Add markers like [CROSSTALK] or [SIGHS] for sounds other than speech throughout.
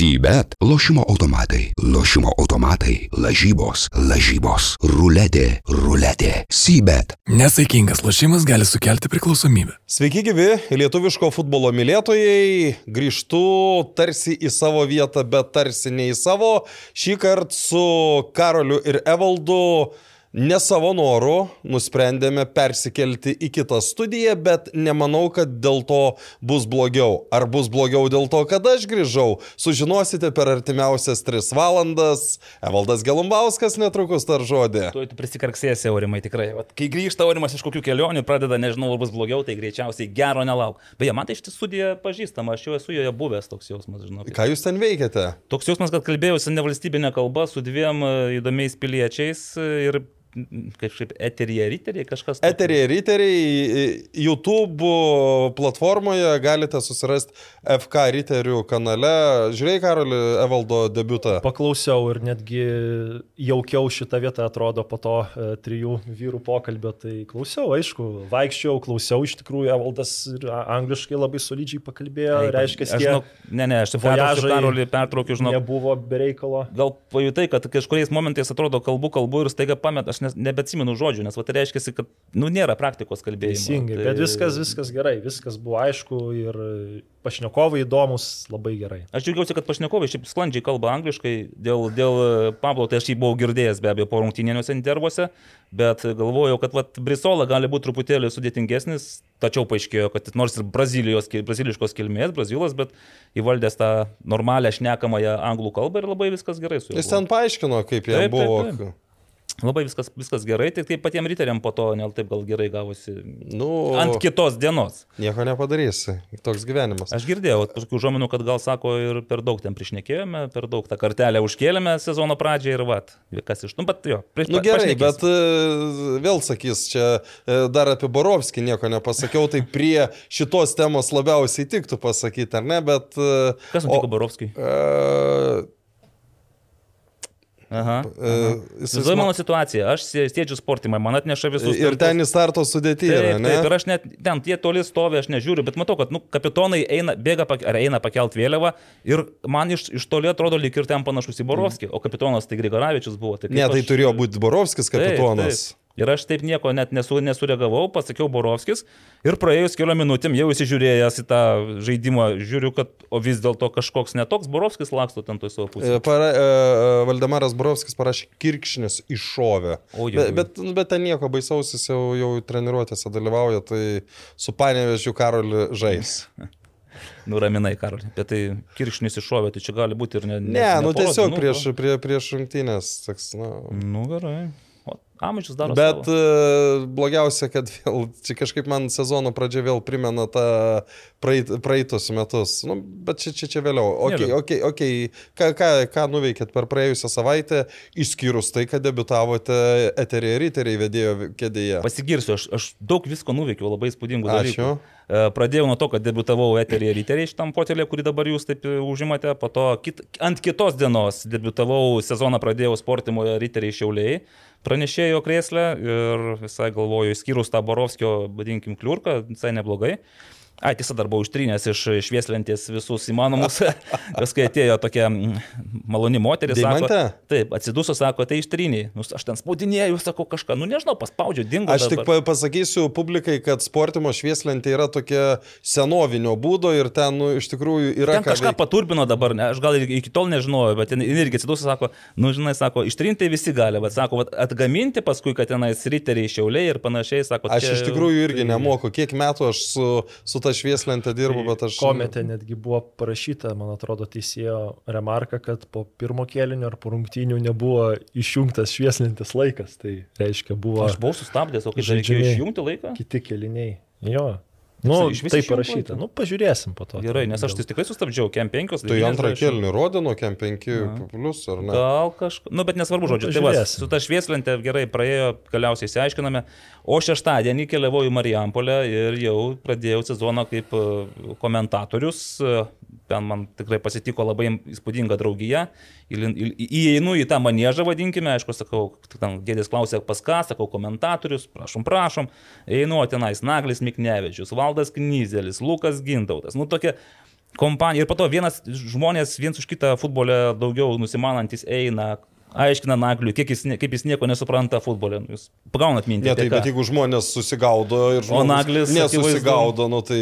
Sybet. Lošimo automatai. Lošimo automatai. Lažybos. Lažybos. Ruletė. Ruletė. Sybet. Nesaikingas lošimas gali sukelti priklausomybę. Sveiki gyvi, lietuviško futbolo mylėtojai. Grįžtu tarsi į savo vietą, bet tarsi ne į savo. Šį kartą su Karoliu ir Evaldu ne savo noru nusprendėme persikelti į kitą studiją, bet nemanau, kad dėl to bus blogiau. Ar bus blogiau dėl to, kad aš grįžau, sužinosite per artimiausias 3 valandas. Evaldas Gelumbauskas netrukus tar žodį. Tu prisikarksėsi, Aurimai, tikrai. Vat, kai grįžta Aurimas iš kokių kelionių, pradeda, nežinau, ar bus blogiau, tai greičiausiai gero nelauk. Beje, man tai iš tiesų studija pažįstama, aš jau esu joje buvęs toks jausmas, žinau. Ką jūs ten veikiate? Toks jausmas, kad kalbėjausi nevalstybinę kalbą su dviem e, įdomiais piliečiais e, ir kažkaip eterija riteriai kažkas. Eterija riteriai, YouTube platformoje galite susirasti FK riterių kanale. Žiūrėjai, Karoli, Evaldo debutą. Paklausiau ir netgi jaukiau šitą vietą atrodo po to e, trijų vyrų pokalbio, tai klausiau, aišku, vaikščiau, klausiau, iš tikrųjų Evaldas ir angliškai labai solidžiai pakalbėjo, Eik, reiškia, aš žinau, ne, ne, aš vojažai Karolį pertraukiu, žinau. nebuvo bereikalo. Gal pajutai, kad kažkuriais momentais atrodo kalbu, kalbu ir staiga pamet, aš ne, nebeatsimenu žodžių, nes va, tai reiškia, kad, nu, nėra praktikos kalbėjimo. Teisingai, tai... bet viskas, viskas gerai, viskas buvo aišku ir pašnekovai įdomus, labai gerai. Aš džiaugiausi, kad pašnekovai šiaip sklandžiai kalba angliškai, dėl, dėl e, Pablo, tai aš jį buvau girdėjęs be abejo po rungtynėniuose intervuose, bet galvojau, kad vat, Brisola gali būti truputėlį sudėtingesnis, tačiau paaiškėjo, kad nors ir braziliškos kilmės, brazilas, bet įvaldęs tą normalią šnekamąją anglų kalbą ir labai viskas gerai su juo. Jis buvo. ten paaiškino, kaip jam Taip, taip, buvo. taip. Labai viskas, viskas gerai, tik tai patiems riteriam po to ne taip gal gerai gavosi. Nu, Ant kitos dienos. nieko nepadarysi. Toks gyvenimas. Aš girdėjau, kažkokių žominų, kad gal sako ir per daug ten prišnekėjome, per daug tą kartelę užkėlėme sezono pradžią ir vat, kas iš, nu, bet jo, prieš Nu gerai, bet e, vėl sakys, čia e, dar apie Borovskį nieko nepasakiau, tai prie šitos temos labiausiai tiktų pasakyti, ar ne, bet... e, Kas nutiko Borovskijui? e, Aha. e, jis- Įsivaizduoju mano situaciją, aš sė- sėdžiu sportimą, man atneša visus. Ir ten į starto sudėtį Taip, ne? taip, ir aš net ten tie toli stovi, aš nežiūriu, bet matau, kad nu, kapitonai eina, bėga ar eina pakelt vėliavą ir man iš, iš toli atrodo lyg ir ten panašus į Borovskį, o kapitonas tai Grigoravičius buvo. Tai Ne, tai aš- turėjo būti Borovskis Taip, kapitonas. taip. Ir aš taip nieko net nesu, nesureagavau, pasakiau Borovskis ir praėjus keliom minutėm jau įsižiūrėjęs į tą žaidimą, žiūriu, kad o vis dėlto kažkoks netoks Borovskis laksto ten toj savo E, pusėje. Para, e, Valdemaras Borovskis parašė kirkšnis iššovė. Oi, oi, Bet, oi. bet, bet ten nieko baisaus, jis jau, jau treniruotėse dalyvauja, tai su panevežiu Karoliu žais. [LAUGHS] Nuraminai, Karol. Bet tai kirkšnis iššovė, tai čia gali būti ir ne. Ne, nu porą tiesiog dienų, prieš, prie, prieš rungtynės. Toks, nu. Nu gerai. O amžius daro. Bet savo. e, blogiausia, kad vėl, čia kažkaip man sezono pradžia vėl primena tą praeit, praeitus metus. Nu, bet čia, čia, čia vėliau. Ok, Gerai. ok, ok. Ką, ką, ką nuveikėt per praėjusią savaitę, išskyrus tai, kad debitavote eterį riteriai vedėjo kėdėje. Pasigirsiu, aš, aš daug visko nuveikiau, labai įspūdingų dalykų. Ačiū. E, Pradėjau nuo to, kad debutavau eterį riteriai šitam fotelė, kurį dabar jūs taip e, užimate. Po to kit, ant kitos dienos debutavau, sezoną pradėjau sportimoje riteriai šiauliai. Pranešėjo krėslę ir visai galvoju, skyrus tą Borovskio, vadinkim, kliurką, visai neblogai. Ai, tiesa, dar buvau ištrynęs iš švieslentės visus įmanomus. [LAUGHS] Vis kai atėjo tokia mm, maloni moteris, sako, Deimantė? taip, atsiduso, sako, tai ištryniai. Nu, aš ten spaudinėjau, sakau kažką, nu nežinau, paspaudžiau, dingo. Aš tik dabar. pa- pasakysiu publikai, kad sportimo švieslentė yra tokia senovinio būdo ir ten nu, iš tikrųjų yra Ten kažką veikt. paturbino dabar, ne, aš gal iki tol nežinojau, bet jin irgi atsiduso, sako, nu žinai, sako, ištrinti visi gali, bet sako, vat, atgaminti paskui, kad tenais riteriai šiauliai ir panašiai, sako, Aš čia- iš tikrųjų irgi nemoku, kiek metų aš su, su ta švieslentė dirbu, bet aš... Komete netgi buvo parašyta, man atrodo, teisėjo remarka, kad po pirmo kėlinio ar po rungtynių nebuvo išjungtas švieslintis laikas. Tai reiškia, buvo Aš buvau sustabdęs, o kai reikėjo Žaidžiami. išjungti laiką. kiti keliniai. Jo. Nu, tai išjungt parašyta. Nu, pažiūrėsim po to. Gerai, nes aš tai tikrai sustabdžiau, kem 5. Tai antrą kėlinį rodė nuo kem 5 plus, ar ne? Gal kažkas, nu bet nesvarbu, žodžiu, tai va, pažiūrėsim. su ta švieslente gerai praėjo, galiausiai išsiaiškiname, o šeštadienį keliavau į Marijampolę ir jau pradėjau sezoną kaip e, komentatorius, E, ten man tikrai pasitiko labai įspūdinga draugija, įeinu į tą manėžą, vadinkime, aišku, sakau, ten gėdės klausė pas ką, sakau, komentatorius, prašom, prašom, einu tenais Naglis Miknevičius, Valdas Knyzelis, Lukas Gintautas, nu tokia kompanija. Ir po to vienas žmonės viens už kitą futbole daugiau nusimanantis eina, aiškina Nagliui, jis, kaip jis nieko nesupranta futbole. Nu, Jūs pagaunat mintį. Ne, tai ką? bet jeigu žmonės susigaudo ir O Naglis, nesusigaudo, nu tai...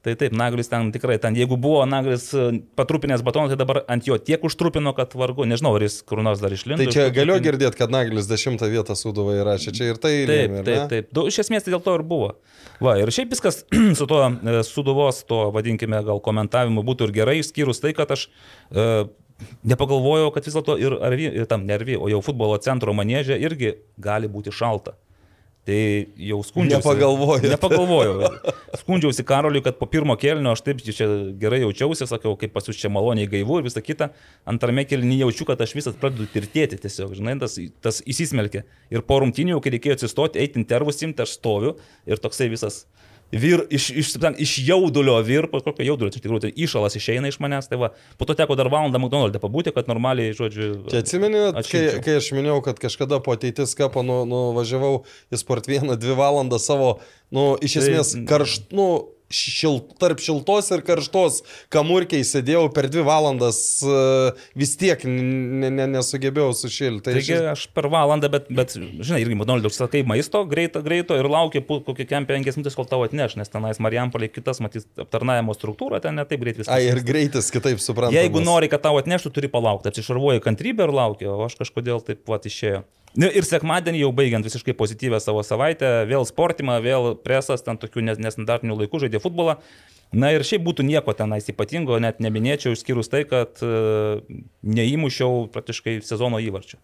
Tai taip, Naglis ten tikrai, ten jeigu buvo Naglis e, patrupinęs batoną, tai dabar ant jo tiek užtrupino, kad vargu, nežinau, ar jis kur nors dar išlindo. Tai čia galiu girdėti, kad Naglis dešimtą vietą suduvai rašė, čia ir tai Taip, lėmė, taip, taip. Du, iš esmės tai dėl to ir buvo. Va, ir šiaip viskas [CLEARS THROAT] su tuo e, suduvos, to vadinkime gal komentavimu būtų ir gerai, išskyrus tai, kad aš e, nepagalvojau, kad vis dėlto ir, arvi, ir tam nervi, o jau futbolo centro manėžė irgi gali būti šalta. Tai jau skundžiausi. Nepagalvojot. Nepagalvojau. Skundžiausi Karoliui, kad po pirmo kelnio aš taip čia gerai jaučiausi, sakiau, kaip pas jūs čia maloniai gaivu ir visą kitą. Antrame kelnyje jaučiu, kad aš visas pradedu tirtėti tiesiog, žinai, tas, tas įsismelkė. Ir po rungtinių, kai reikėjo atsistoti, eiti intervus imti, aš stoviu ir toksai visas vir, iš, iš, ten, iš jaudulio vir, po kokio jaudulio, iš tikrųjų tai išalas išeina iš manęs, tai va, po to teko dar valandą McDonald's pabūti, kad normaliai, žodžiu, Čia atsimeni, kai, kai aš minėjau, kad kažkada po ateitis kapą nu, nuvažiavau į sport vieną dvi valandas savo, nu, iš Tai- esmės karšt, nu, šil, tarp šiltos ir karštos kamurkiai sėdėjau per dvi valandas, e, vis tiek ne, ne, nesugebėjau sušilti. Tai Taigi aš per valandą, bet, bet žinai, irgi McDonald's sakai maisto greito, greito ir laukia pu- kokį kem penkias minutės, kol tau atneš, nes tenais Marijampolė kitas, matys, aptarnavimo struktūra, ten netaip greit viskas. Ai, ir greitis kitaip suprantama. Jeigu nori, kad tau atneštų, turi palaukti. Apsišarvuoji kantrybę ir laukia, o aš kažkodėl taip pat išėjau. Nu, Ir sekmadienį jau baigiant visiškai pozityvę savo savaitę, vėl sportimą, vėl presas, ten tokių nes- nestandartinių laikų žaidė futbolą. Na ir šiaip būtų nieko tenais ypatingo, net neminėčiau, išskyrus tai, kad e, neįmušiau praktiškai sezono įvarčių.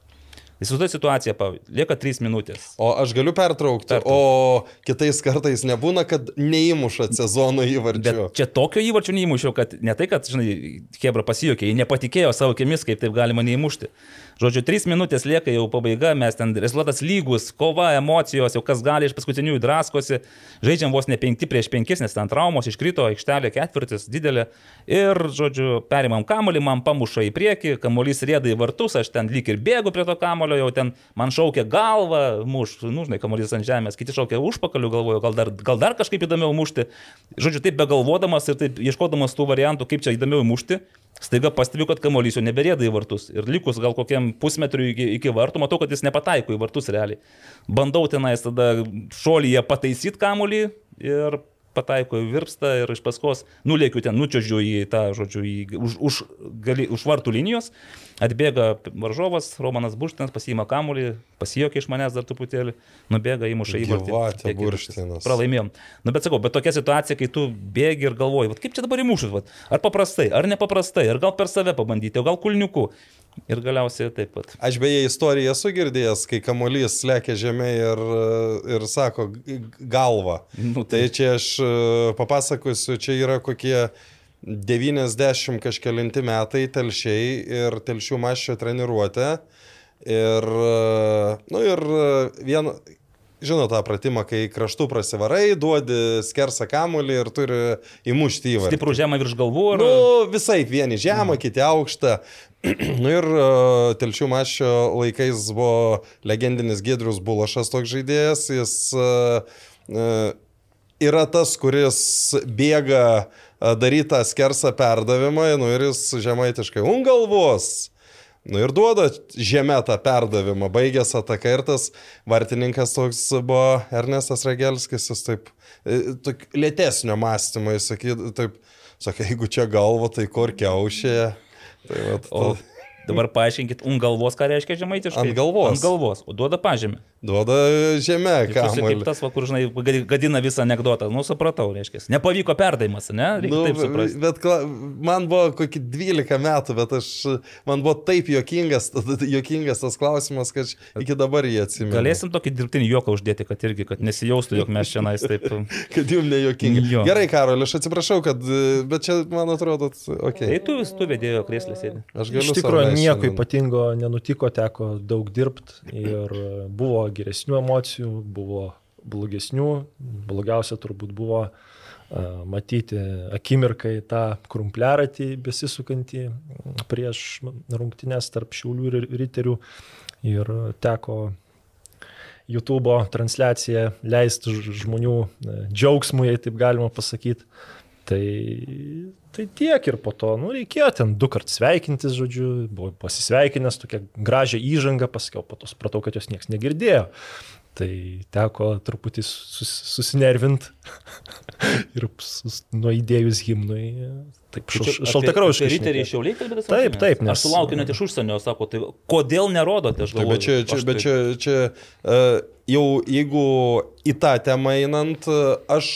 Įsivaizduoju situaciją, pavyzdžiui, lieka 3 minutės. O aš galiu pertraukti, Pertrauk. o kitais kartais nebūna, kad neįmuša sezono Bet įvarčių. čia tokio įvarčio neįmušiau, kad ne tai, kad, žinai, Hebra pasijokė, jie nepatikėjo savo akimis, kaip taip galima neįmušti. Žodžiu, trys minutės lieka jau pabaiga, mes ten rezultatas lygus, kova, emocijos, jau kas gali iš paskutinių draskosi, žaidžiam vos ne 5 prieš 5, nes ten traumos iškrito, aikštelė ketvirtis didelė. Ir, žodžiu, perimam kamolį, man pamuša į priekį, kamolys rėda į vartus, aš ten lyg ir bėgu prie to kamolio, jau ten man šaukia galva, muš, nu, žinai, kamolys ant žemės, kiti šaukia užpakaliu, galvoju, gal dar, gal dar kažkaip įdomiau mušti. Žodžiu, taip begalvodamas ir taip ieškodamas tų variantų, kaip čia įdomiau mušti, staiga pastebiu, kad kamolys jau neberėda į vartus. Ir likus gal kokiam pusmetriui iki, iki vartų, matau, kad jis nepataiko į vartus realiai. Bandau tenais tada šolyje pataisyti kamolį ir pataiko į virpstą ir iš paskos nulėkiu ten, nučiodžiu į tą, žodžiu, į, už, už, gali, už vartų linijos, atbėga varžovas, Romanas Burštinas, pasiima kamolį, pasijokė iš manęs dar truputėlį, nubėga, įmuša į viskas. Pralaimėjom. Nu, bet sakau, bet tokia situacija, kai tu bėgi ir galvoji, kaip čia dabar įmušus, ar paprastai, ar nepaprastai, ar gal per save pabandyti, o gal kulniuku. Ir galiausiai taip pat. Aš beje istoriją esu girdėjęs, kai kamuolys lekia žemė ir, ir sako g- galvą. Nu, Tai čia aš e, papasakosiu, čia yra kokie 90 kažkelinti metai telšiai ir telšių maščio treniruotė. Ir, e, nu ir e, vien, žinot tą pratimą, kai kraštų prasivarai, duodi skersą kamuolį ir turi įmušti įvartį. Stiprų žemą virš galvų ir... Nu, visai vieni žemą, kiti aukštą. [CLEARS THROAT] nu ir uh, telšių mačio laikais buvo legendinis Gedrius Bulašas toks žaidėjas. Jis uh, uh, yra tas, kuris bėga uh, darytą skersą perdavimą, nu ir jis žemaitiškai ungalvos. Nu ir duoda žemę tą perdavimą, baigęs ataką ir tas vartininkas toks buvo Ernestas Regelskis, jis taip, tok, lėtesnio mąstymo, jis sakė, taip, sakė, jeigu čia galvo, tai kur kiaušė. Tai vat, O dabar paaiškinkit, un galvos, ką reiškia žemaitiškai? Ant galvos. Ant galvos, o duoda pažymį. Duoda žemę, Kaip kamuolį. tas, va, kur, žinai, gadi- gadina visą anegdotą. Nu, supratau, reiškia. Nepavyko perdavimas, ne? Reikia Nu, taip suprasti. bet kla, man buvo kokį 12 metų, bet aš, man buvo taip jokingas, [LAUGHS] jokingas tas klausimas, kad aš iki dabar jį atsimenu. Galėsim tokį dirbtinį juoką uždėti, kad irgi, kad nesijaustų, jog mes čia nais taip. [LAUGHS] Kad jums nejokinga. Jo. Gerai, Karol, aš atsiprašau, kad, bet čia, man atrodo, Tai okei. tu vis tu vedėjo krėslę sėdė. Aš galiu Iš tikrųjų nieko ypatingo nenutiko, teko daug dirbti ir buvo geresnių emocijų, buvo blogesnių. Blogiausia turbūt buvo matyti akimirkai tą krumpliaratį besisukantį prieš rungtynės tarp šiaulių ir riterių. Ir teko YouTube transliaciją leisti žmonių e, džiaugsmui, jei taip galima pasakyti. Tai, tai tiek ir po to, nu, reikėjo ten du kart sveikintis, žodžiu, buvau pasisveikinęs, tokią gražią įžangą, pasakiau, po to supratau, kad jos niekas negirdėjo. Tai teko truputį sus, susinervint [LAUGHS] ir sus, nuo idėjus himnui. Taip, Tai apie Riteriai šiauliai kalbėtas? Taip, taip, nes- Aš sulaukiu net iš užsienio, sako, tai kodėl nerodote, aš galvoju. bet čia, čia, bet tai- čia, čia uh, jau jeigu į tą temą einant, uh, aš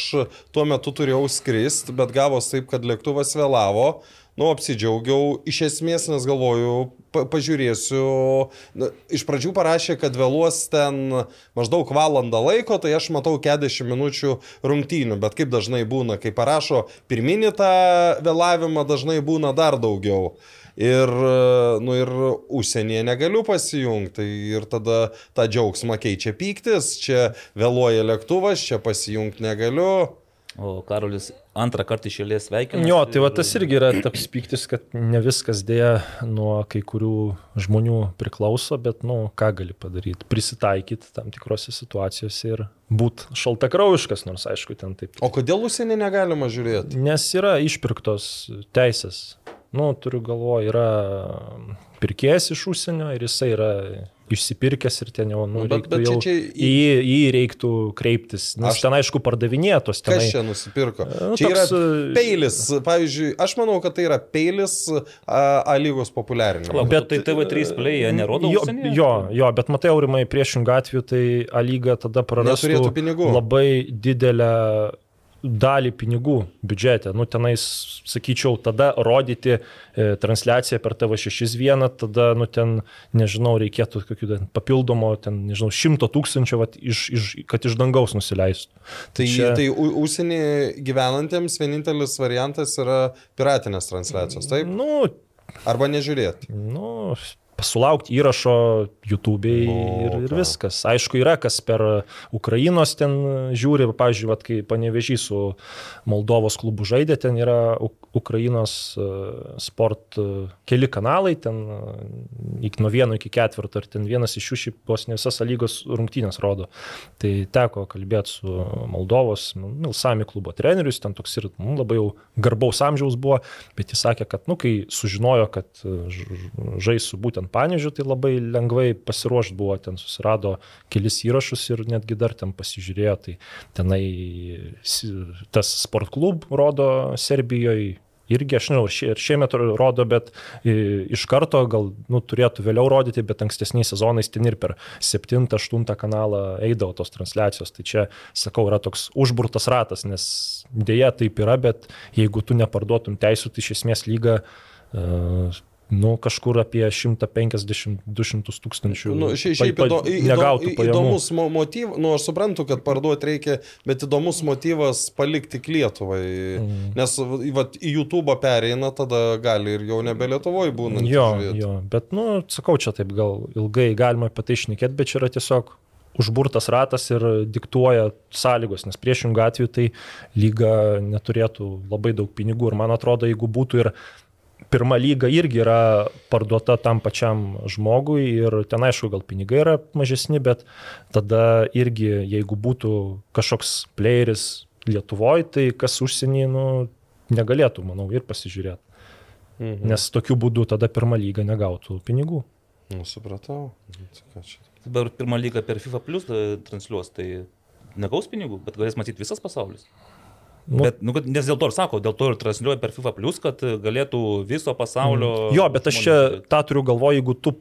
tuo metu turėjau skristi, bet gavos taip, kad lėktuvas vėlavo. Nu, apsidžiaugiau iš esmės, nes galvoju, pa pažiūrėsiu. Na, iš pradžių parašė, kad vėluos ten maždaug valandą laiko, tai aš matau 40 minučių rungtynių, bet kaip dažnai būna, kai parašo pirminį tą vėlavimą, dažnai būna dar daugiau. Ir, nu, ir užsienyje negaliu pasijungti. Tai ir tada tą džiaugsmą keičia pyktis, čia vėluoja lėktuvas, čia pasijungti negaliu. O Karolis antrą kartą išėlės sveikina. Jo, tai va tas irgi yra toks pyktis, kad ne viskas dėja nuo kai kurių žmonių priklauso, bet, nu, ką gali padaryti, prisitaikyti tam tikrose situacijose ir būti šaltakraujiškas, nors aišku, ten taip. O kodėl užsienį negalima žiūrėti? Nes yra išpirktos teisės. Nu, turiu galvo, yra pirkėjas iš užsienio ir jisai yra išsipirkęs ir ten jau, nu, Nu, bet- reiktų bet čia- jau čia į į- jį, į jį reiktų kreiptis. Nes Aš- ten, aišku, pardavinėtos. Kas tenai- čia nusipirko? Nu, Čia yra toks, e, peilis. Pavyzdžiui, aš manau, kad tai yra peilis A, A lygos populiarinimo. Bet tai TV3 play jie nerodo jo, užsienyje? jo, jo, bet matai, aurimai, priešingų atveju, tai A lyga tada prarastų labai didelę dalį pinigų biudžete. Nu, tenais, sakyčiau, tada rodyti e, transliaciją per TV6 vieną, tada, nu, ten, nežinau, reikėtų kokių ten papildomo, ten, nežinau, šimto tūkstančių, vat, iš, iš, kad iš dangaus nusileistų. Tai, čia- tai užsienį gyvenantiems vienintelis variantas yra piratinės transliacijos, taip? Nu, Arba nežiūrėti. nu, sulaukti įrašo YouTube'ai O, ir, ir viskas. Aišku, yra kas per Ukrainos ten žiūri, pavyzdžiui, vat, kai panevežys su Moldovos klubu žaidė, ten yra Ukrainos e, sport e, keli kanalai, ten e, iki- nuo vieno iki ketvirto, ir ten vienas iš jų šiaip vos ne visas lygos rungtynės rodo. Tai teko kalbėti su Moldovos nu, Milsami klubo trenerius, ten toks ir nu, labai jau garbaus amžiaus buvo, bet jis sakė, kad, nu, kai sužinojo, kad žais su būtent Panežiu, tai labai lengvai pasiruošti buvo, ten susirado kelis įrašus ir netgi dar ten pasižiūrėjo, tai tenai tas sport klub rodo Serbijoje. Irgi aš nežinau, ar šie- ar šiemet rodo, bet iš karto gal nu, turėtų vėliau rodyti, bet ankstesniais sezonais ten ir per 7-8 kanalą eidavo tos transliacijos. Tai čia, sakau, yra toks užburtas ratas, nes dėja taip yra, bet jeigu tu neparduotum teisų, tai iš esmės lyga uh, nu, kažkur apie 150-200 tūkstančių Nu, šiaip pa- įdo, įdo, įdomus mo- motyvas, nu aš suprantu, kad parduoti reikia, bet įdomus motyvas palikti tik Lietuvai. Mm. Nes vat, į YouTube pereina, tada gali ir jau nebe Lietuvoje būna. Jo, jo, bet, nu, sakau, čia taip gal ilgai galima apie tai šnekėti, bet čia yra tiesiog užburtas ratas ir diktuoja sąlygos, nes priešingų atveju tai lyga neturėtų labai daug pinigų ir man atrodo, jeigu būtų ir pirma lyga irgi yra parduota tam pačiam žmogui ir ten aišku gal pinigai yra mažesni, bet tada irgi jeigu būtų kažkoks playeris Lietuvoje, tai kas užsienį, nu, negalėtų, manau, ir pasižiūrėti. Mhm. Nes tokiu būdu tada pirma lyga negautų pinigų. Nu, supratau. Tai ką čia? Dabar pirmą lygą per FIFA Plus e, transliuos, tai negaus pinigų, bet galės matyti visas pasaulis. Nu, bet, nu, nes dėl to ir sako, dėl to ir transliuoja per FIFA Plus, kad e, galėtų viso pasaulio... jo, bet aš čia tą turiu galvoje, jeigu tu,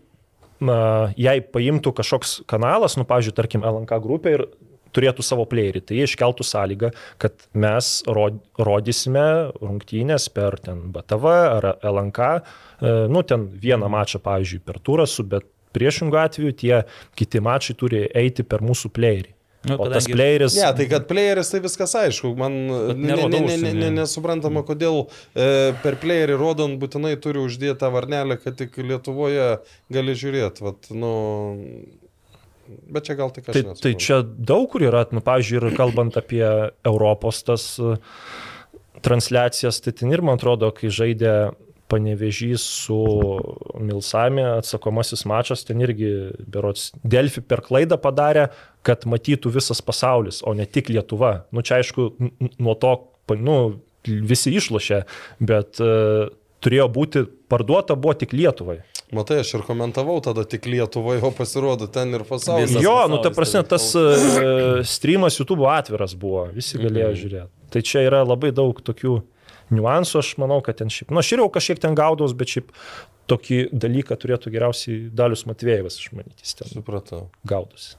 na, jei paimtų kažkoks kanalas, nu, pavyzdžiui, tarkim, LNK grupė ir turėtų savo playerį, tai jie iškeltų sąlygą, kad mes rod, rodysime rungtynės per ten BTV ar LNK, e, nu, ten vieną mačą, pavyzdžiui, per turasų, bet priešingų atveju tie kiti mačai turi eiti per mūsų playerį. Nu, O tas kadangi- playeris... Ne, tai kad playeris tai viskas aišku. Man Bet ne, ne, ne, ne, ne, nesuprantama, kodėl e, per playerį rodant būtinai turi uždėti tą varnelę, kad tik Lietuvoje gali žiūrėti. Vat, nu, bet čia gal tik aš. Tai, nesuprantu. tai čia daug kur yra, nu, pavyzdžiui, ir kalbant apie Europos tas e, transliacijas, tai ten ir man atrodo, kai žaidė panevežys su Milsami, atsakomasis mačas, ten irgi, berots, Delfi per klaidą padarė, kad matytų visas pasaulis, o ne tik Lietuva. Nu, čia aišku, nuo to, nu, visi išlošė, bet uh, turėjo būti parduota buvo tik Lietuvai. Matai, aš ir komentavau tada tik Lietuvoje, o pasirodo ten ir pasaulyje. Jo, nu ta pasaulis prasme, tas uh, streamas YouTube atviras buvo, visi galėjo Mhm. žiūrėti. Tai čia yra labai daug tokių niuansų, aš manau, kad ten šiaip, nu aš ir jau kažkiek ten gaudos, bet šiaip tokį dalyką turėtų geriausiai Dalius Matvėjevas, aš manytis, jis ten Supratau. gaudosi.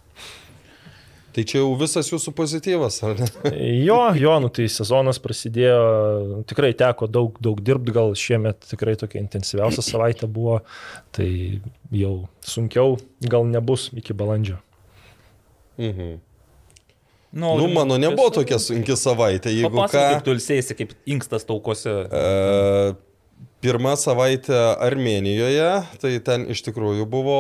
Tai čia jau visas jūsų pozityvas, ar ne? [LAUGHS] Jo, jo, nu tai sezonas prasidėjo, tikrai teko daug, daug dirbti, gal šiemet tikrai tokia intensyviausia savaitė buvo, tai jau sunkiau gal nebus iki balandžio. Mhm. Nu, Nu, mano nebuvo tokia sunki savaitė, jeigu ką. Papasakok, kaip tu ilsėsi, kaip inkstas taukose. E, pirma savaitė Armenijoje, tai ten iš tikrųjų buvo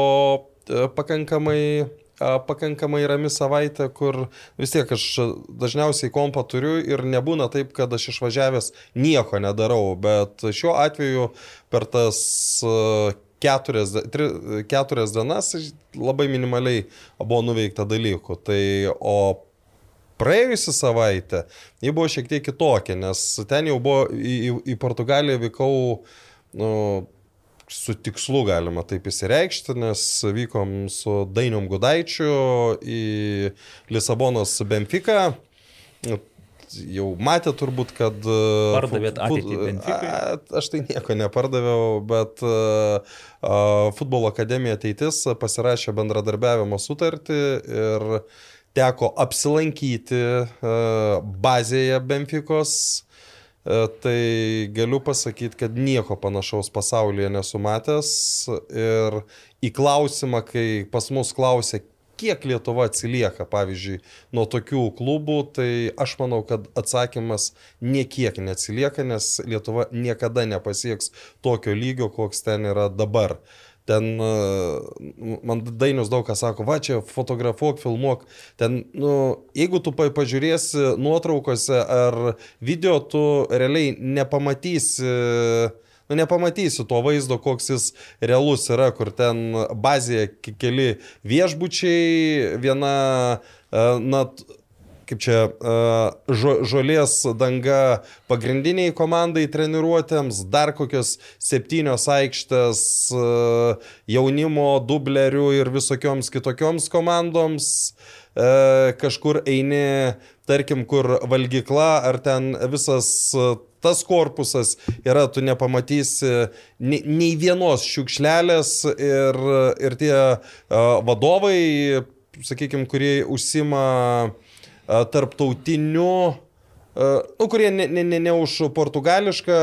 e, pakankamai, e, pakankamai rami savaitė, kur vis tiek aš dažniausiai kompą turiu ir nebūna taip, kad aš išvažiavęs nieko nedarau, bet šiuo atveju per tas e, keturias, tri, keturias dienas labai minimaliai buvo nuveikta dalykų. Tai, o praėjusią savaitę ji buvo šiek tiek kitokia, nes ten jau buvo į, į, į Portugaliją vykau nu, su tikslu, galima taip įsireikšti, nes vykom su Dainium Gudaičiu į Lisabonos Benfica. Jau matė turbūt, kad... uh, Pardavėt ateitį Benficai? A, Aš tai nieko nepardaviau, bet uh, Futbolo akademija ateitis pasirašė bendradarbiavimo sutartį ir teko apsilankyti uh, bazėje Benfikos. Uh, Tai galiu pasakyti, kad nieko panašaus pasaulyje nesu matęs. Ir į klausimą, kai pas mus klausė, kiek Lietuva atsilieka, pavyzdžiui, nuo tokių klubų, tai aš manau, kad atsakymas niekiek neatsilieka, nes Lietuva niekada nepasieks tokio lygio, koks ten yra dabar. Ten e, man Dainius daug ką sako, va čia fotografuok, filmuok. Ten, nu, jeigu tu pa- pažiūrėsi nuotraukose ar video, tu realiai nepamatysi nu, nepamatysi to vaizdo, koks jis realus yra, kur ten bazėje ke- keli viešbučiai, viena, e, na, kaip čia, e, žo, žolės danga pagrindiniai komandai treniruotėms, dar kokios septynios aikštės e, jaunimo, dublerių ir visokioms kitokioms komandoms. E, Kažkur eini, tarkim, kur valgykla ar ten visas tas korpusas yra, tu nepamatysi nei, nei vienos šiukšlelės ir, ir tie vadovai, sakykime, kurie užsima uh, tarptautiniu nu, kurie ne, ne, ne, ne už portugališką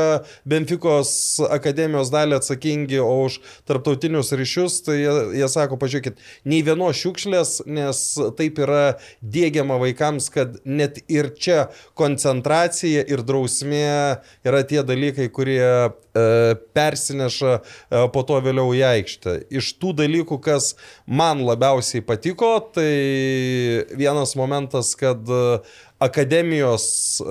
Benfikos akademijos dalį atsakingi, o už tarptautinius ryšius, tai jie, jie sako, pažiūrėkit, nei vienos šiukšlės, nes taip yra dėgiama vaikams, kad net ir čia koncentracija ir drausmė yra tie dalykai, kurie uh, persineša uh, po to vėliau į aikštę. Iš tų dalykų, kas man labiausiai patiko, tai vienas momentas, kad uh, akademijos,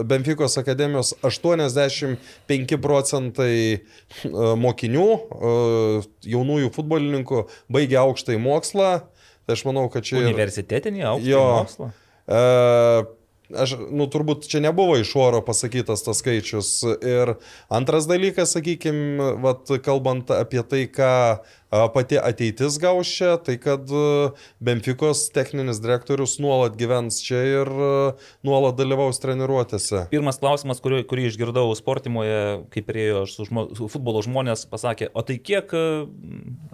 Benfikos akademijos 85 procentai e, mokinių, e, jaunųjų futbolininkų baigia aukštąjį mokslą. Tai aš manau, kad čia... Universitetinį aukštą Jo. mokslą. E, Aš, nu, turbūt čia nebuvo iš oro pasakytas tas skaičius. Ir antras dalykas, sakykime, vat, kalbant apie tai, ką pati ateitis gaus čia, tai kad a, Benfikos techninis direktorius nuolat gyvens čia ir a, nuolat dalyvaus treniruotėse. Pirmas klausimas, kurį, kurį išgirdau sportimoje, kai priejo su, žmo, su futbolo žmonės, pasakė, o tai kiek e,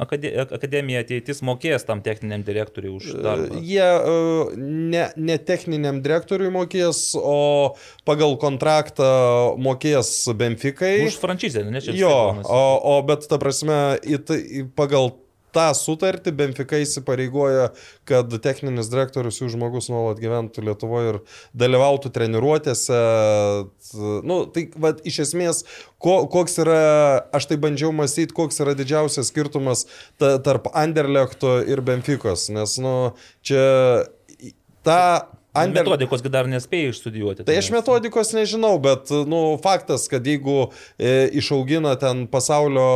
akade, akademija ateitis mokės tam techniniam direktoriui už darbą? Jie e, ne, ne techniniam direktoriui mokės, o pagal kontraktą mokės Benfikai. Už franšizę, ne čia. Jo, o, o bet ta prasme, į tai, pagal tą sutartį Benfica įsipareigoja, kad techninis direktorius jų žmogus nuolat gyventų Lietuvoje ir dalyvautų treniruotėse. Nu, tai va, iš esmės, ko, koks yra, aš tai bandžiau mąstyti, koks yra didžiausias skirtumas ta, tarp Anderlechto ir Benficos, nes, nu, čia ta Ander... Metodikos dar nespėjai išstudijuoti. Tai aš metodikos nežinau, bet, nu, faktas, kad jeigu e, išaugina ten pasaulio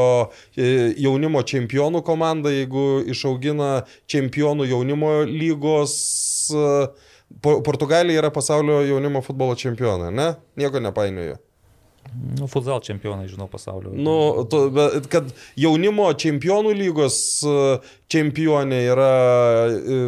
e, jaunimo čempionų komandą, jeigu išaugina čempionų jaunimo lygos, e, Po- Portugalija yra pasaulio jaunimo futbolo čempionai, ne? Nieko nepainioju. Nu, futsal čempionai, žinau, pasaulio. Nu, to, bet, kad jaunimo čempionų lygos e, čempionė yra e,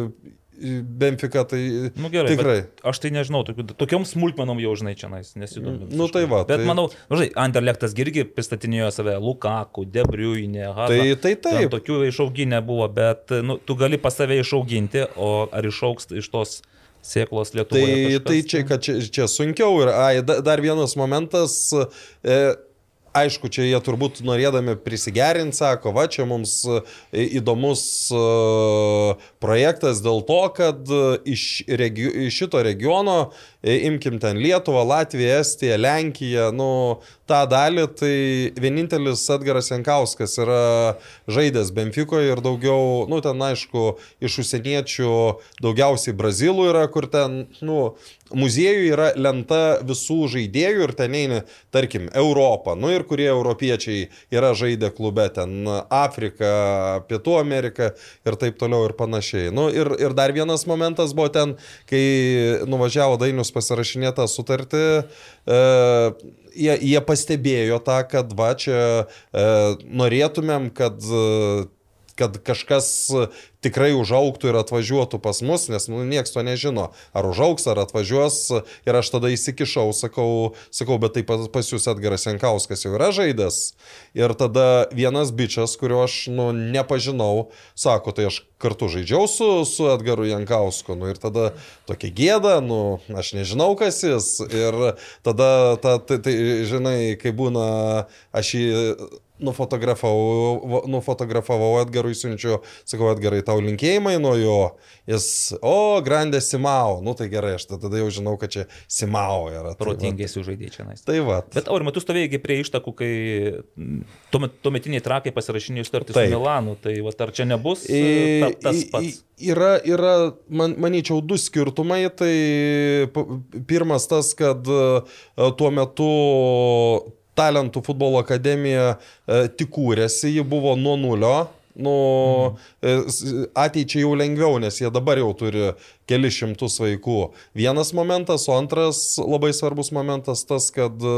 Benfica, tai Nu gerai, tikrai. Aš tai nežinau, tokių, tokiom smulkmenom jau, žinai, čia nesidomiu. Nu, tai va, Bet tai- manau, nu, žinai, Anderlechtas irgi pristatinėjo save, Lukaku, Debriuinė, Tai, tai taip. Tokių išauginę buvo, bet nu, tu gali pas save išauginti, o ar išauks iš tos sėklos Tai, Lietuvoje? tai čia, kad čia, čia sunkiau ir ai, da- dar vienas momentas. E, Aišku, čia jie turbūt norėdami prisigerinti, sako, va, čia mums e, įdomus e, projektas dėl to, kad e, iš, regi iš šito regiono, imkim ten Lietuvą, Latviją, Estiją, Lenkiją, nu, tą dalį, tai vienintelis Edgaras Jankauskas yra žaidęs Benfikoje ir daugiau, nu, ten aišku, iš užsieniečių daugiausiai Brazilų yra, kur ten, nu, muziejų yra lenta visų žaidėjų ir ten eina, tarkim, Europą, nu ir kurie europiečiai yra žaidę klube, ten Afrika, Pietų Amerika ir taip toliau ir panašiai. Nu ir, ir dar vienas momentas buvo ten, kai nuvažiavo Dainius pasirašinėtą sutartį, e, jie, jie pastebėjo tą, kad va čia e, norėtumėm, kad e, kad kažkas tikrai užauktų ir atvažiuotų pas mus, nes nu, niekas to nežino, ar užauks, ar atvažiuos. Ir aš tada įsikišau, sakau, sakau bet tai pas, jūs Edgaras Jankauskas jau yra žaidęs. Ir tada vienas bičias, kurio aš nu, nepažinau, sako, tai aš kartu žaidžiau su, su Edgaru Jankausku. Nu, ir tada tokia gėda, nu, aš nežinau, kas jis. Ir tada, ta, tai, tai, žinai, kai būna, aš jį nufotografavau, nufotografavau Edgarui, siunčiu, sakau, Edgarai, tau linkėjimai nuo jo. Jis, o, Grandė Simao. Nu tai gerai, aš tada jau žinau, kad čia Simao yra. Tai va. Protingiai žaidėjai čia. Tai va. Bet Aurimai, tu stovėjai prie ištakų, kai tuometiniai trakai pasirašinėjo sutartį su. Milanu, tai va, ar čia nebus ta, tas pats? Yra, yra man, manyčiau, du skirtumai. Tai pirmas tas, kad e, tuo metu talentų futbolo akademija e, tik kūrėsi, ji buvo nuo nulio. Nu, ateičiai jau lengviau, nes jie dabar jau turi keli šimtus vaikų. Vienas momentas, o antras labai svarbus momentas tas, kad e,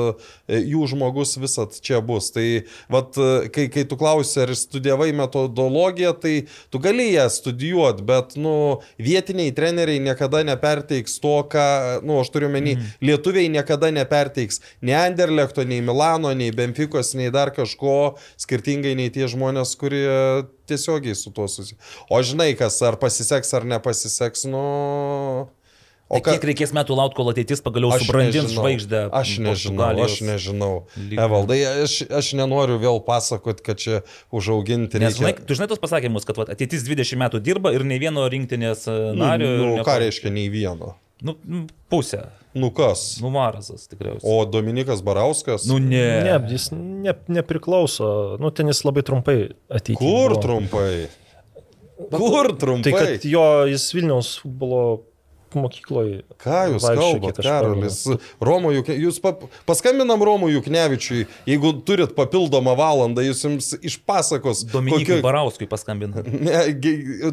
jų žmogus visat čia bus. Tai vat, e, kai, kai tu klausi, ar studijavai metodologiją, tai tu gali ją studijuoti, bet nu, vietiniai treneriai niekada neperteiks to, ką, nu, aš turiu menį, mm. lietuviai niekada neperteiks nei Anderlechto, nei Milano, nei Benfikos, nei dar kažko, skirtingai nei tie žmonės, kurie tiesiogiai su tuo susiję. O žinai, kas ar pasiseks ar nepasiseks, nu... O tai kiek reikės metų laukti, kol ateitis pagaliau subrandins žvaigždę? Aš nežinau, aš nežinau. Evaldai, aš, aš nenoriu vėl pasakot, kad čia užauginti Nes, žinai, reikia. tu žinai tos pasakymus, kad va, ateitis 20 metų dirba ir nei vieno rinktinės e, nario. Nu, ir nu, nepa- ką reiškia nei vieno? Nu, pusę. Nu kas? Nu, Marazas tikriausiai. O Dominikas Barauskas? Nu, ne. Ne, jis ne, nepriklauso. Nu, ten jis labai trumpai atėjo. Kur trumpai? Kur trumpai? Tai kad jo, jis Vilniaus futbolo mokykloje. Ką jūs kalbate, Karolis? Romo Juk... Jūs pa... paskambinam Romo Juknevičiui, jeigu turit papildomą valandą, jis jums išpasakos. Dominikui kokio... Barauskui paskambina. [LAUGHS] Ne,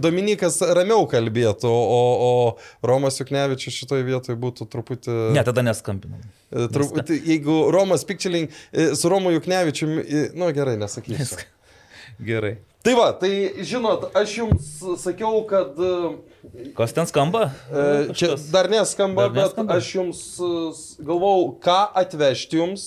Dominikas ramiau kalbėtų, o, o Romas Juknevičius šitoje vietoje būtų truputį... Ne, tada neskambinam. E, Truputį, jeigu Romas Pikčeling e, su Romu Juknevičiumi, e, nu gerai, nesakysiu. [LAUGHS] Gerai. Tai va, tai žinot, aš jums sakiau, kad e, Kas ten skamba? e, čia Kažkas. dar neskamba, Dar bet neskamba? aš jums e, galvau, ką atvežti jums.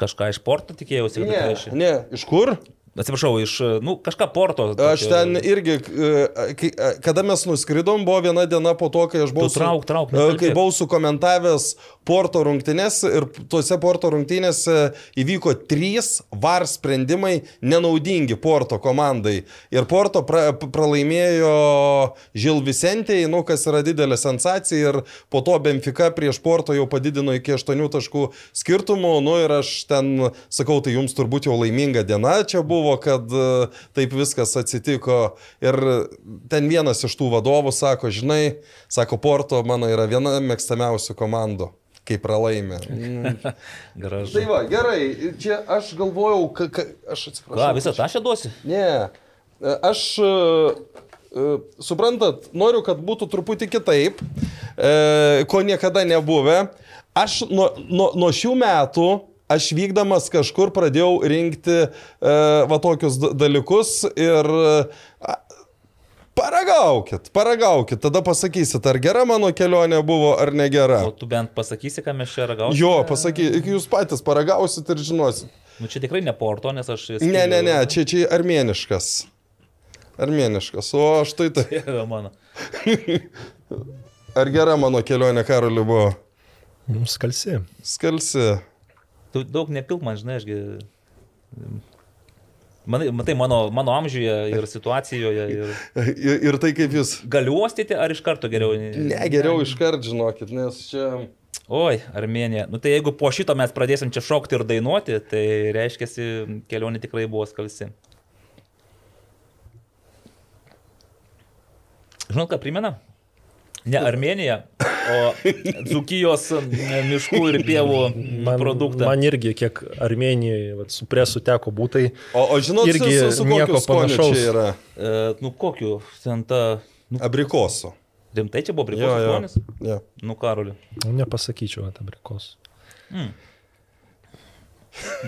Kažką iš porto tikėjausi, kad Ne, atveši. ne, iš kur? Atsiprašau, iš, nu, kažką porto. Aš tokio- ten irgi, e, e, kada mes nuskridom, buvo viena diena po to, kai aš buvau, Tu trauk, trauk, e, kai buvau sukomentavęs Porto rungtynės ir tuose Porto rungtynėse įvyko trys var sprendimai nenaudingi Porto komandai. Ir Porto pra, pralaimėjo Žil Vicentijai, nu, kas yra didelė sensacija ir po to Benfica prieš Porto jau padidino iki 8 taškų skirtumų. Nu ir aš ten sakau, tai jums turbūt jau laiminga diena čia buvo, kad e, taip viskas atsitiko. Ir ten vienas iš tų vadovų sako, žinai, sako, Porto mano yra viena mėgstamiausių komandų, kai pralaimė. [LAUGHS] Gražu. Tai va, gerai, čia aš galvojau, ka, ka, aš atsiprašau. Ką, visą tą aš duosiu? Ne, e, aš, e, suprantat, noriu, kad būtų truputį kitaip, e, ko niekada nebuvę. Aš nuo, nuo, nuo šių metų aš vykdamas kažkur pradėjau rinkti e, va tokius dalykus ir e, paragaukit, paragaukit, tada pasakysit, ar gera mano kelionė buvo, ar negera. O tu bent pasakysi, ką mes čia ragausime? Jo, pasakykit, jūs patys paragausit ir žinosit. Nu čia tikrai ne porto, nes aš... Ne, ne, ne, čia, čia armėniškas. Armėniškas, o štai tai. [LAUGHS] Čia mano. Ar gera mano kelionė, Karoliu, buvo? Skalsi. Skalsi. Tu daug nepilk man, žinai, ašgi... Manai, matai, mano, mano amžiuje ir situacijoje. Ir... [LAUGHS] Ir, ir tai kaip jūs. Galiu uostyti ar iš karto geriau? Ne, geriau iškart žinokit, nes čia... Oi, Armenija. Nu tai jeigu po šito mes pradėsim čia šokti ir dainuoti, tai reiškia, kelionė tikrai buvo skalsi. Žinot, ką primena? Ne Armenija, o Dzukijos miškų ir pievų Man, produktą. man irgi, kiek Armenijoje vat, su presu teko būtai, O, o žinot, Irgi su, su, su nieko kokiu skoniu panašaus. yra? E, nu kokiu, ten ta... Nu, Abrikosų. rimtai čia buvo jo. skonis? jo. Nu, Karoliu. nu, nepasakyčiau, kad abrikos.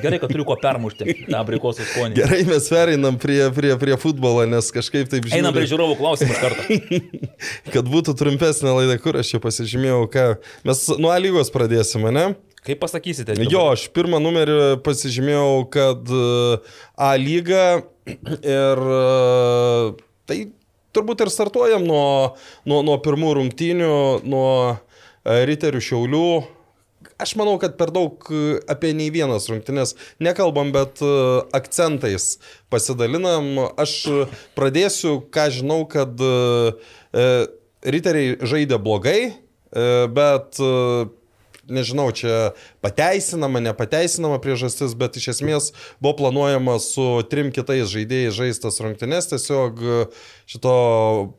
Gerai, kad turiu ko permušti tą abrikosų skonį. Gerai, mes pereinam prie, prie, prie futbolo, nes kažkaip taip Einam prie žiūrovų klausimų iš karto. [LAUGHS] kad būtų trumpesnė laida, kur aš čia pasižymėjau, ką mes nuo A lygos pradėsime, ne? Kaip pasakysite? Jo, aš pirmą numerį pasižymėjau, kad e, A lyga ir e, tai turbūt ir startuojam nuo, nuo, nuo pirmų rungtynių, nuo e, Riterių Šiaulių. Aš manau, kad per daug e, apie nei vienas rungtynės nekalbam, bet e, akcentais pasidalinam. Aš pradėsiu, ką žinau, kad e, e, Riteriai žaidė blogai, e, bet e, nežinau, čia pateisinama, nepateisinama priežastis, bet iš esmės buvo planuojama su trim kitais žaidėjais žaistas rungtynes, tiesiog šito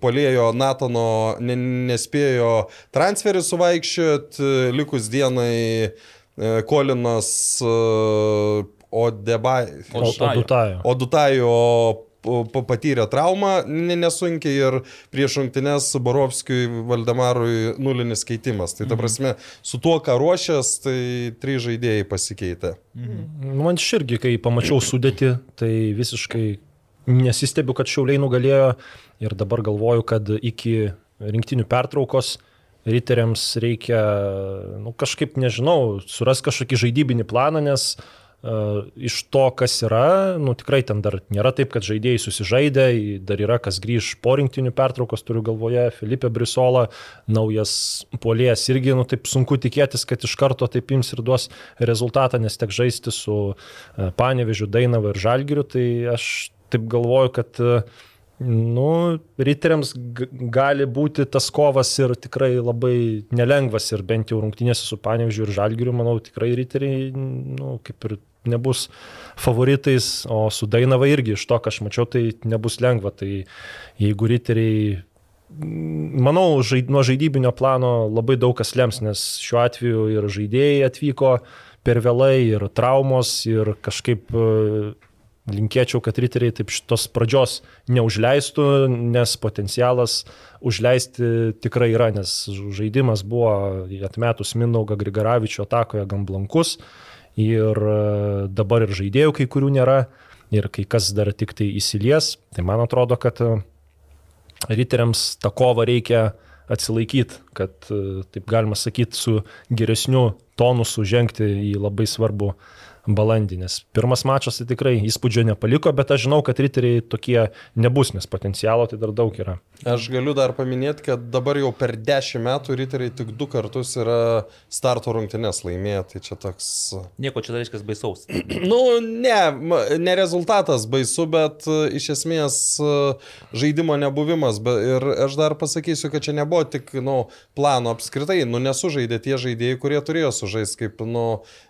polėjo Natano ne, nespėjo transferį suvaikščioti, likus dienai e, Kolinas e, Odebai. O, O patyrė traumą ne- nesunkiai ir prieš rungtynes Borovskijui Valdemarui nulinis keitimas. Tai ta prasme, su tuo, ką ruošęs, tai trys žaidėjai pasikeitė. Nu, Man irgi, kai pamačiau sudėti, tai visiškai nesistebiu, kad šiauliai nugalėjo ir dabar galvoju, kad iki rinktinių pertraukos riteriams reikia, nu, kažkaip, nežinau, suras kažkokį žaidybinį planą, nes uh, iš to, kas yra, nu, tikrai ten dar nėra taip, kad žaidėjai susižaidė, dar yra kas grįž po rinktinių pertraukos, turiu galvoje, Filipe Brisola, naujas polėjas irgi, nu, taip sunku tikėtis, kad iš karto taip ims ir duos rezultatą, nes tek žaisti su e, Panevežiu, Dainava ir Žalgiriu, tai aš taip galvoju, kad e, Nu, riteriams gali būti tas kovas ir tikrai labai nelengvas ir bent jau rungtynėse su Panevižiu ir Žalgiriu, manau, tikrai riteriai, nu, kaip ir nebus favoritais, o su Dainava irgi iš to, ką aš mačiau, tai nebus lengva. Tai jeigu riteriai, manau, žaid, nuo žaidybinio plano labai daug kas lems, nes šiuo atveju ir žaidėjai atvyko per vėlai, ir traumos, ir kažkaip linkėčiau, kad riteriai taip šitos pradžios neužleistų, nes potencialas užleisti tikrai yra, nes žaidimas buvo atmetus Mindaugą Grigaravičio atakoje gan blankus ir e, dabar ir žaidėjų kai kurių nėra ir kai kas dar tik tai įsilies, tai man atrodo, kad e, riteriams tą kovą reikia atsilaikyti, kad, e, taip galima sakyti, su geresniu tonusu žengti į labai svarbu balandį, nes pirmas mačas tai tikrai įspūdžio nepaliko, bet aš žinau, kad riteriai tokie nebus, nes potencialo tai dar daug yra. Aš galiu dar paminėti, kad dabar jau per dešimt metų riteriai tik du kartus yra starto rungtynės laimėję, tai čia toks... Nieko čia reiškia baisaus. [CLEARS THROAT] Nu, ne, ne rezultatas baisu, bet e, iš esmės e, žaidimo nebuvimas. be- Ir aš dar pasakysiu, kad čia nebuvo tik, nu, plano apskritai, nu, nesužaidė tie žaidėjai, kurie turėjo sužaisti, kaip, nu,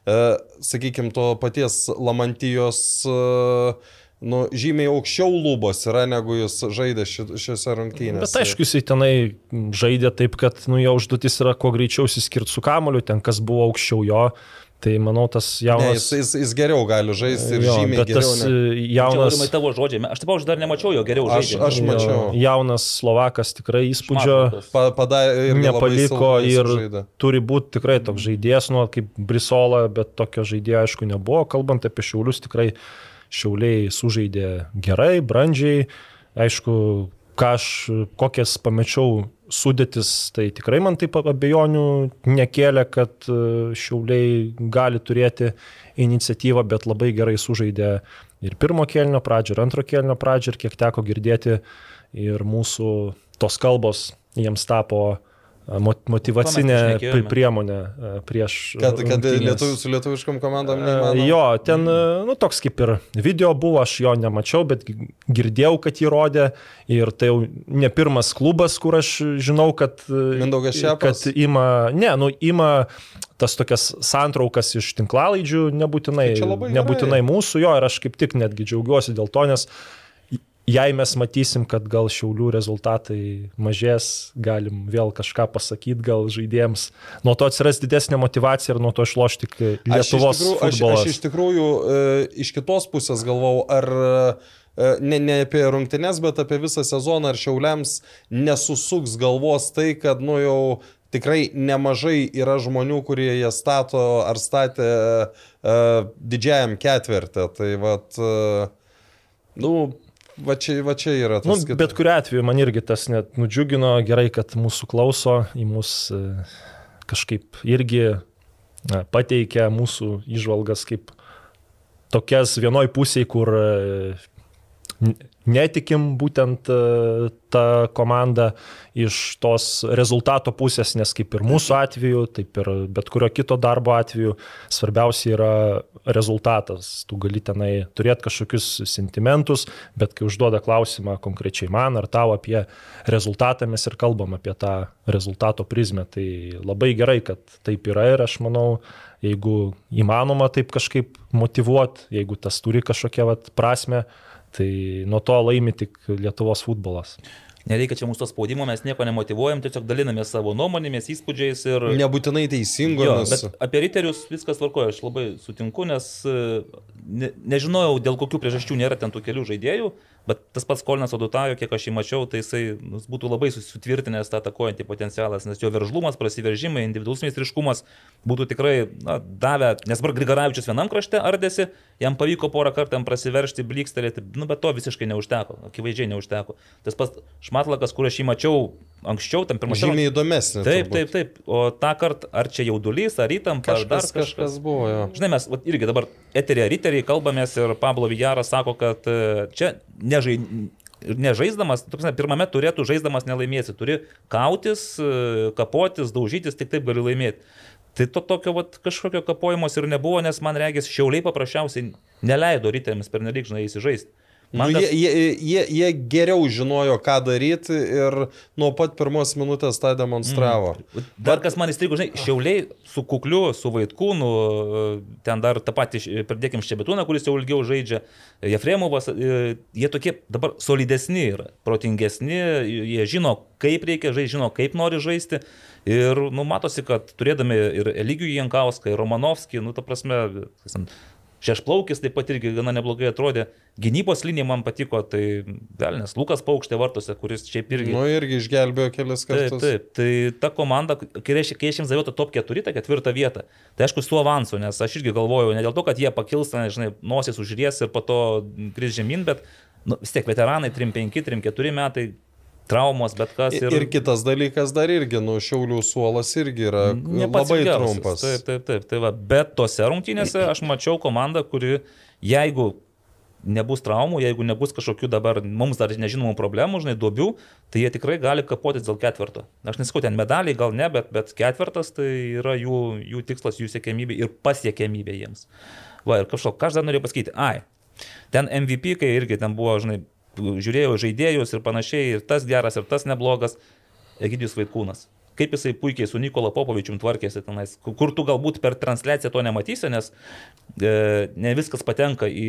e, sakykime, to paties Lamantijos. E, Nu, žymiai aukščiau lubos yra, negu jis žaidė ši, šiuose rungtynėse. Bet aišku, jisai tenai žaidė taip, kad nu, jo užduotis yra kuo greičiau įsiskirti su kamoliu, ten kas buvo aukščiau jo, Tai manau, tas Ne, jaunas... jis, jis, jis geriau gali žaisti ir jo, žymiai bet tas geriau. Ne. e, Jaunas. jaunas... tavo žodžiai. Aš taip aš dar nemačiau jo geriau Aš- žaidžiant. aš mačiau. jo, Jaunas Slovakas tikrai įspūdžio. Pa, padarė ir nepaliko ir žaidė. turi būti tikrai toks žaidėjas, nu, kaip Brisola, bet tokio žaidėjo aišku nebuvo. Kalbant apie šiaulius, tikrai šiauliai sužaidė gerai, brandžiai. Aišku, ką aš, kokias pamečiau sudėtis, tai tikrai man taip abejonių nekėlė, kad e, šiauliai gali turėti iniciatyvą, bet labai gerai sužaidė ir pirmo kelnio pradžią, ir antro kelnio pradžią, ir kiek teko girdėti, ir mūsų tos kalbos jiems tapo mo- motivacinė priemonė e, prieš. Kad, kad lietuvių, su lietuviškom komandom neįmanoma. Jo, ten, e, nu, toks kaip ir video buvo, aš jo nemačiau, bet gi- girdėjau, kad jį rodė ir tai jau ne pirmas klubas, kur aš žinau, kad, e, Mindaugas Šepas? kad ima, ne, nu, ima tas tokias santraukas iš tinklalaidžių, nebūtinai, Tai nebūtinai gerai. mūsų, jo, ir aš kaip tik netgi džiaugiuosi dėl to, nes jei mes matysim, kad gal šiaulių rezultatai mažės, galim vėl kažką pasakyti, gal žaidėjams nuo to atsiras didesnė motivacija ir nuo to išloš tik Lietuvos aš iš tikrųjų, aš, futbolas. aš iš tikrųjų e, iš kitos pusės galvau, ar e, ne, ne apie rungtynes, bet apie visą sezoną, ar šiauliams nesusuks galvos tai, kad nu jau tikrai nemažai yra žmonių, kurie jie stato ar statė e, didžiajam ketvirtį. Tai vad, e, nu, va čia, va čia yra tas. Nu, kita- bet kuriu atveju man irgi tas net nudžiugino, gerai, kad mūsų klauso, į mus e, kažkaip irgi na, pateikia mūsų išvalgas kaip tokias vienoj pusėje, kur e, netikim būtent e, tą komandą iš tos rezultato pusės, nes kaip ir mūsų atveju, taip ir bet kurio kito darbo atveju, svarbiausia yra rezultatas. Tu gali tenai turėti kažkokius sentimentus, bet kai užduoda klausimą konkrečiai man ar tau apie rezultatą, mes ir kalbam apie tą rezultato prizmę. Tai labai gerai, kad taip yra ir aš manau, jeigu įmanoma taip kažkaip motivuoti, jeigu tas turi kažkokią vat, prasme, tai nuo to laimi tik Lietuvos futbolas. Nereikia čia mūsų spaudimo, mes nieko nemotivuojam, tiesiog dalinamės savo nuomonėmis, įspūdžiais ir... Nebūtinai teisingo, Jo, nes... bet apie riterius viskas tvarkoja, aš labai sutinku, nes e, ne, nežinojau, dėl kokių priežasčių nėra ten tų kelių žaidėjų, bet tas pats Kolinas Odutajo, kiek aš jį mačiau, tai jisai nu, būtų labai sutvirtinęs tą atakuojantį potencialas, nes jo veržlumas, prasiveržimai, individualus meistriškumas būtų tikrai na, davę, nes dabar Grigaravičius vienam krašte ardėsi, jam pavyko porą kartų jam prasiveršti, blikstelėti, nu, bet to visiškai neužteko, akivaizdžiai neužteko. Tas pats Šmatlakas, kur aš jį mačiau anksčiau, tam pirmą Žymiai įdomesnė. Taip, turbūt. taip, taip. O tą kartą, ar čia jaudulys, ar įtampa, ar dar Kažkas, kažkas. kažkas buvo, jo. Žinai, mes vat, irgi dabar eterė riteriai kalbamės ir Pablo Vijaras sako, kad e, čia nežai, nežaisdamas, tu prasme, pirmame turėtų žaisdamas nelaimėsi, turi kautis, e, kapotis, daužytis, tik taip gali laimėti. Tai to tokio vat, kažkokio kapojimos ir nebuvo, nes man regis šiauliai paprasčiausiai neleido ryteriams per nelik, žinai, įsižaisti. Man nu, jie, jie, jie, jie geriau žinojo, ką daryti ir nuo pat pirmos minutės tą demonstravo. Mm. Dar kas man įstrigo, žinai, šiauliai su kukliu, su vaikūnu, ten dar tą patį, pridėkim Šebetūną, kuris jau ilgiau žaidžia, Jefremovas, e, jie tokie dabar solidesni yra, protingesni, jie žino, kaip reikia žaisti, žino, kaip nori žaisti. Ir, nu, matosi, kad turėdami ir Eligijų Jankauską, ir Romanovskį, nu, ta prasme, Šešplaukis taip pat irgi gana neblogai atrodė. Gynybos linija man patiko, tai velnės Lukas Paukštė vartose, kuris šiaip irgi... Nu irgi išgelbėjo kelis Taip, kartus. taip, tai ta komanda, kai aš jiems daviau tą top 4, tą ketvirtą vietą, tai aišku, su avansu, nes aš irgi galvojau, ne dėl to, kad jie pakils, ten, žinai, nosis užries ir po to kris žemyn, bet nu, vis tiek veteranai 3-5, 3-4 metai, traumos, bet kas. Ir, ir kitas dalykas dar irgi, nu, Šiaulių suolas irgi yra labai trumpas. Taip, taip, taip. Tai va, bet tose rungtynėse aš mačiau komandą, kuri, jeigu nebus traumų, jeigu nebus kažkokių dabar mums dar nežinomų problemų, žinai, duobių, tai jie tikrai gali kapotis dėl ketvirto. Aš nesakau, ten medaliai gal ne, bet, bet ketvirtas tai yra jų, jų tikslas, jų siekiamybė ir pasiekiamybė jiems. Va, ir kažko, ką aš dar norėjau pasakyti, ai, ten MVP, kai irgi ten buvo, žinai, žiūrėjau žaidėjus ir panašiai, ir tas geras, ir tas neblogas, Egidijus Vaikūnas. kaip jisai puikiai su Nikola Popovičium tvarkėsi tenais, kur tu galbūt per transliaciją to nematysi, nes e, ne viskas patenka į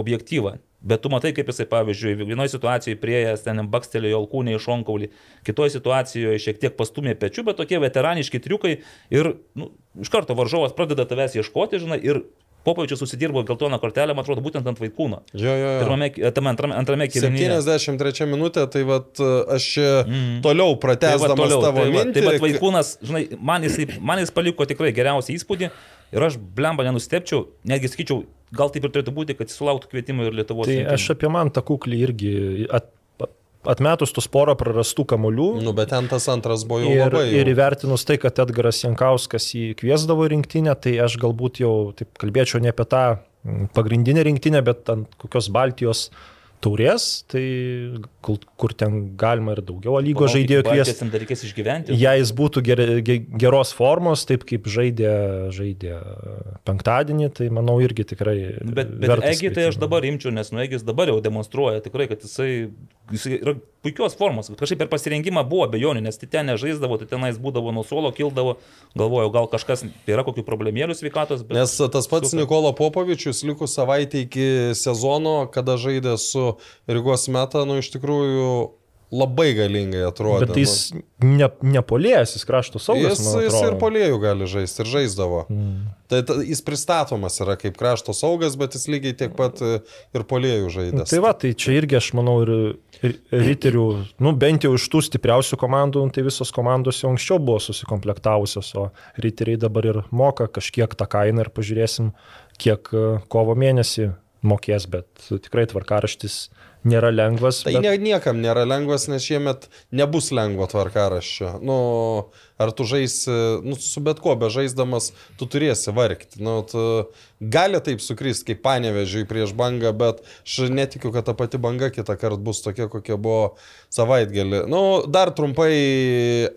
objektyvą. Bet tu matai, kaip jisai, pavyzdžiui, vienoje situacijoje prieėjęs ten bakstelėjo alkūnį iš šonkaulį, kitoje situacijoje šiek tiek pastumė pečių, bet tokie veteraniški triukai ir nu, iš karto varžovas pradeda tavęs ieškoti, žinai, ir Popovičius susidirbo geltoną kortelę, man atrodo, būtent ant vaikūno. Jo, jo, jo. Pirmame, tame antrame, antrame kėlinyje. 73 minutė, tai vat, aš čia Mhm. toliau Tai va, pratęsdamas toliau, tavo tai mintį. tai va, vaikūnas, žinai, man jis, man jis paliko tikrai geriausią įspūdį ir aš blemba nenustepčiau, netgi sakyčiau, gal taip ir turėtų būti, kad jis sulauktų kvietimų ir Lietuvos. Tai rinktinei. aš apie man tą kuklį irgi at, atmetus tus porą prarastų kamolių. Nu, bet ten tas antras buvo jau Ir, labai. ir jau. įvertinus tai, kad Edgaras Jankauskas jį kviesdavo rinktinę, tai aš galbūt jau taip kalbėčiau ne apie tą pagrindinę rinktinę, bet ant kokios Baltijos taurės, tai kur, kur ten galima ir daugiau lygos Palaukit, žaidėjų kviesti. ten dar reikės išgyventi. Jei jis būtų ger, ge- geros formos, taip kaip žaidė, žaidė penktadienį, tai manau irgi tikrai. Bet, bet Egi tai aš dabar imčiau, nes nu Egis dabar jau demonstruoja tikrai, kad jisai, jisai yra puikios formos. Kažkaip per pasirengimą buvo abejonių, nes tai ten nežaisdavo, tai tenais būdavo nuo suolo, kildavo, galvojau, gal kažkas yra kokių problemėlių sveikatos. Nes tas pats Super. Nikola Popovičius likus savaitę iki sezono, kada žaidė su Rygos meta, nu iš tikrųjų labai galingai atrodė. Bet jis ne, nepolėjęs, jis krašto Nu, saugas. Jis, jis ir polėjų gali žaisti, ir žaisdavo. Mm. Tai ta, jis pristatomas yra kaip krašto saugas, bet jis lygiai tiek pat e, ir polėjų žaidė. Tai va, tai čia irgi aš manau ir, ir riterių, nu bent jau iš tų stipriausių komandų, tai visos komandos jau anksčiau buvo susikomplektavusios, o riteriai dabar ir moka kažkiek tą kainą ir pažiūrėsim, kiek e, kovo mėnesį mokės, bet tikrai tvarkaraštis nėra lengvas. Tai bet... ne, niekam nėra lengvas, nes šiemet nebus lengvo tvarkaraščio. Nu, ar tu žaisi, nu, su bet kuo bežaisdamas, tu turėsi vargti. Nu, tu gali taip sukristi kaip panevežiai prieš bangą, bet aš netikiu, kad ta pati banga kitą kartą bus tokia, kokia buvo savaitgalį. Nu, dar trumpai,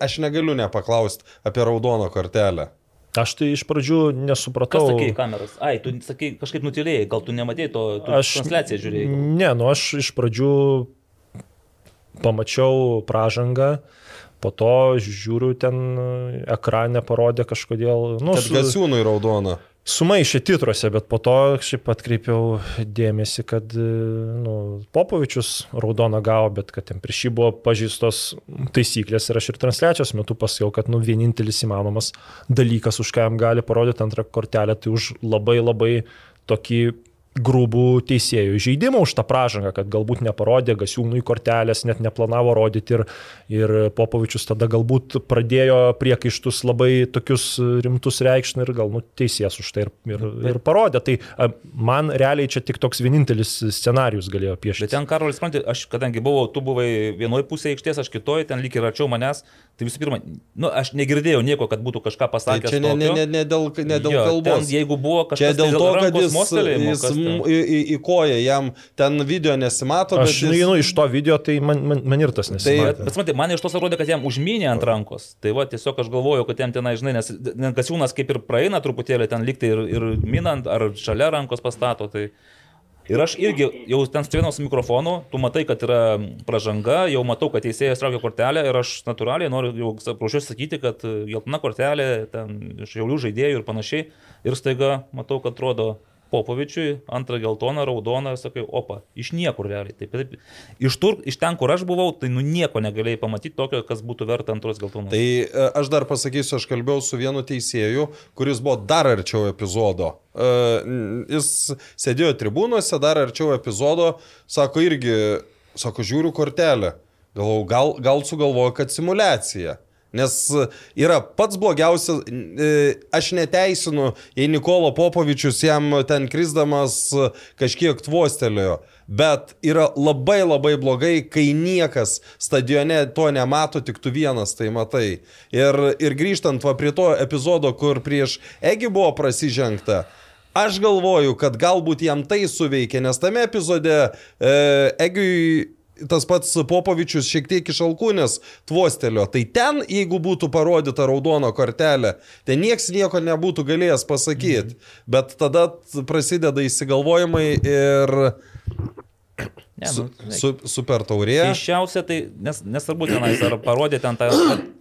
aš negaliu nepaklausti apie raudoną kortelę. Aš tai iš pradžių Kas nesupratau. sakė į kameras? Ai, tu sakai, kažkaip nutilėjai, gal tu nematėjai to, tu Aš transliaciją žiūrėjai. gal? Ne, nu aš iš pradžių pamačiau pražangą, po to žiūriu ten ekrane parodė kažkodėl, nu, Kad su, gasiūnui raudona. Sumaišė titruose, bet po to šiaip atkreipiau dėmesį, kad e, nu, Popovičius raudoną gavo, bet kad ten prieš jį buvo pažįstos taisyklės ir aš ir transliacijos metu pasakiau, kad nu, vienintelis įmanomas dalykas, už ką jam gali parodyti antrą kortelę, tai už labai labai tokį grūbų teisėjų žaidimą už tą pražangą, kad galbūt neparodė gasiūnui kortelės, net neplanavo rodyti ir, ir Popovičius tada galbūt pradėjo priekaištus labai tokius rimtus reikšti ir gal nu, teisėjas už tai ir, ir, ir parodė. Tai man realiai čia tik toks vienintelis scenarius galėjo piešti. Bet ten, Karolis, supranti, aš kadangi buvau, tu buvai vienoje pusėje aikštės, aš kitoje, ten lyg ir arčiau manęs, tai visų pirma, nu, aš negirdėjau nieko, kad būtų kažką Tai pasakęs. čia ne, ne, ne, ne dėl, ne dėl Jo, kalbos. Ten, jeigu buvo Čia kažkas dėl tai to, kad rankos jis, jis į, į, į koją, jam ten video nesimato, Aš bet nu, jis, nu, iš to video, tai man, man, man ir tas Tai- nesimatė. Bet, matai, man iš tos atrodė, kad jam užmynė ant rankos. Tai va, tiesiog aš galvoju, kad jam tenai, žinai, nes Gasiūnas kaip ir praeina truputėlį ten liktai ir, ir minant, ar šalia rankos pastato. Tai... Ir aš irgi jau ten stovėjau su mikrofonu, tu matai, kad yra pažanga, jau matau, kad teisėjas traukia kortelę ir aš natūraliai noriu jau prašiuosi sakyti, kad geltona kortelė, ten iš jaulių žaidėjų ir panašiai. Ir staiga matau, kad atrodo Popovičiui, antrą geltoną, raudoną, sakai, opa, iš niekur realiai. Taip, taip. Iš, tur, iš ten, kur aš buvau, tai nu nieko negalėjai pamatyti tokio, kas būtų verta antros geltonos. Tai e, aš dar pasakysiu, aš kalbėjau su vienu teisėju, kuris buvo dar arčiau epizodo. E, Jis sėdėjo tribūnuose, dar arčiau epizodo, sako irgi, sako, žiūriu kortelę. Galvau, gal, gal sugalvoju, kad simulacija. Nes yra pats blogiausias, e, aš neteisinu, jei Nikolo Popovičius jam ten krisdamas kažkiek tvostelėjo, bet yra labai labai blogai, kai niekas stadione to nemato, tik tu vienas tai matai. Ir, ir grįžtant va prie to epizodo, kur prieš Egi buvo prasižengta. Aš galvoju, kad galbūt jam tai suveikė, nes tame epizode e, Egiui tas pats Popovičius šiek tiek iš alkūnės tvostelio. Tai ten, jeigu būtų parodyta raudono kortelė, tai nieks nieko nebūtų galėjęs pasakyti. Bet tada prasideda įsigalvojimai ir Ne, nu, su, super taurė. Keiščiausia tai, nes, nesvarbu tenais, ar parodė ten tą,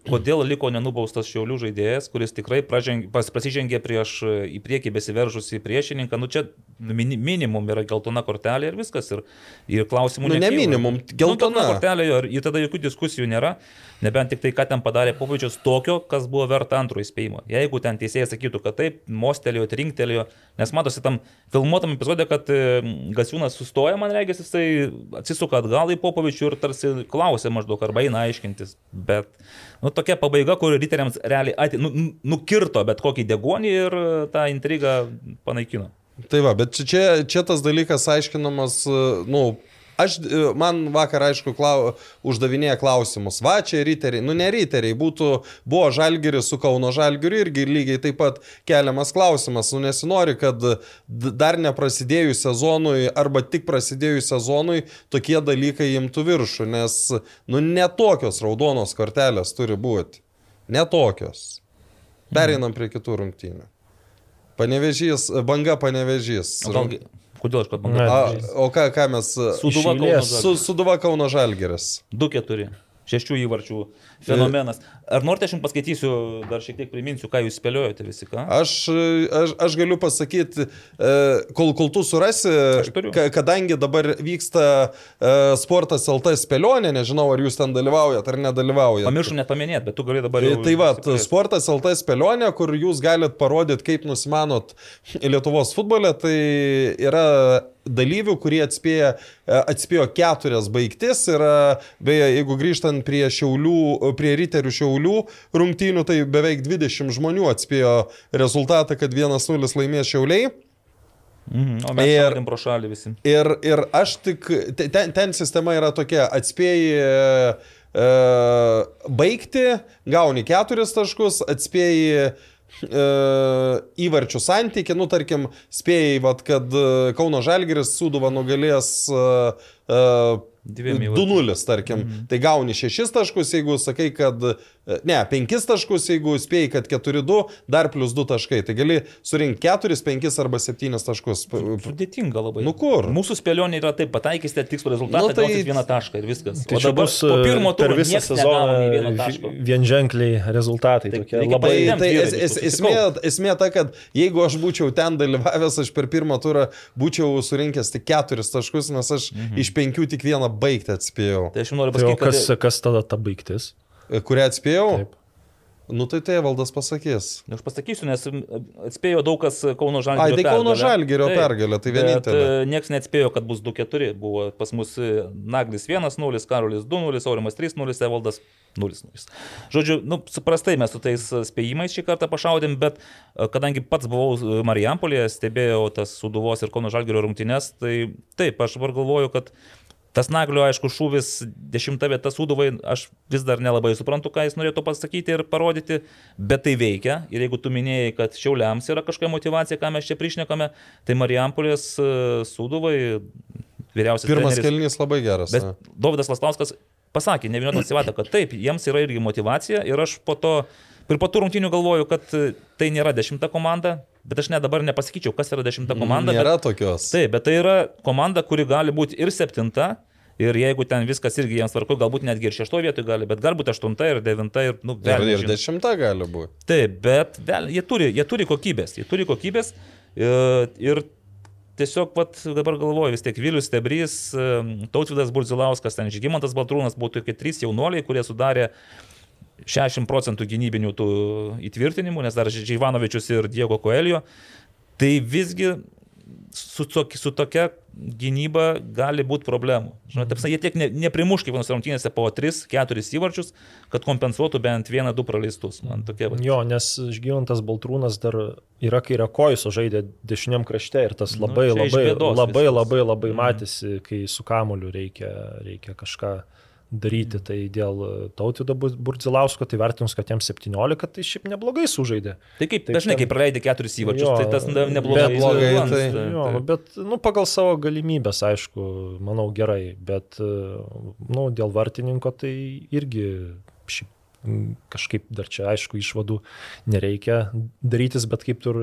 kodėl liko nenubaustas šiaulių žaidėjas, kuris tikrai praženg, pas, prasižengė prieš į priekį besiveržusį priešininką. Nu čia mini, minimum yra geltona kortelė ir viskas. Ir, ir klausimų Nu, ne nekyla. minimum, Nu, geltona. kortelė ir, tada jokių diskusijų nėra. Nebent tik tai, ką ten padarė Popovičius tokio, kas buvo verta antro įspėjimo. Jeigu ten teisėjas sakytų, kad taip, mostelėjo, trinktelėjo, nes matosi tam filmuotam epizodė, kad e, Gasiūnas sustoja, man reikia, jisai atsisuka atgal į Popovičių ir tarsi klausė maždaug, arba eina aiškintis. Bet, nu, tokia pabaiga, kur riteriams realiai ati, nu, nu- nukirto bet kokį degonį ir e, tą intrigą panaikino. Tai va, bet čia- čia, čia tas dalykas aiškinamas, e, nu, aš, e, man vakar aišku klau, uždavinėja klausimus, va čia riteriai, nu ne riteriai, būtų, buvo žalgeris su Kauno žalgeriu irgi lygiai taip pat keliamas klausimas, nu nesinori, kad dar neprasidėjus sezonui arba tik prasidėjus sezonui tokie dalykai imtų viršų, nes, nu, netokios raudonos kortelės turi būti. Netokios. Pereinam prie kitų rungtynių. Panevežys, banga panevežys. Gal, kodėl aš kalbu? O ką, ką mes... Suduva Kauno. Su, Suduva Kauno Žalgeris. 2-4. Šešių įvarčių fenomenas. Ar norite, aš jums paskaitysiu, dar šiek tiek priminsiu, ką jūs spėliojate visi, ką? Aš, aš, aš galiu pasakyti, e, kol, kol tu surasi, kadangi dabar vyksta e, sportas LT spėlionė, nežinau, ar jūs ten dalyvaujat ar nedalyvaujat. Pamiršau net paminėti, bet tu gali dabar Tai, jau... tai va, sportas LT spėlionė, kur jūs galite parodyti, kaip nusimanot Lietuvos futbole, tai yra dalyvių, kurie atspėjo, atspėjo keturias baigtis ir e, beje, jeigu grįžtant prie šiaulių, prie riterių šiaulių rungtynių, tai beveik 20 žmonių atspėjo rezultatą, kad 1-0 laimės šiauliai. Mhm, o mes Ir- pro šalį visi. Ir, ir aš tik, te- ten, ten sistema yra tokia, atspėjai e, baigti, gauni keturis taškus, atspėjai e, įvarčių santyki, nu tarkim, spėjai, vat, kad e, Kauno Žalgiris Sūduva nugalės e, e, įvarčiais. 2-0, tarkim. Mhm. Tai gauni 6 taškus, jeigu sakai, kad... e, Ne, 5 taškus, jeigu spėjai, kad 4-2, dar plus 2 taškai. Tai gali surinkti 4, 5 arba 7 taškus. Sudėtinga labai. Nu kur? Mūsų spėlionė yra taip, pataikysite tikslų rezultatą, Nu tai- vieną tašką ir viskas. Tai o dabar bus po pirmo per turo visą sezoną vienženkliai rezultatai. Tai Tokie labai... Tai, tai es, es, esmė, esmė ta, kad jeigu aš būčiau ten dalyvavęs, aš per pirmą turą būčiau surinkęs tik keturis taškus, nes aš mhm. iš penkių tik vieną baigtį atspėjau. Tai aš jums noriu Tai pasakyti, kas, kad... kas tada ta baigtis? Kurią atspėjau? Taip. Nu tai tai valdas pasakys. Aš pasakysiu, nes atspėjo daug kas Kauno Ai, Žalgirio tai Kauno pergalę. Žalgirio Taip. pergalė, tai vienintelė. E, Niekas neatspėjo, kad bus 2-4. Buvo pas mus e, Naglis 1-0, Karolis 2-0, Aurimas 3-0, Evaldas 0-0. Žodžiu, nu, suprastai mes su tais e, spėjimais šį kartą pašaudėm, bet e, kadangi pats buvau e, Marijampolėje, stebėjau tas Suduvos ir Kauno Žalgirio rungtynes, tai taip, aš dabar galvoju, kad Tas naglio, aišku, šūvis dešimta vieta suduvai, aš vis dar nelabai suprantu, ką jis norėtų pasakyti ir parodyti, bet tai veikia. Ir jeigu tu minėjai, kad šiauliams yra kažkokia motivacija, ką mes čia prišnekame, tai Marijampolės e, suduvai vyriausias Pirmas kelnys labai geras. Bet ne? Dovydas Lastauskas pasakė, ne vieną atsivatą, kad taip, jiems yra irgi motivacija ir aš po to, ir po tų rungtynių galvoju, kad tai nėra dešimta komanda, bet aš net dabar nepasakyčiau, kas yra dešimta komanda. Nėra bet, tokios. taip, bet tai yra komanda, kuri gali būti ir septinta. Ir jeigu ten viskas irgi jiems tvarko, galbūt netgi ir šeštoje vietoje gali, bet galbūt aštunta ir devinta ir, nu, Ir, velnias ir žino. dešimta gali būti. Taip, bet vėl, jie, turi, jie turi kokybės, jie turi kokybės ir, ir tiesiog vat, dabar galvoju, vis tiek Vilius Tebrys, Tautvidas Burzilauskas, ten Žygimantas Baltrūnas buvo tokie trys jaunuoliai, kurie sudarė 60 procentų gynybinių tų įtvirtinimų, nes dar Žyvanovičius ir Diego Koelio. Tai visgi su, tok- su tokia gynyba gali būti problemų. Žinote, taip, jie tiek ne, neprimuš kiekvienos rungtynėse po 3-4 įvarčius, kad kompensuotų bent 1-2 praleistus. Man tokia va. Jo, nes Žgymantas Baltrūnas dar yra kairė kojus, o žaidė dešiniam krašte ir tas Nu, labai, iš labai, labai, labai, labai Mhm. matėsi, kai su kamoliu reikia, reikia kažką daryti. Tai dėl Tautvido Burdzilausko, tai vertinus, kad jam 17, tai šiaip neblogai sužaidė. Tai kaip Taip, dažnai, ten- kai praleidai keturis įvarčius, Jo, tai tas ne- neblogai. bet- blogai, lanksta, tai- Jo, taip. bet, nu, pagal savo galimybės, aišku, manau gerai, bet, nu, dėl vartininko tai irgi šiaip kažkaip dar čia, aišku, išvadų nereikia darytis, bet kaip tur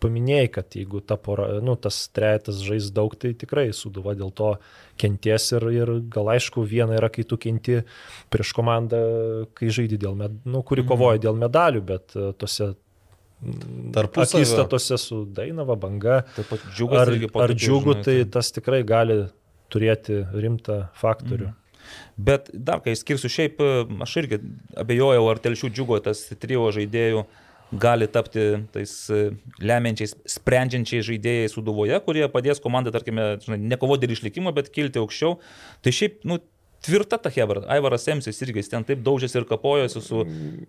paminėjai, kad jeigu ta pora, nu, tas trejetas žais daug, tai tikrai suduva dėl to kenties ir, ir gal aišku, viena yra, kai tu kenti prieš komandą, kai žaidži dėl, med, nu, kuri kovoja dėl medalių, bet e, tose mm, akistatose su Dainava, Banga ar, ar džiugu, žinai, tai tas tikrai gali turėti rimtą faktorių. Bet dar, kai skirsiu šiaip, aš irgi abejojau, ar telšių džiugo tas trijo žaidėjų gali tapti tais e, lemiančiais, sprendžiančiais žaidėjais suduvoje, kurie padės komandai, tarkime, nekovoti dėl išlikimo, bet kilti aukščiau. Tai šiaip, nu, tvirta ta Hebra. Aivaras Semsis irgi ten taip daužėsi ir kapojosi su,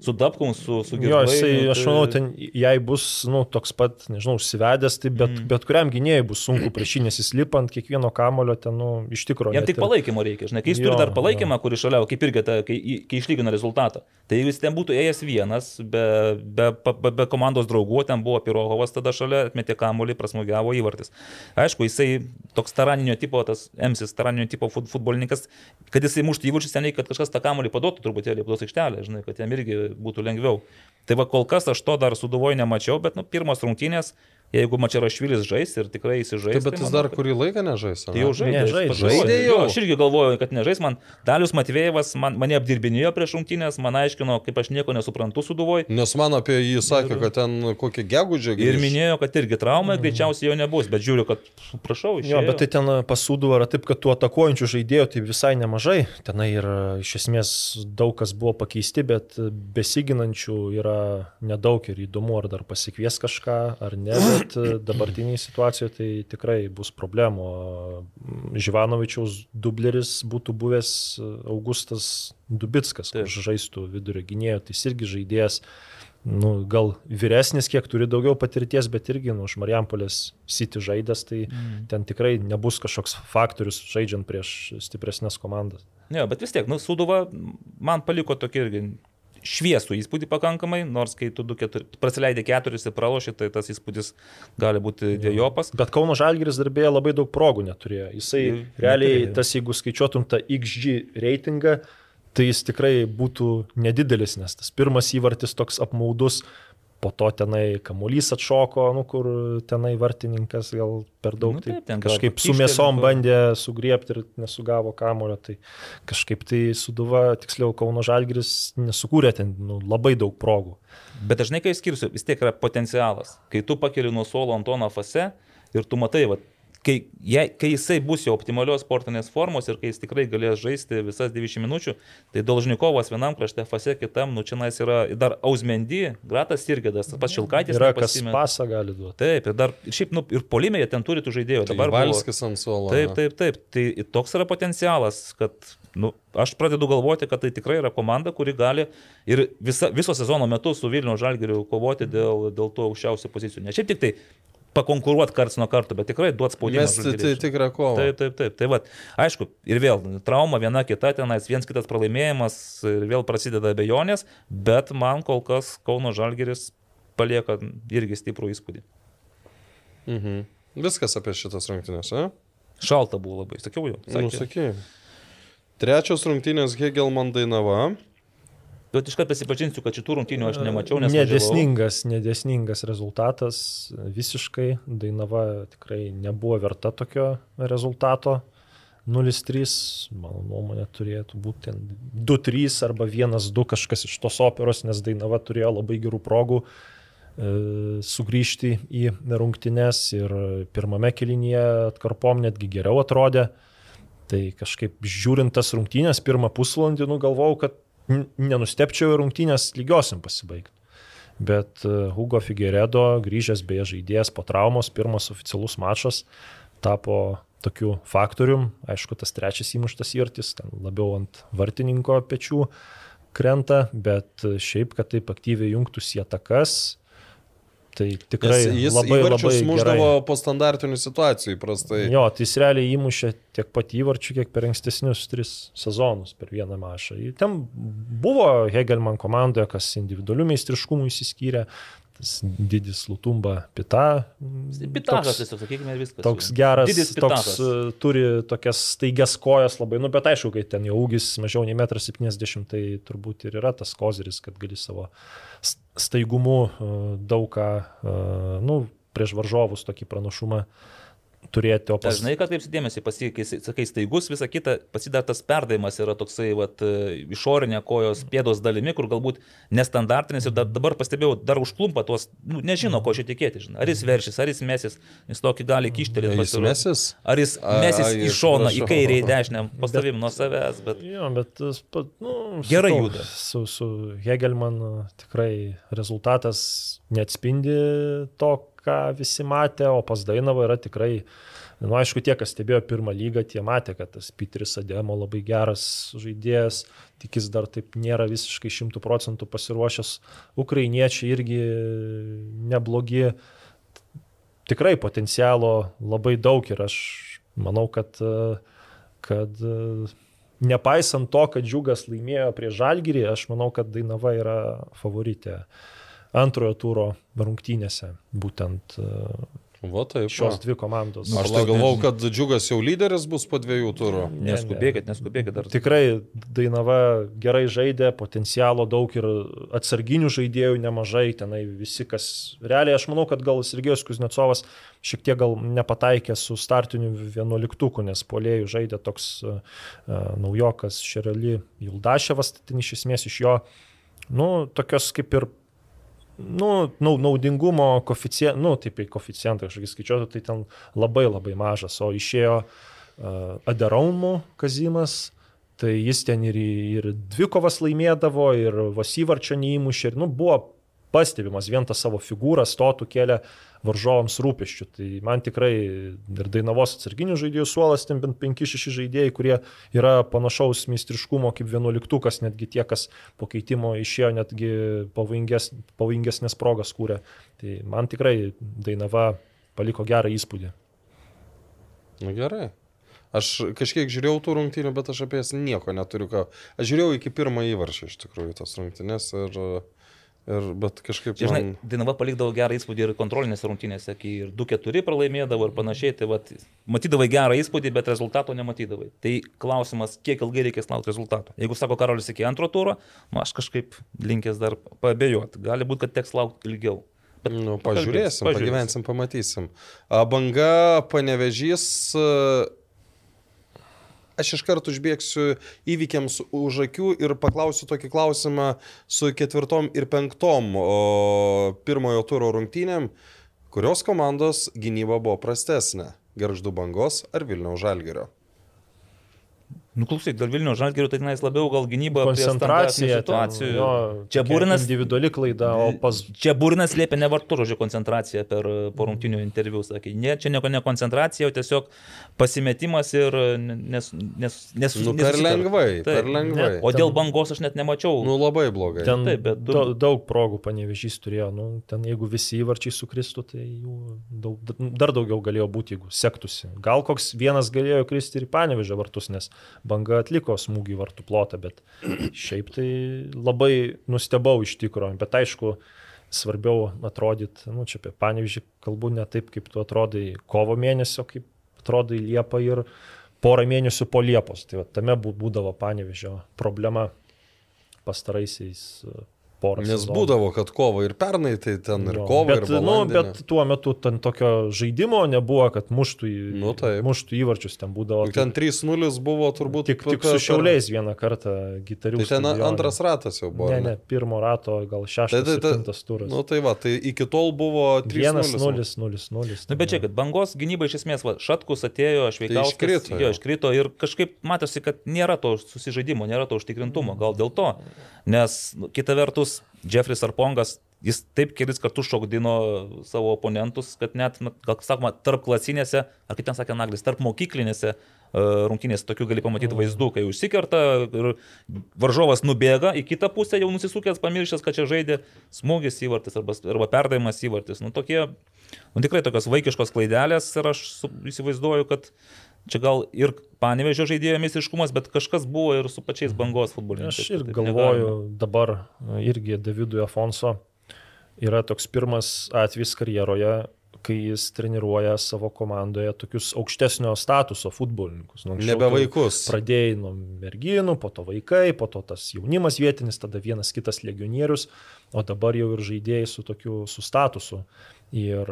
su Dabkum, su, su Jo, jisai, aš tai- manau, ten jei bus, nu, toks pat, nežinau, užsivedęs, tai bet, mm. bet kuriam gynėjai bus sunku prieš jį, nes jis lipa ant kiekvieno kamulio ten, nu, iš tikrųjų. Jam tik palaikymo reikia, žinai, kai jis turi Jo, dar palaikymą, kurį šalia, kaip irgi, ta, kai, kai išlygina rezultatą. Tai jeigu jis ten būtų ėjęs vienas, be, be, be, be komandos draugų, ten buvo Pirohovas tada šalia, atmetė kamuolį, prasmugiavo įvartis. Aišku, jisai toks taraninio tipo, tas Emsis, taraninio tipo fut- futbolininkas, kad jisai muštų įvarčius, ten reikia, kad kažkas tą kamuolį paduotų truputėlį į plaudos aikštelę, žinai, kad jam irgi būtų lengviau. Tai va kol kas aš to dar suduvoju nemačiau, bet, nu, pirmos rungtynės, jeigu Mačiarašvilis žais ir tikrai įsižais. Taip, bet jis dar kurį laiką nežais. Tai jau žaidė. Ne, jis žaidė. jau. Aš irgi galvoju, kad nežais man. Dalius Matvėjevas man, mane apdirbinėjo prieš rungtynės, man aiškino, kaip aš nieko nesuprantu suduvoj. Nes man apie jį sakė, kad ten kokį gegužę Ir minėjo, kad irgi trauma, greičiausiai jo nebus, bet žiūriu, kad, prašau, iš Jo, bet tai ten pasūdų yra taip, kad tų atakuojančių žaidėjų tai visai nemažai. Tenai ir iš esmės daug kas buvo pakeisti, bet besiginančių yra nedaug ir įdomu, ar dar pasikvies kažką, ar ne. Bet dabartiniai situacijoje tai tikrai bus problemų. Živanovičiaus dubleris būtų buvęs Augustas Dubitskas, kur žaistų vidurio gynėjo, tai jis irgi žaidėjas nu, gal vyresnis, kiek turi daugiau patirties, bet irgi nu, už Marijampolės City žaidęs, tai mm. ten tikrai nebus kažkoks faktorius žaidžiant prieš stipresnės komandas. Ne, bet vis tiek, nu, Suduva man paliko tokį irgi šviesų įspūdį pakankamai, nors kai tu keturi, prasileidai keturis ir praloši, tai tas įspūdis gali būti dviejopas. Bet Kauno Žalgiris darbėje labai daug progų neturėjo. Jisai Jau realiai, neturėjo. tas jeigu skaičiuotum tą XG reitingą, tai jis tikrai būtų nedidelis, nes tas pirmas įvartis toks apmaudus, po to tenai kamuolys atšoko, nu kur tenai vartininkas gal per daug Nu nu, taip, gal kažkaip su mėsom bandė sugriepti ir nesugavo kamulio, tai kažkaip tai suduva, tiksliau Kauno Žalgiris nesukūrė ten nu, labai daug progų. Bet dažnai, kai skirsiu, vis tiek yra potencialas. Kai tu pakeli nuo suolo Antoną Fase ir tu matai, va, kai, jei, kai jisai bus jau optimalios sportinės formos ir kai jis tikrai galės žaisti visas 90 minučių, tai Dolžnikovas vienam krašte Fase, kitam, nu čia nais yra dar Ausmendy, Gratas Irgedas, tas pats Šilkaitis. Yra kas pasą gali duoti. Taip, ir dar, ir šiaip, nu, ir polimėje ten turi tų žaidėjų. Dabar buvo- Valskis ant suolo. Taip, taip, taip. Tai toks yra potencialas, kad nu, aš pradedu galvoti, kad tai tikrai yra komanda, kuri gali ir visa, viso sezono metu su Vilnių Žalgiriu kovoti dėl, dėl to aukščiausių pozicijų. Ne šiaip tik tai pakonkuruoti karts nuo karto, bet tikrai duoti spaudimą. Mes tai tikrą kovą. Taip, taip, taip. Tai va, aišku, ir vėl trauma viena kita tenais, viens kitas pralaimėjimas ir vėl prasideda abejonės, bet man kol kas Kauno Žalgiris palieka irgi stiprų įspūdį. Mhm. Viskas apie šitas rungtynės, ne? Šalta buvo labai, sakiau jau. Nu, sakė. Trečios rungtynės Hegelman Dainava. Bet iškart prisipažinsiu, kad šitų rungtynių aš nemačiau, nes. Nedėsningas, nedėsningas rezultatas. Visiškai Dainava tikrai nebuvo verta tokio rezultato. 0-3, mano nuomonė, turėtų būti ten 2-3 arba 1-2 kažkas iš tos operos, nes Dainava turėjo labai gerų progų e, sugrįžti į rungtynes ir pirmame kelinyje atkarpom netgi geriau atrodė. Tai kažkaip žiūrint tas rungtynės, pirmą pusvalandį, nu galvojau, kad nenustepčiau ir rungtynės lygiosim pasibaigti. Bet e, Hugo Figueredo, grįžęs beje žaidėjas po traumos, pirmas oficialus mačas, tapo tokiu faktorium. Aišku, tas trečias įmuštas įvartis, ten labiau ant vartininko pečių krenta, bet e, šiaip, kad taip aktyviai jungtųsi atakas, tai tikrai Nes jis labai labai įvarčius muždavo gerai. po standartinių situacijų įprastai. Jo, tai jis realiai įmušė tiek pat įvarčių, kiek per ankstesnius tris sezonus per vieną mašą. Ten buvo Hegelman komandoje, kas individualių meistriškumų įsiskyrė, tas didis Lutumba Pita. Pitažas toks- tiesiog, sakykime, viskas. Toks geras, Didis toks pitažas. uh, turi tokias staigias kojas labai, nu bet aišku, kai ten jau ūgis mažiau nei 1,70 m, tai turbūt ir yra tas kozeris, kad gali savo staigumu uh, daug ką, uh, nu, prieš varžovus tokį pranašumą turėti. O pas... Dažnai, kad kaip dėmesį pasiekai, sakai, staigus, visa kita, pasidar tas perdavimas yra toksai, vat, e, išorinė kojos pėdos dalimi, kur galbūt nestandartinis ir da, dabar pastebėjau, dar užklumpa tuos, nu, nežino, ko čia tikėti, žinai. Ar jis veršys, ar jis mesis, jis tokį gali kištelėti. Jis mesis? Ar jis mesis į šoną, į kairę, į dešinę, pastavim nuo savęs, bet... Jo, bet nu, Gerai sakau, juda. Su, su Hegelman tikrai rezultatas neatspindi to, ką visi matė, o pas Dainavą yra tikrai, na, nu, aišku, tie, kas stebėjo pirmą lygą, tie matė, kad tas Pitris Ademo labai geras žaidėjas, tik jis dar taip nėra visiškai šimtų procentų pasiruošęs. Ukrainiečiai irgi neblogi. Tikrai potencialo labai daug ir aš manau, kad, kad nepaisant to, kad Džiugas laimėjo prie Žalgirį, aš manau, kad Dainava yra favoritė antrojo turo rungtynėse, būtent e, Va taip. šios va. dvi komandos. Aš tai galvau, kad Džiugas jau lyderis bus po dviejų turų. Ne, Neskubėkit, neskubėkit dar. Tikrai Dainava gerai žaidė, potencialo daug ir atsarginių žaidėjų nemažai, tenai visi, kas realiai, aš manau, kad gal Sergejus Kuznecovas šiek tiek gal nepataikė su startiniu vienuoliktuku, nes polėjų žaidė toks uh, naujokas Šerali Juldaševas, tai ten iš esmės iš jo, nu, tokios kaip ir nu, nau- naudingumo koeficientas, nu, taip, į koeficientą kažkokį skaičiuotų, tai ten labai labai mažas, o išėjo uh, Aderaumų Kazimas, tai jis ten ir, ir dvikovas laimėdavo, ir Vasyvarčio neįmušė, ir, nu, buvo pastebimas vien tą savo figūrą, stotų kėlė varžovams rūpeščių. Tai man tikrai ir Dainavos atsarginių žaidėjų suolas, ten bent 5-6 žaidėjai, kurie yra panašaus meistriškumo kaip vienuoliktukas, netgi tie, kas po keitimo išėjo, netgi pavojinges, pavojingesnės progas kūrė. Tai man tikrai Dainava paliko gerą įspūdį. Na gerai. Aš kažkiek žiūrėjau tų rungtynių, bet aš apie jas nieko neturiu ką. Aš žiūrėjau iki pirmo įvarčio iš tikrųjų tos rungtynės ir, ir bet kažkaip... Čia, žinai, Man... Dainava palikdavo gerą įspūdį ir kontrolinėse rungtynėse, kai ir 2-4 pralaimėdavo ir panašiai, tai vat, matydavai gerą įspūdį, bet rezultato nematydavai. Tai klausimas, kiek ilgai reikės laukti rezultato. Jeigu sako Karolis iki antro turo, nu, aš kažkaip linkęs dar pabėjoti. Gali būti, kad teks laukti ilgiau. Bet Nu, pažiūrėsim, pažiūrėsim. pagyvensim, pamatysim. Banga, panevežys. a, Aš iš karto užbėgsiu įvykiams už akių ir paklausiu tokį klausimą su ketvirtom ir penktom pirmojo turo rungtynėm. Kurios komandos gynyba buvo prastesnė? Garždu bangos ar Vilniaus žalgerio? Nu, klausyk, dėl Vilnių žalgerių tai tenais labiau gal gynyba Koncentracija, situacijų. ten, jo, Čia Būrinas Individuali klaida, o pas Čia Būrinas liepia nevartu žodžio koncentracija per e, porungtinių interviu, sakė. Ne, čia nieko ne koncentracija, o tiesiog pasimetimas ir nes... nes, nes Nu, per lengvai, Taip. per lengvai. O dėl bangos aš net nemačiau. Nu, labai blogai. ten taip, bet du- daug, progų panevežys turėjo. Nu, ten jeigu visi įvarčiai sukristų, tai jų daug, dar daugiau galėjo būti, jeigu sektųsi. Gal koks vienas galėjo kristi ir į panevežę vartus, nes banga atliko smūgį vartų plotą, bet šiaip tai labai nustebau iš tikrųjų. Bet aišku, svarbiau atrodyti, nu čia apie panevežį kalbu ne taip, kaip tu atrodai kovo mėnesio, kaip atrodai Liepą ir porą mėnesių po Liepos. Tai va, tame bū- būdavo panevežio problema pastaraisiais porą Nes sezonų. būdavo, kad kovo ir pernai, tai ten ir Jo, kovo, bet, ir nu, bet tuo metu ten tokio žaidimo nebuvo, kad muštų, į, Nu, taip. muštų įvarčius, ten būdavo. Juk Ten 3-0 buvo turbūt. tik, tik su šiauliais vieną kartą gitarių. Tai ten antras ratas jau buvo. Ne, ne, pirmo rato, gal Tai, šeštas, tai, tai, septintas turas. nu, tai va, tai iki tol buvo 3-0. 1-0-0-0. Na, bet čia, kad bangos gynyba iš esmės, va, Šatkus atėjo, aš veikiau. Tai iškrito, Jo, iškrito ir kažkaip matosi, kad nėra to susižaidimo, nėra to užtikrintumo. Gal dėl to. Nes nu, kita vertus, Jeffris Arpongas, jis taip kelis kartus šokdino savo oponentus, kad net, gal sakoma, tarp klasinėse, ar kaip ten sakė Naglis, tarp mokyklinėse uh, rungtynėse tokių gali pamatyti vaizdų, kai užsikerta ir varžovas nubėga į kitą pusę, jau nusisukęs, pamiršęs, kad čia žaidė smūgis įvartis arba, arba perdavimas įvartis. Nu, tokie, nu, tikrai tokios vaikiškos klaidelės ir aš įsivaizduoju, kad čia gal ir panevežio žaidėjo meistriškumas, bet kažkas buvo ir su pačiais bangos futbolininkais. Aš ir galvoju, negalima. dabar irgi Davidui Afonso yra toks pirmas atvejis karjeroje, kai jis treniruoja savo komandoje tokius aukštesnio statuso futbolininkus. Nu, Nebe vaikus. Pradėjai nuo merginų, po to vaikai, po to tas jaunimas vietinis, tada vienas kitas legionierius, o dabar jau ir žaidėjai su tokiu su statusu. Ir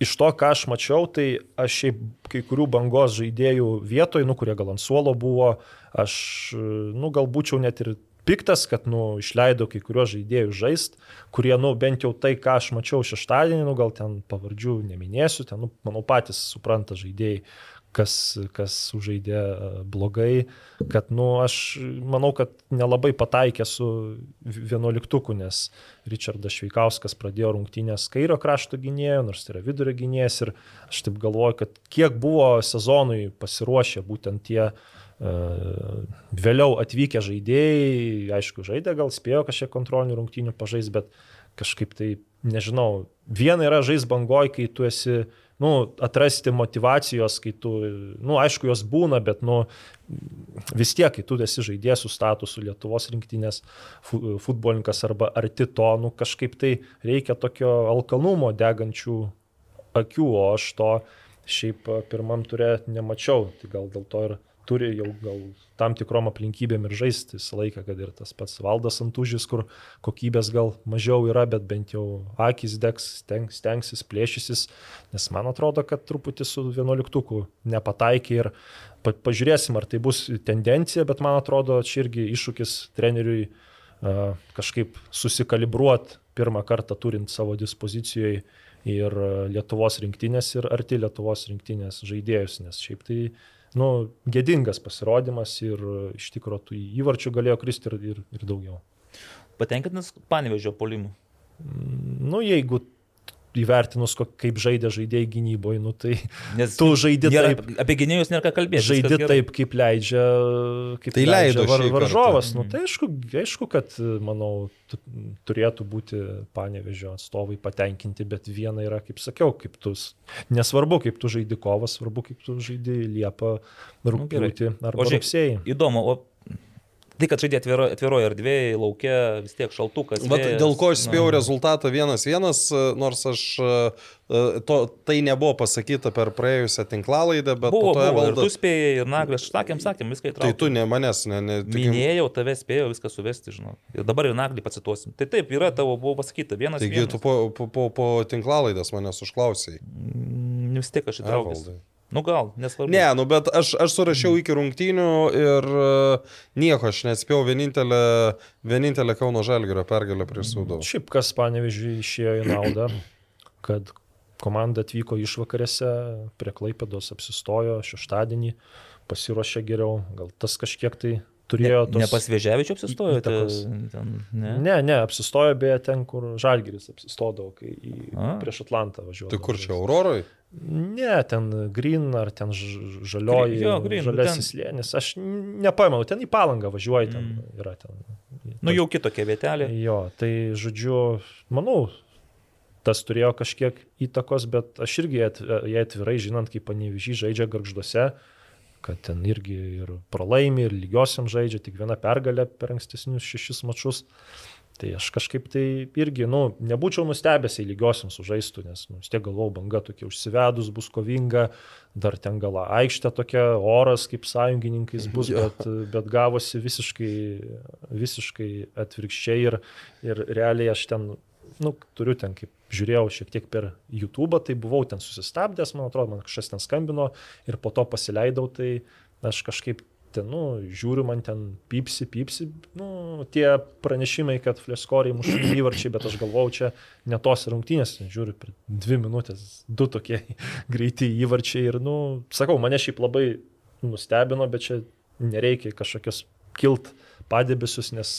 iš to, ką aš mačiau, tai aš šiaip kai kurių bangos žaidėjų vietoj, nu, kurie gal ant suolo buvo, aš, nu, gal būčiau net ir piktas, kad, nu, išleido kai kuriuos žaidėjus žaist, kurie, nu, bent jau tai, ką aš mačiau šeštadienį, nu, gal ten pavardžių neminėsiu, ten, nu, manau, patys supranta žaidėjai, kas, kas sužaidė e, blogai, kad, nu, aš manau, kad nelabai pataikė su vienuoliktuku, nes Richardas Šveikauskas pradėjo rungtynės kairio krašto gynėjo, nors tai yra vidurio gynėjas ir aš taip galvoju, kad kiek buvo sezonui pasiruošę būtent tie uh, vėliau atvykę žaidėjai, aišku, žaidė, gal spėjo kažkiek kontrolinių rungtynių pažais, bet kažkaip tai, nežinau, viena yra žais bangoj, kai tu esi nu, atrasti motivacijos, kai tu, nu, aišku, jos būna, bet, nu, vis tiek, kai tu esi žaidėjas su statusu Lietuvos rinktinės futbolininkas arba arti to, nu, kažkaip tai reikia tokio alkanumo degančių akių, o aš to šiaip pirmam turė nemačiau, tai gal dėl to ir turi jau gal tam tikrom aplinkybėm ir žaisti visą laiką, kad ir tas pats valdas antužis, kur kokybės gal mažiau yra, bet bent jau akis degs, stengs, stengsis, plėšysis, nes man atrodo, kad truputį su vienuoliktuku nepataikė ir pa, pažiūrėsim, ar tai bus tendencija, bet man atrodo, čia irgi iššūkis treneriui uh, kažkaip susikalibruoti pirmą kartą turint savo dispozicijoje ir Lietuvos rinktinės ir arti Lietuvos rinktinės žaidėjus, nes šiaip tai nu, gėdingas pasirodymas ir iš tikrųjų tų įvarčių galėjo kristi ir, ir, ir daugiau. Patenkintas panevežio polimų? Nu, jeigu įvertinus, kaip žaidė žaidėjai gynyboje, nu, tai Nes tu žaidži taip. Apie gynėjus nėra ką kalbėti. Žaidži taip, kaip leidžia, kaip tai leidžia var, varžovas. Nu, tai aišku, aišku, kad, manau, turėtų būti panevežio atstovai patenkinti, bet viena yra, kaip sakiau, kaip tu, nesvarbu, kaip tu žaidži kovas, svarbu, kaip tu žaidži Liepą, rūpjūtį nu, arba rugsėjį. Įdomu, o Tai, kad žaidė atviro, atviroje erdvėje, laukia vis tiek šaltukas. Vat, vėjas, dėl ko aš spėjau na. rezultatą 1-1, nors aš e, to, tai nebuvo pasakyta per praėjusią tinklalaidę, bet buvo, po to buvo, valda... ir tu spėjai, ir Naglis, sakėm, sakėm, viską įtraukė. Tai tu ne manęs, ne, ne. Tikim... Minėjau, tave spėjau viską suvesti, žinau. Ir dabar ir Naglį pacituosim. Tai taip, yra tavo, buvo pasakyta, vienas. Taigi vienas. tu po, po, po, po tinklalaidės manęs užklausai. Mm, vis tiek aš įtraukiau. Nu gal, nesvarbu. Ne, nu bet aš, aš surašiau iki rungtynių ir uh, nieko, aš nespėjau vienintelę, vienintelę Kauno Žalgirio pergalę prieš Sūdovą. Šiaip kas panevežiai išėjo į naudą, [CLEARS THROAT] kad komanda atvyko išvakarėse, prie Klaipėdos apsistojo šeštadienį, pasiruošė geriau, gal tas kažkiek tai turėjo tos... Ne, ne pas Vėžiavičių apsistojo? Įtakos. Ten, ne? ne, ne, apsistojo beje ten, kur Žalgiris apsistodavo, kai į, prieš Atlantą važiuodavo. Tai kur čia, Auroroj? Ne, ten Green ar ten žalioji, jo, green, žalesis ten... lėnis. Aš nepaimenu, ten į palangą važiuoji, ten mm. yra ten. Nu jau kitokia vietelė. Jo, tai žodžiu, manau, tas turėjo kažkiek įtakos, bet aš irgi jie atvirai, žinant, kaip panevyžį žaidžia garžduose, kad ten irgi ir pralaimi, ir lygiosiam žaidžia, tik viena pergalė per ankstesnius šešis mačius. Tai aš kažkaip tai irgi, nu, nebūčiau nustebęs į lygiosiams sužaistų, nes, nu, vis tiek galvau, banga tokia užsivedus bus kovinga, dar ten gal aikštė tokia, oras kaip sąjungininkais bus, bet, bet gavosi visiškai, visiškai atvirkščiai ir, ir realiai aš ten, nu, turiu ten kaip žiūrėjau šiek tiek per YouTube, tai buvau ten susistabdęs, man atrodo, man kažkas ten skambino ir po to pasileidau, tai aš kažkaip ten, nu, žiūriu, man ten pypsi, pypsi, nu, tie pranešimai, kad fleskoriai muša [CLEARS THROAT] įvarčiai, bet aš galvau, čia ne tos rungtynės, žiūriu, per dvi minutės, du tokie [LAUGHS] greiti įvarčiai ir, nu, sakau, mane šiaip labai nustebino, bet čia nereikia kažkokios kilt padėbisius, nes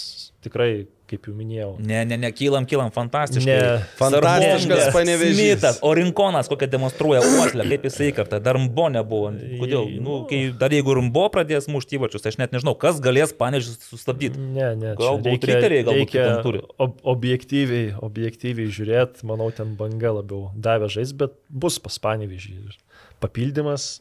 tikrai kaip jau minėjau. Ne, ne, ne, kylam, kylam, fantastiškai. Ne, fantastiškas panevežys. O Rinkonas kokią demonstruoja uoslę, kaip jisai kartą, dar Rumbo nebuvo. Kodėl? Nu, kai, dar jeigu Rumbo pradės mušti įvačius, tai aš net nežinau, kas galės panevežys sustabdyti. Ne, ne. Galbūt riteriai, galbūt reikia turi. Ob objektyviai, objektyviai žiūrėti, manau, ten banga labiau davė žais, bet bus pas panevežį. Papildymas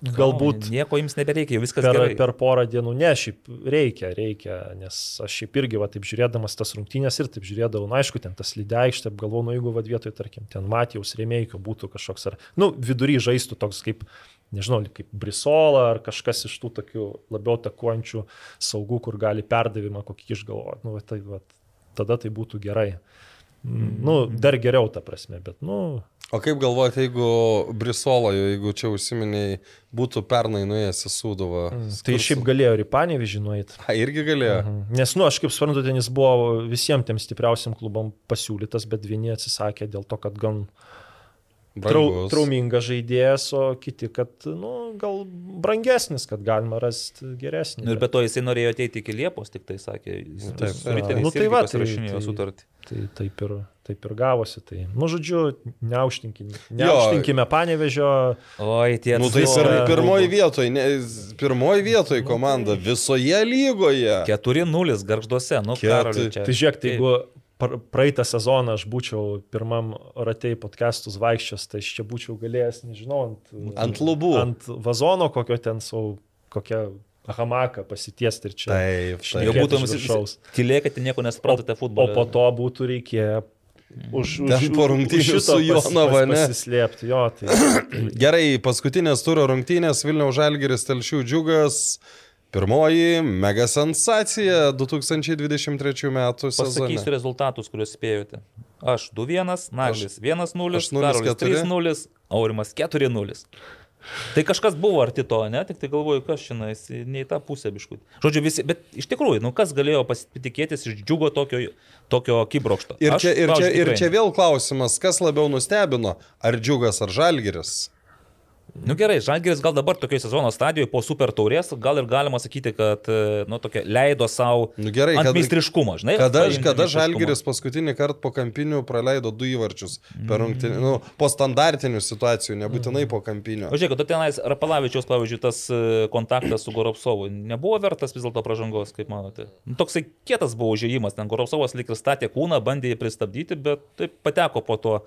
Galbūt. Nieko jums nebereikia, jau viskas per, gerai. Per porą dienų, ne, šiaip reikia, reikia, nes aš šiaip irgi, va, taip žiūrėdamas tas rungtynės ir taip žiūrėdavau, na aišku, ten tas lydė aikštė, galvoju, nu jeigu va vietoj, tarkim, ten Matijos Remeikio būtų kažkoks, ar, nu, vidury žaistų toks kaip, nežinau, kaip Brisola ar kažkas iš tų tokių labiau takuojančių saugų, kur gali perdavimą kokį išgalvoti, nu, va, tai, va, tada tai būtų gerai. Nu, dar geriau ta prasme, bet, nu, O kaip galvojate, jeigu Brisoloje, jeigu čia užsiminiai, būtų pernai nuėjęs į Sūduvą? tai šiaip galėjo ir į Panevižį nueiti. A, irgi galėjo. Mhm. Nes, nu, aš kaip suprantu, ten jis buvo visiems tiem stipriausiam klubam pasiūlytas, bet vieni atsisakė dėl to, kad gan trau, traumingas žaidėjas, o kiti, kad, nu, gal brangesnis, kad galima rasti geresnį. Nu, Ir be to jisai norėjo ateiti iki Liepos, tik tai sakė. Jis Taip, su riteriais Nu, tai va, tai- pasirašinėjo tai- sutartį. Tai taip ir, taip ir gavosi. Tai, nu, žodžiu, neužtinkime, neužtinkime panevežio. Oi, tie Nu, tai pir, pirmoji vietoje, pirmoji vietoje komanda visoje lygoje. 4-0 garžduose, nu, Ket- karaliu čia. Tai žiūrėk, tai jeigu praeitą sezoną aš būčiau pirmam ratei podcastus vaikščias, tai aš čia būčiau galėjęs, nežinau, ant, Ant lubų. Ant vazono kokio ten savo, kokią hamaką pasitiesti ir čia. Taip, Šnekėti Jau taip. būtum iš viršaus. tylėkite, nieko nesuprantate O futbolo. po to būtų reikėję už, Ten po rungtynių su Jonava, ne? Pasislėpti, jo, tai [CLEARS THROAT] Gerai, paskutinės turo rungtynės Vilniaus Žalgiris Telšių džiugas. Pirmoji mega sensacija 2023 metų Pasakysiu sezone. rezultatus, kuriuos spėjote. Aš 2-1, Naglis 1-0, aš nulis Karolis keturi. 3-0, Aurimas 4-0. Tai kažkas buvo arti to, ne? Tik tai galvoju, kas šiandien, ne į tą pusę biškut. Žodžiu, visi, bet iš tikrųjų, nu kas galėjo pasitikėtis iš džiugo tokio, tokio kibrokšto? Ir Aš, čia, ir, čia, ir čia vėl klausimas, kas labiau nustebino, ar džiugas ar žalgiris? Nu gerai, Žalgiris gal dabar tokioje sezono stadijoje po super taurės, gal ir galima sakyti, kad, e, nu, tokia leido savo Nu gerai, kad- meistriškumą, žinai? Kada, kada. Žalgiris paskutinį kartą po kampinių praleido du įvarčius per rungtynį, nu, po standartinių situacijų, nebūtinai po kampinių. O žiūrėk, tu tenais Rapalavičiaus, pavyzdžiui, tas e, kontaktas su Goropsovu nebuvo vertas vis dėlto pažangos, kaip manote? Nu, toksai kietas buvo užėjimas, ten Goropsovas lik ir statė kūną, bandė jį pristabdyti, bet taip pateko po to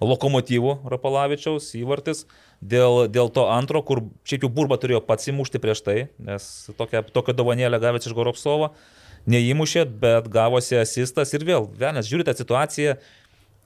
lokomotyvų Rapalavičiaus įvartis dėl, dėl to antro, kur šiaip jau burba turėjo pats įmušti prieš tai, nes tokią, tokią dovanėlę gavęs iš Goropsovo, neįmušė, bet gavosi asistas ir vėl, vienas žiūrite situaciją,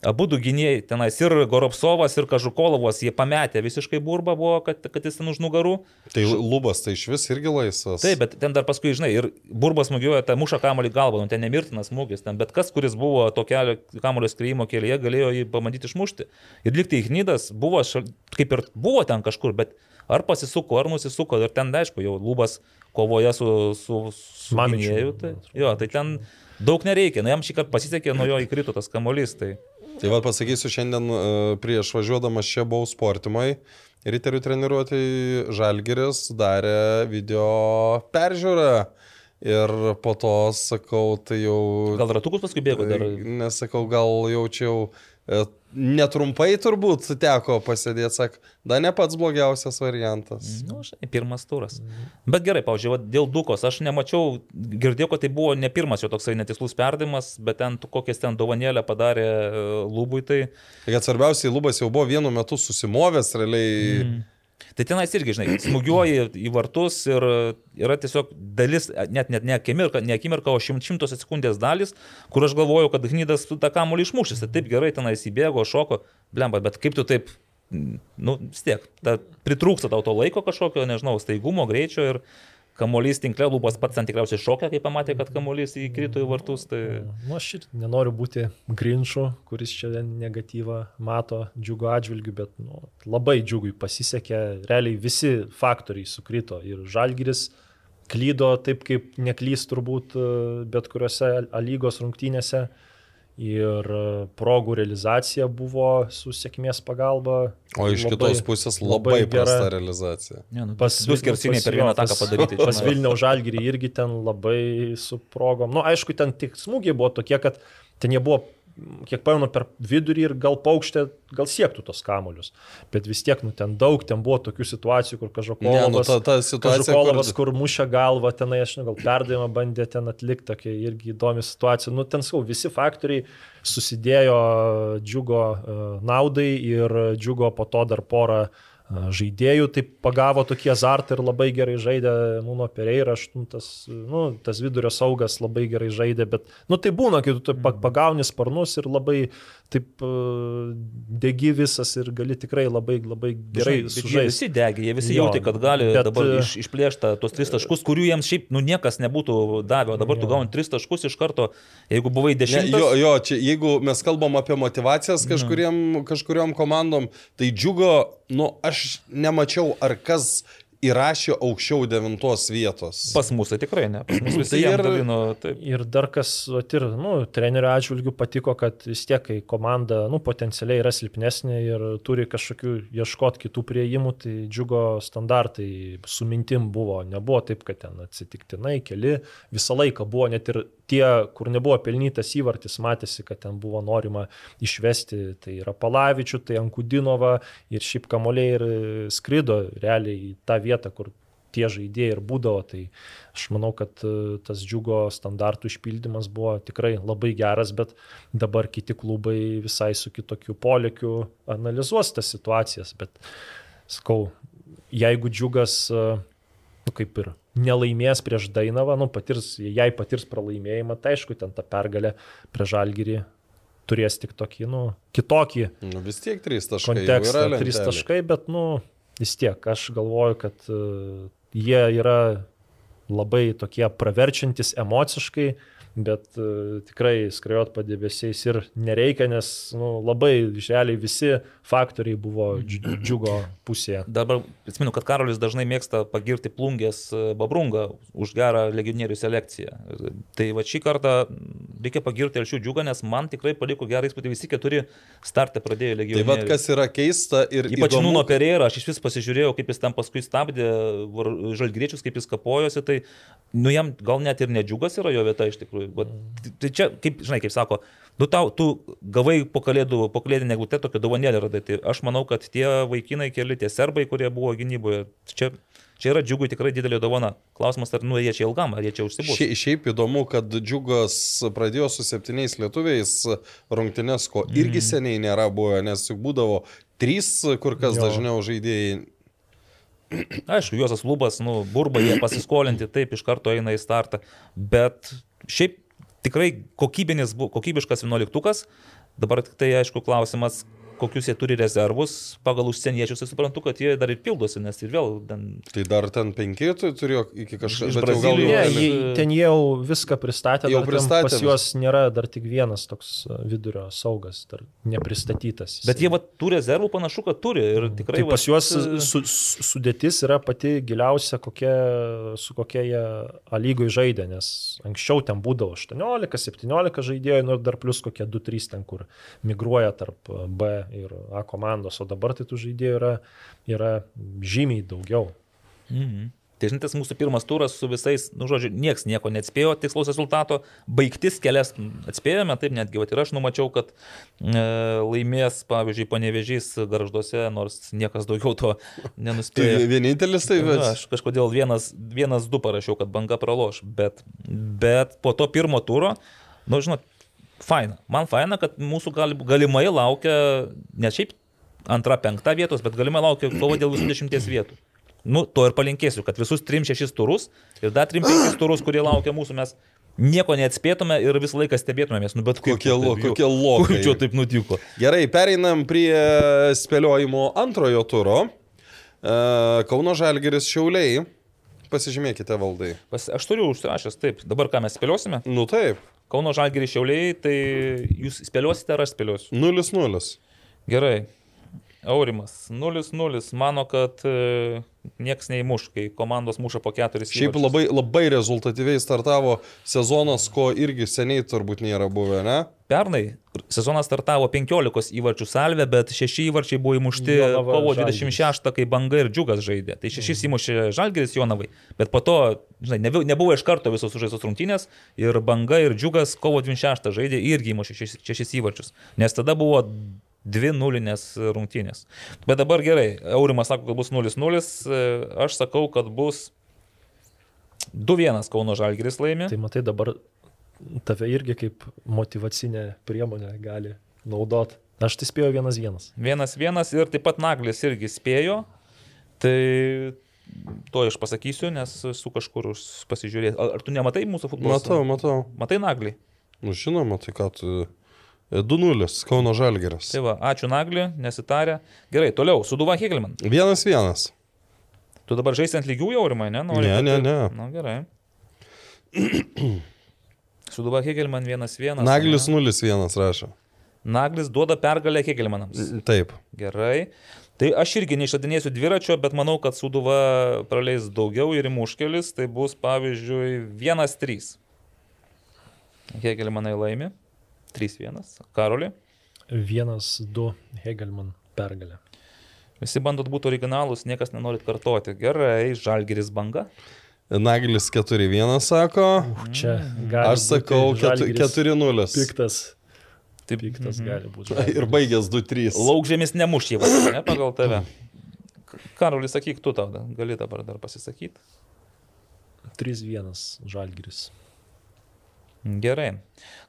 Abu du gynėjai, tenais ir Goropsovas, ir Kažukolovas, jie pametė visiškai burbą buvo, kad, kad jis ten už nugarų. Tai lubas tai iš vis irgi laisvas. Taip, bet ten dar paskui, žinai, ir burbas smūgiuoja, tą muša kamolį galvą, nu ten nemirtinas smūgis, ten bet kas, kuris buvo to kelio kamolio skreimo kelyje, galėjo jį pabandyti išmušti. Ir liktai Ignydas buvo, šal, kaip ir buvo ten kažkur, bet ar pasisuko, ar nusisuko, ir ten, aišku, jau lubas kovoje su, su, su gynėju. Tai, jo, tai ten daug nereikia, nu jam šį kartą pasisekė, nuo jo įkrito tas kamolys. Tai... Tai vad pasakysiu, šiandien e, prieš važiuodamas čia buvau sportimai. Riterių treniruotį Žalgiris darė video peržiūrą. Ir po to sakau, tai jau... Gal ratukus paskui bėgo dar. Nesakau, gal jaučiau e, netrumpai turbūt teko pasėdėti, sak, da ne pats blogiausias variantas. Na, nu, žinai, pirmas turas. Bet gerai, pavyzdžiui, dėl Dukos, aš nemačiau, girdėjau, kad tai buvo ne pirmas jo toksai netikslus perdavimas, bet ten kokias ten dovanėlę padarė e, Lubui, tai... Tai svarbiausiai Lubas jau buvo vienu metu susimovęs realiai. Mm. Tai tenais irgi, žinai, smūgiuoji į vartus ir yra tiesiog dalis, net, net ne akimirka, ne akimirka, o šimt, šimtos sekundės dalis, kur aš galvojau, kad Gnydas tą kamuolį išmušys. Tai taip gerai tenais įbėgo, šoko, blemba, bet kaip tu taip, nu, vis tiek, ta, pritrūksta tau to laiko kažkokio, nežinau, staigumo, greičio ir kamuolys tinklė, lūpas pats ten tikriausiai šokia, kai pamatė, kad kamuolys įkrito į vartus. Tai... Nu, aš ir nenoriu būti grinšu, kuris čia negatyvą mato džiugo atžvilgiu, bet nu, labai džiugui pasisekė, realiai visi faktoriai sukrito ir žalgiris klydo taip, kaip neklys turbūt e, bet kuriuose lygos rungtynėse. Ir e, progų realizacija buvo su sėkmės pagalba. O iš Labai- kitos pusės labai, labai gera. prasta realizacija. Ne, nu, Pas du skersiniai pas per vieną taką pas- padaryti. Pas. Vilniaus žalgyrį irgi ten labai su progom. Na, nu, aišku, ten tik smūgiai buvo tokie, kad ten jie buvo, kiek paėmė, per vidurį ir gal paukštė, gal siektų tos kamolius. Bet vis tiek, nu, ten daug, ten buvo tokių situacijų, kur Ne, nu, ta, ta situacija. Kažkokolas, Kur... kur mušia galvą, tenai, aš nežinau, gal perdavimą bandė ten atlikti, tokia irgi įdomi situacija. Nu, ten sakau, visi faktoriai susidėjo džiugo uh, naudai ir džiugo po to dar porą žaidėjų, tai pagavo tokį azartą ir labai gerai žaidė Nuno Pereira, aštuntas, nu, tas vidurio saugas labai gerai žaidė, bet, nu, tai būna, kai tu pagauni sparnus ir labai taip degi visas ir gali tikrai labai, labai gerai sužaisti. Jie visi degi, jie visi jautė, kad gali bet, dabar iš, išplėšta tos tris taškus, kurių jiems šiaip, nu, niekas nebūtų davę, o dabar jo. tu gauni tris taškus iš karto, jeigu buvai dešimtas. Ne, jo, jo, čia jeigu mes kalbam apie motivacijas kažkuriem, kažkuriam komandom, tai džiugo, nu, aš nemačiau, ar kas įrašė aukščiau devintos vietos. Pas mus tai tikrai ne. Pas mus [CLEARS THROAT] visi tai ir, dalino, taip. ir dar kas, ir, nu, trenerio atžvilgių patiko, kad vis tiek, kai komanda, nu, potencialiai yra silpnesnė ir turi kažkokių ieškoti kitų prieimų, tai džiugo standartai su mintim buvo. Nebuvo taip, kad ten atsitiktinai keli, visą laiką buvo net ir tie, kur nebuvo pelnytas įvartis, matėsi, kad ten buvo norima išvesti, tai yra Palavičių, tai Ankudinova ir šiaip kamoliai ir skrido realiai į tą vietą, kur tie žaidėjai ir būdavo. Tai aš manau, kad e, tas džiugo standartų išpildymas buvo tikrai labai geras, bet dabar kiti klubai visai su kitokiu polėkiu analizuos tas situacijas. Bet sakau, jeigu džiugas, e, nu, kaip ir nelaimės prieš Dainavą, nu, patirs, jei patirs pralaimėjimą, tai aišku, ten ta pergalė prieš Žalgirį turės tik tokį, nu, kitokį. Nu, vis tiek trys taškai. Kontekstą trys taškai, bet, nu, vis tiek aš galvoju, kad uh, jie yra labai tokie praverčiantis emociškai, uh, bet uh, tikrai skrajot padėbesiais ir nereikia, nes nu, labai realiai visi faktoriai buvo džiugo pusėje. Dabar atsimenu, kad Karolis dažnai mėgsta pagirti plungės e, babrungą už gerą legionierių selekciją. Tai va šį kartą reikia pagirti ir šių džiugą, nes man tikrai paliko gerą įspūdį, visi keturi startą pradėjo legionierių. Tai vad kas yra keista ir... Ypač įdomu... Nuno Pereira, aš iš vis pasižiūrėjau, kaip jis ten paskui stabdė žalgriečius, kaip jis kapojosi, tai nu jam gal net ir nedžiugas yra jo vieta iš tikrųjų tikrųjų. Tai čia, kaip, žinai, kaip sako, nu tau, tu gavai po kalėdų, po kalėdinę glutę tokią dovanėlę radai. Tai aš manau, kad tie vaikinai keli, tie serbai, kurie buvo gynyboje, čia, čia yra džiugui tikrai didelė dovana. Klausimas, ar nu jie čia ilgam, ar jie čia užsibūs. Šia, šiaip įdomu, kad džiugas pradėjo su septyniais lietuviais rungtynės, ko irgi mm. seniai nėra buvę, nes juk būdavo trys kur kas jo. dažniau žaidėjai Aišku, Juozas Lubas, nu, burba jie pasiskolinti, taip iš karto eina į startą, bet šiaip tikrai kokybinis, kokybiškas 11-ukas. Dabar tik tai aišku klausimas, kokius jie turi rezervus, pagal užsieniečius, tai suprantu, kad jie dar ir pildosi, nes ir vėl ten... Tai dar ten penki turėjo iki kažkokio... Brazilijos. Gal... Ne, jie, ten jau viską pristatė, jau pristatė. Pas juos nėra dar tik vienas toks vidurio saugas, dar nepristatytas. Bet jie va, tų rezervų panašu, kad turi ir tikrai... Tai pas juos su, sudėtis yra pati giliausia, kokia, su kokia jie A lygoje žaidė, nes anksčiau ten būdavo 18-17 žaidėjų, nu ir dar plus kokie 2-3 ten, kur migruoja tarp B ir A komandos, o dabar tai tų žaidėjų yra, yra žymiai daugiau. Mhm. Tai žinai, tas mūsų pirmas turas su visais, nu, žodžiu, nieks nieko neatspėjo tikslaus rezultato, baigtis kelias atspėjome, taip netgi, va, ir aš numačiau, kad e, laimės, pavyzdžiui, panevežys garžduose, nors niekas daugiau to nenuspėjo. Tai vienintelis tai vis. Aš kažkodėl vienas, vienas du parašiau, kad banga praloš, bet, bet po to pirmo turo, nu, žinot, faina. Man faina, kad mūsų gal, galimai laukia, ne šiaip antra, penkta vietos, bet galimai laukia kova dėl visų dešimties vietų. Nu, to ir palinkėsiu, kad visus 3-6 turus ir dar 3-5 turus, kurie laukia mūsų, mes nieko neatspėtume ir visą laiką stebėtumėmės. Nu, bet kokie, lo, kokie lokai. Čia taip nutiko. Gerai, pereinam prie spėliojimo antrojo turo. E, Kauno Žalgeris Šiauliai. Pasižymėkite valdai. Pas, aš turiu užsirašęs, taip. Dabar ką mes spėliosime? Nu taip. Kauno Žalgirį Šiauliai, tai jūs spėliosite ar aš spėliosiu? 0-0. Gerai. Aurimas 0-0 mano, kad e, nieks neįmuš, kai komandos muša po keturis. Šiaip įvarčius. labai, labai rezultatyviai startavo sezonas, ko irgi seniai turbūt nėra buvę, ne? Pernai sezonas startavo 15 įvarčių salvė, bet 6 įvarčiai buvo įmušti Jonava, kovo 26, kai banga ir džiugas žaidė. Tai 6 mm. įmušė Žalgeris Jonavai, bet po to, žinai, nebuvo iš karto visos sužaistos rungtynės ir banga ir džiugas kovo 26 žaidė irgi įmušė 6 įvarčius. Nes tada buvo dvi nulinės rungtynės. Bet dabar gerai, Aurimas sako, kad bus 0-0, aš sakau, kad bus 2-1 Kauno Žalgiris laimė. Tai matai, dabar tave irgi kaip motivacinė priemonė gali naudot. Aš tai spėjau 1-1. 1-1 ir taip pat Naglis irgi spėjo, Tai to aš pasakysiu, nes su kažkur pasižiūrėti. Ar tu nematai mūsų futbolo? Matau, matau. Matai naglį. Nu, žinoma, tai ką tu... 2-0, Kauno Žalgeris. Tai va, ačiū naglį, nesitarė. Gerai, toliau, Suduva. Vienas vienas. Tu dabar žaisi ant lygių jaurimai, ne? Nori, Ne, ne, ne. Na gerai. Suduva Hegelman 1-1. Naglis ne? 0-1 rašo. Naglis duoda pergalę Hegelmanams. Taip. Gerai. Tai aš irgi neišradinėsiu dviračio, bet manau, kad Suduva praleis daugiau ir įmuškelis. Tai bus pavyzdžiui 1-3. Hegelmanai laimi. 3-1. Karoli. Vienas, du, Hegelman pergalė. Visi bandot būti originalūs, niekas nenorit kartoti. Gerai, Žalgeris banga. Naglis 4-1 sako. Čia gali Aš sakau būti Žalgiris 4-0. Piktas. Taip, Piktas mhm. gali būti. [LAUGHS] Ir baigęs 2-3. Laukžėmis nemuš jį, ne pagal tave. Karolis, sakyk tu tau, gali dabar dar pasisakyti. 3-1 Žalgiris. Gerai.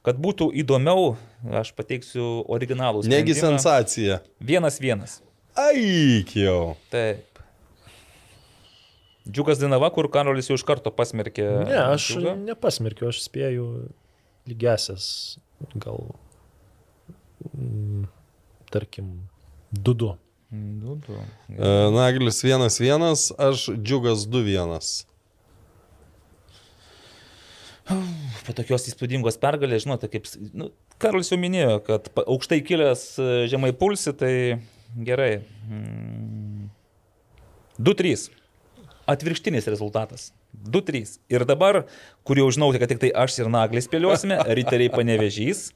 Kad būtų įdomiau, aš pateiksiu originalų. Negi sensacija. Vienas vienas. Aik jau. Taip. Džiugas Dinava, kur Karolis jau iš karto pasmerkė. Ne, aš Džiugą. nepasmerkiu, aš spėju lygesias, gal, mm, tarkim, 2-2. Du, du. E, Naglis 1-1, aš džiugas 2-1. [SIGHS] Po tokios įspūdingos pergalės, žinote, kaip nu, Karolis jau minėjo, kad aukštai kilęs e, žemai pulsi, tai gerai. Mm. 2-3. Atvirkštinis rezultatas. 2-3. Ir dabar, kur jau žinau, kad tik tai aš ir Naglis spėliosime, [LAUGHS] riteriai panevežys.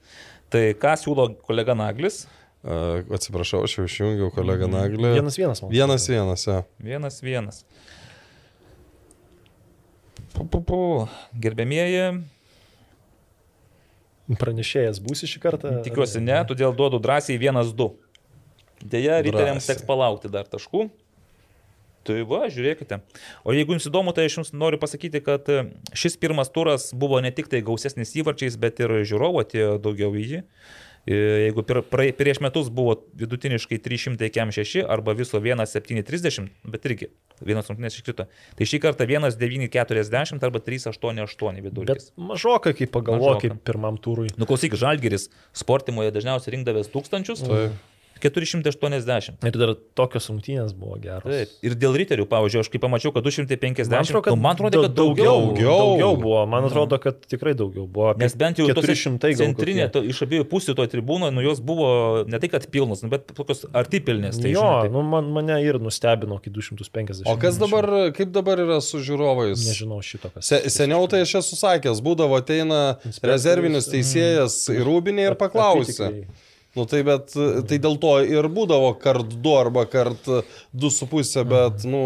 Tai ką siūlo kolega Naglis? E, Atsiprašau, aš jau išjungiau kolegą Naglį. Vienas vienas, man. Vienas vienas, ja. Vienas vienas. Pu, pu, pu. Gerbėmieji, Pranešėjas būsi šį kartą? Tikiuosi ne, todėl duodu drąsiai 1-2. Deja, riteriams Drąsiai. teks palaukti dar taškų. Tai va, žiūrėkite. O jeigu jums įdomu, tai aš jums noriu pasakyti, kad e, šis pirmas turas buvo ne tik tai gausesnis įvarčiais, bet ir žiūrovo atėjo daugiau į jį. E, Jeigu pir, prae- prieš metus buvo vidutiniškai 306 arba viso 1,730, bet irgi vienas rungtynės iškrito, tai šį kartą 1,940 arba 3,88 vidurkis. Bet mažokai, kai pagalvoju, Mažoka. pirmam turui. Nu klausyk, Žalgeris sportimoje dažniausiai rinkdavęs tūkstančius, Taip. 480. Ir dar tokios rungtynės buvo geros. Taip. Ir dėl riterių, pavyzdžiui, aš kai pamačiau, kad 250, Man atrodo, kad, nu, man atrodo, kad da- daugiau. Daugiau. daugiau buvo. Man atrodo, kad tikrai daugiau buvo. Nes bent jau tose 400 gal centrinė, to, iš abiejų pusių to tribūno, nu jos buvo ne tai, kad pilnos, nu, bet tokios artipilnės. Tai, jo, žinai, nu, man, mane ir nustebino iki 250. O kas dabar, kaip dabar yra su žiūrovais? Nežinau šito, kas. Se, seniau tai aš esu sakęs, būdavo ateina rezervinis teisėjas į rūbinį ir paklausė. Nu tai bet, tai dėl to ir būdavo kart du arba kart du su pusė, bet, nu,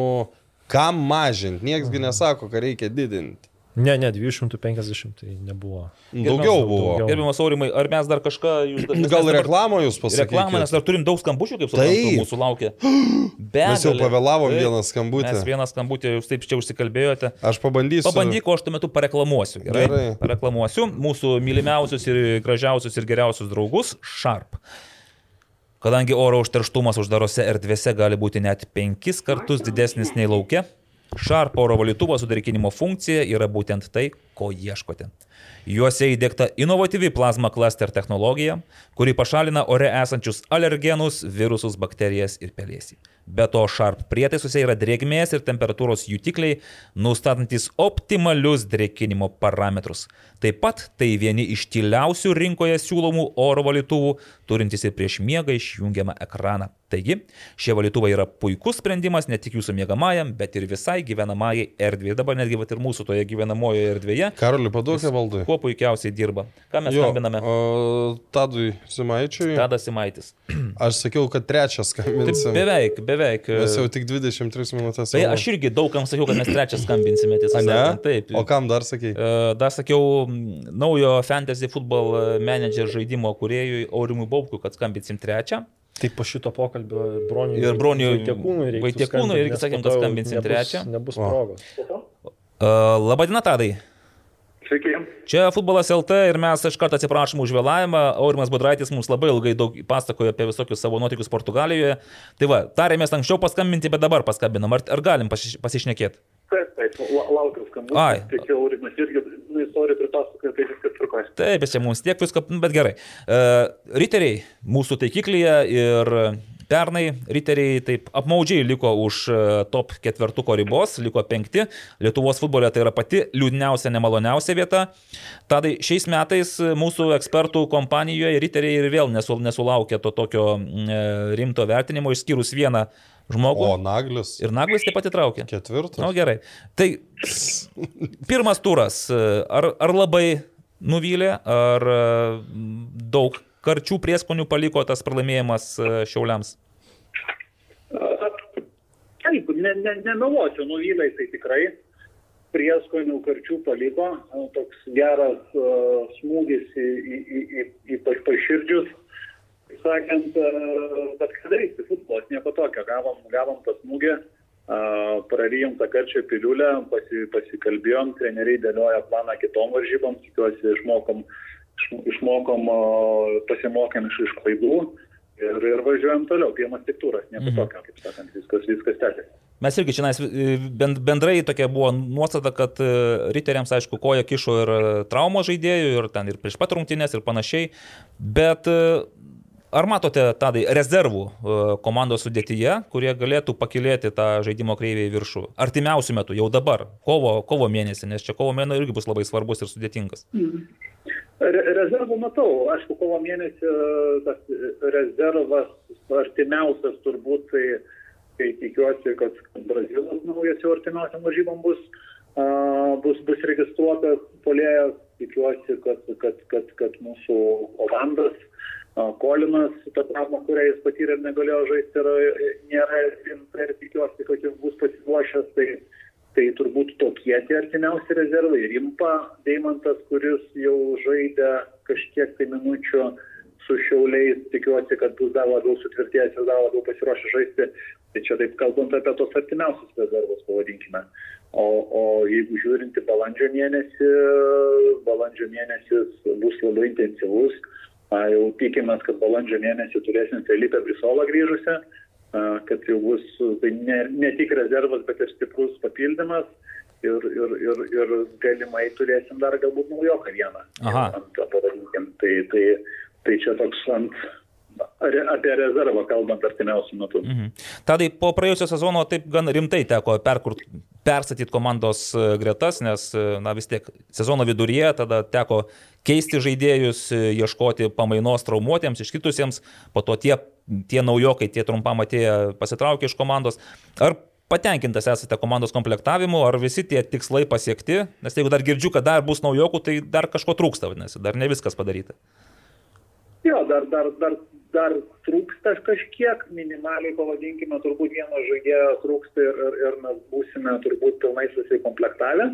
kam mažinti, nieksgi nesako, kad reikia didinti. Ne, ne, 250 tai nebuvo. Daugiau buvo. Gerbiamas Aurimai, ar mes dar kažką jūs Gal reklamą jūs Reklamą, nes pasakėte? dar turim daug skambučių, kaip suprantu, Taip. mūsų laukia. [GASPS] Mes jau pavėlavom Taip. vieną skambutį. Mes vieną skambutį, jūs taip čia užsikalbėjote. Aš pabandysiu. Pabandyk, o aš tuo metu pareklamuosiu. Gerai. Gerai. Pareklamuosiu mūsų mylimiausius ir gražiausius ir geriausius draugus - Sharp. Kadangi oro užterštumas uždarose erdvėse gali būti net penkis kartus didesnis nei laukia, Sharp oro valytuvo sudarkinimo funkcija yra būtent tai, ko ieškote. Juose įdėkta inovatyvi plazma cluster technologija, kuri pašalina ore esančius alergenus, virusus, bakterijas ir pelėsį. Be to, Sharp prietaisuose yra drėgmės ir temperatūros jutikliai, nustatantis optimalius drėkinimo parametrus. Taip pat tai vieni iš tyliausių rinkoje siūlomų oro valytuvų, turintys ir prieš miegą išjungiamą ekraną. Taigi, šie valytuvai yra puikus sprendimas ne tik jūsų miegamajam, bet ir visai gyvenamajai erdvėje. Dabar netgi ir mūsų toje gyvenamojoje erdvėje. Karoli, paduokė valdui. Kuo puikiausiai dirba. Ką mes Jo, skambiname? o, Tadui Simaičiui. Tadas Simaitis. Aš sakiau, kad trečias Taip, skambinsim. beveik, beveik. Mes jau tik 23 minutės. Tai aš irgi daugam sakiau, kad mes trečią skambinsime, tiesą sakant. Taip. O kam dar sakai? E, Dar sakiau naujo fantasy football manager žaidimo kuriejui Aurimui Baubkui, kad skambinsim trečią. Tai po šito pokalbio broniui. Ir broniui Vaitiekūnui skambint, irgi sakėm, kad skambinsim nebus- trečią. Nebus progos. Uh, Labadiena, Tadai. Sveiki. Čia futbolas LT ir mes iš karto atsiprašom už vėlavimą. Aurimas Budraitis mums labai ilgai daug pasakojo apie visokius savo nuotykius Portugalijoje. Tai va, tarėmės anksčiau paskambinti, bet dabar paskambinam. Ar, ar galim pasiš, pasišnekėti? Taip, taip, la- laukiu skambučio. Ai. Tik jau Aurimas irgi, nu, istoriją pripasakoja, tai viskas tvarkoja. Taip, čia mums tiek visko, bet gerai. Uh, riteriai mūsų taikiklyje ir pernai riteriai taip apmaudžiai liko už e, top ketvertuko ribos, liko penkti. Lietuvos futbole tai yra pati liūdniausia, nemaloniausia vieta. Tadai šiais metais mūsų ekspertų kompanijoje riteriai ir vėl nesul, nesulaukė to tokio e, rimto vertinimo, išskyrus vieną žmogų. O Naglis. Ir Naglis taip pat įtraukė. Ketvirtas. Na nu, gerai. Tai pirmas turas. Ar, ar labai nuvylė, ar e, daug karčių prieskonių paliko tas pralaimėjimas e, Šiauliams? Taip, ne, ne, nemeluosiu, nuvylai tai tikrai. Prieskonių karčių paliko, a, toks geras uh, smūgis į, į, į, į, į pa- paširdžius. Sakant, uh, bet ką daryti, futbolas nieko tokio, gavom, gavom tą smūgį, uh, prarijom tą karčią piliulę, pasi, pasikalbėjom, treneriai dėlioja planą kitom varžybom, tikiuosi išmokom, iš- išmokom, pasimokėm iš, iš klaidų ir, ir važiuojam toliau, pirmas tik turas, nieko mhm. tokio, kaip sakant, viskas, viskas tęsiasi. Mes irgi čia bendrai tokia buvo nuostata, kad e, riteriams, aišku, koja kišo ir e, traumo žaidėjų, ir ten ir prieš pat rungtynės, ir panašiai. Bet e, ar matote tadai rezervų e, komandos sudėtyje, kurie galėtų pakilėti tą žaidimo kreivį į viršų? Artimiausių metų, jau dabar, kovo, kovo mėnesį, nes čia kovo mėnesį irgi bus labai svarbus ir sudėtingas. Re rezervų matau, aišku, kovo mėnesį tas rezervas artimiausias turbūt, tai, tai tikiuosi, kad Brazilas naujas jau artimiausiam varžybom bus, uh, bus, bus registruotas polėjas, tikiuosi, kad, kad, kad, kad mūsų Olandas, uh, Kolinas, ta trauma, kurią jis patyrė ir negalėjo žaisti, yra, nėra rimta ir tikiuosi, kad jis bus pasiruošęs. Tai, Tai turbūt tokie tie artimiausi rezervai. Rimpa Deimantas, kuris jau žaidė kažkiek tai minučių su šiauliais, tikiuosi, kad bus dar labiau sutvirtėjęs ir dar labiau pasiruošęs žaisti. Tai čia taip kalbant apie tos artimiausius rezervus, pavadinkime. O, o jeigu žiūrint į balandžio mėnesį, balandžio mėnesis bus labai intensyvus. A, jau tikimės, kad balandžio mėnesį turėsim Felipe Brisolą grįžusią kad jau bus tai ne, ne tik rezervas, bet ir stiprus papildymas. Ir, ir, ir, ir galimai turėsim dar galbūt naujoką vieną. Aha. Ant, pavadinkim. Tai, tai, tai čia toks ant, apie rezervą kalbant artimiausių metų. Mhm. Tadai po praėjusio sezono taip gan rimtai teko perkurt, perstatyti komandos e, gretas, nes e, na, vis tiek sezono viduryje tada teko keisti žaidėjus, e, ieškoti pamainos traumuotiems, iškitusiems, po to tie, tie naujokai, tie trumpam atėję pasitraukė iš komandos. Ar patenkintas esate komandos komplektavimu, ar visi tie tikslai pasiekti? Nes jeigu dar girdžiu, kad dar bus naujokų, tai dar kažko trūksta, vadinasi, dar ne viskas padaryta. Jo, dar, dar, dar, dar trūksta kažkiek, minimaliai pavadinkime, turbūt vieno žaidėjo trūksta ir, ir, ir mes būsime turbūt pilnai susikomplektavę.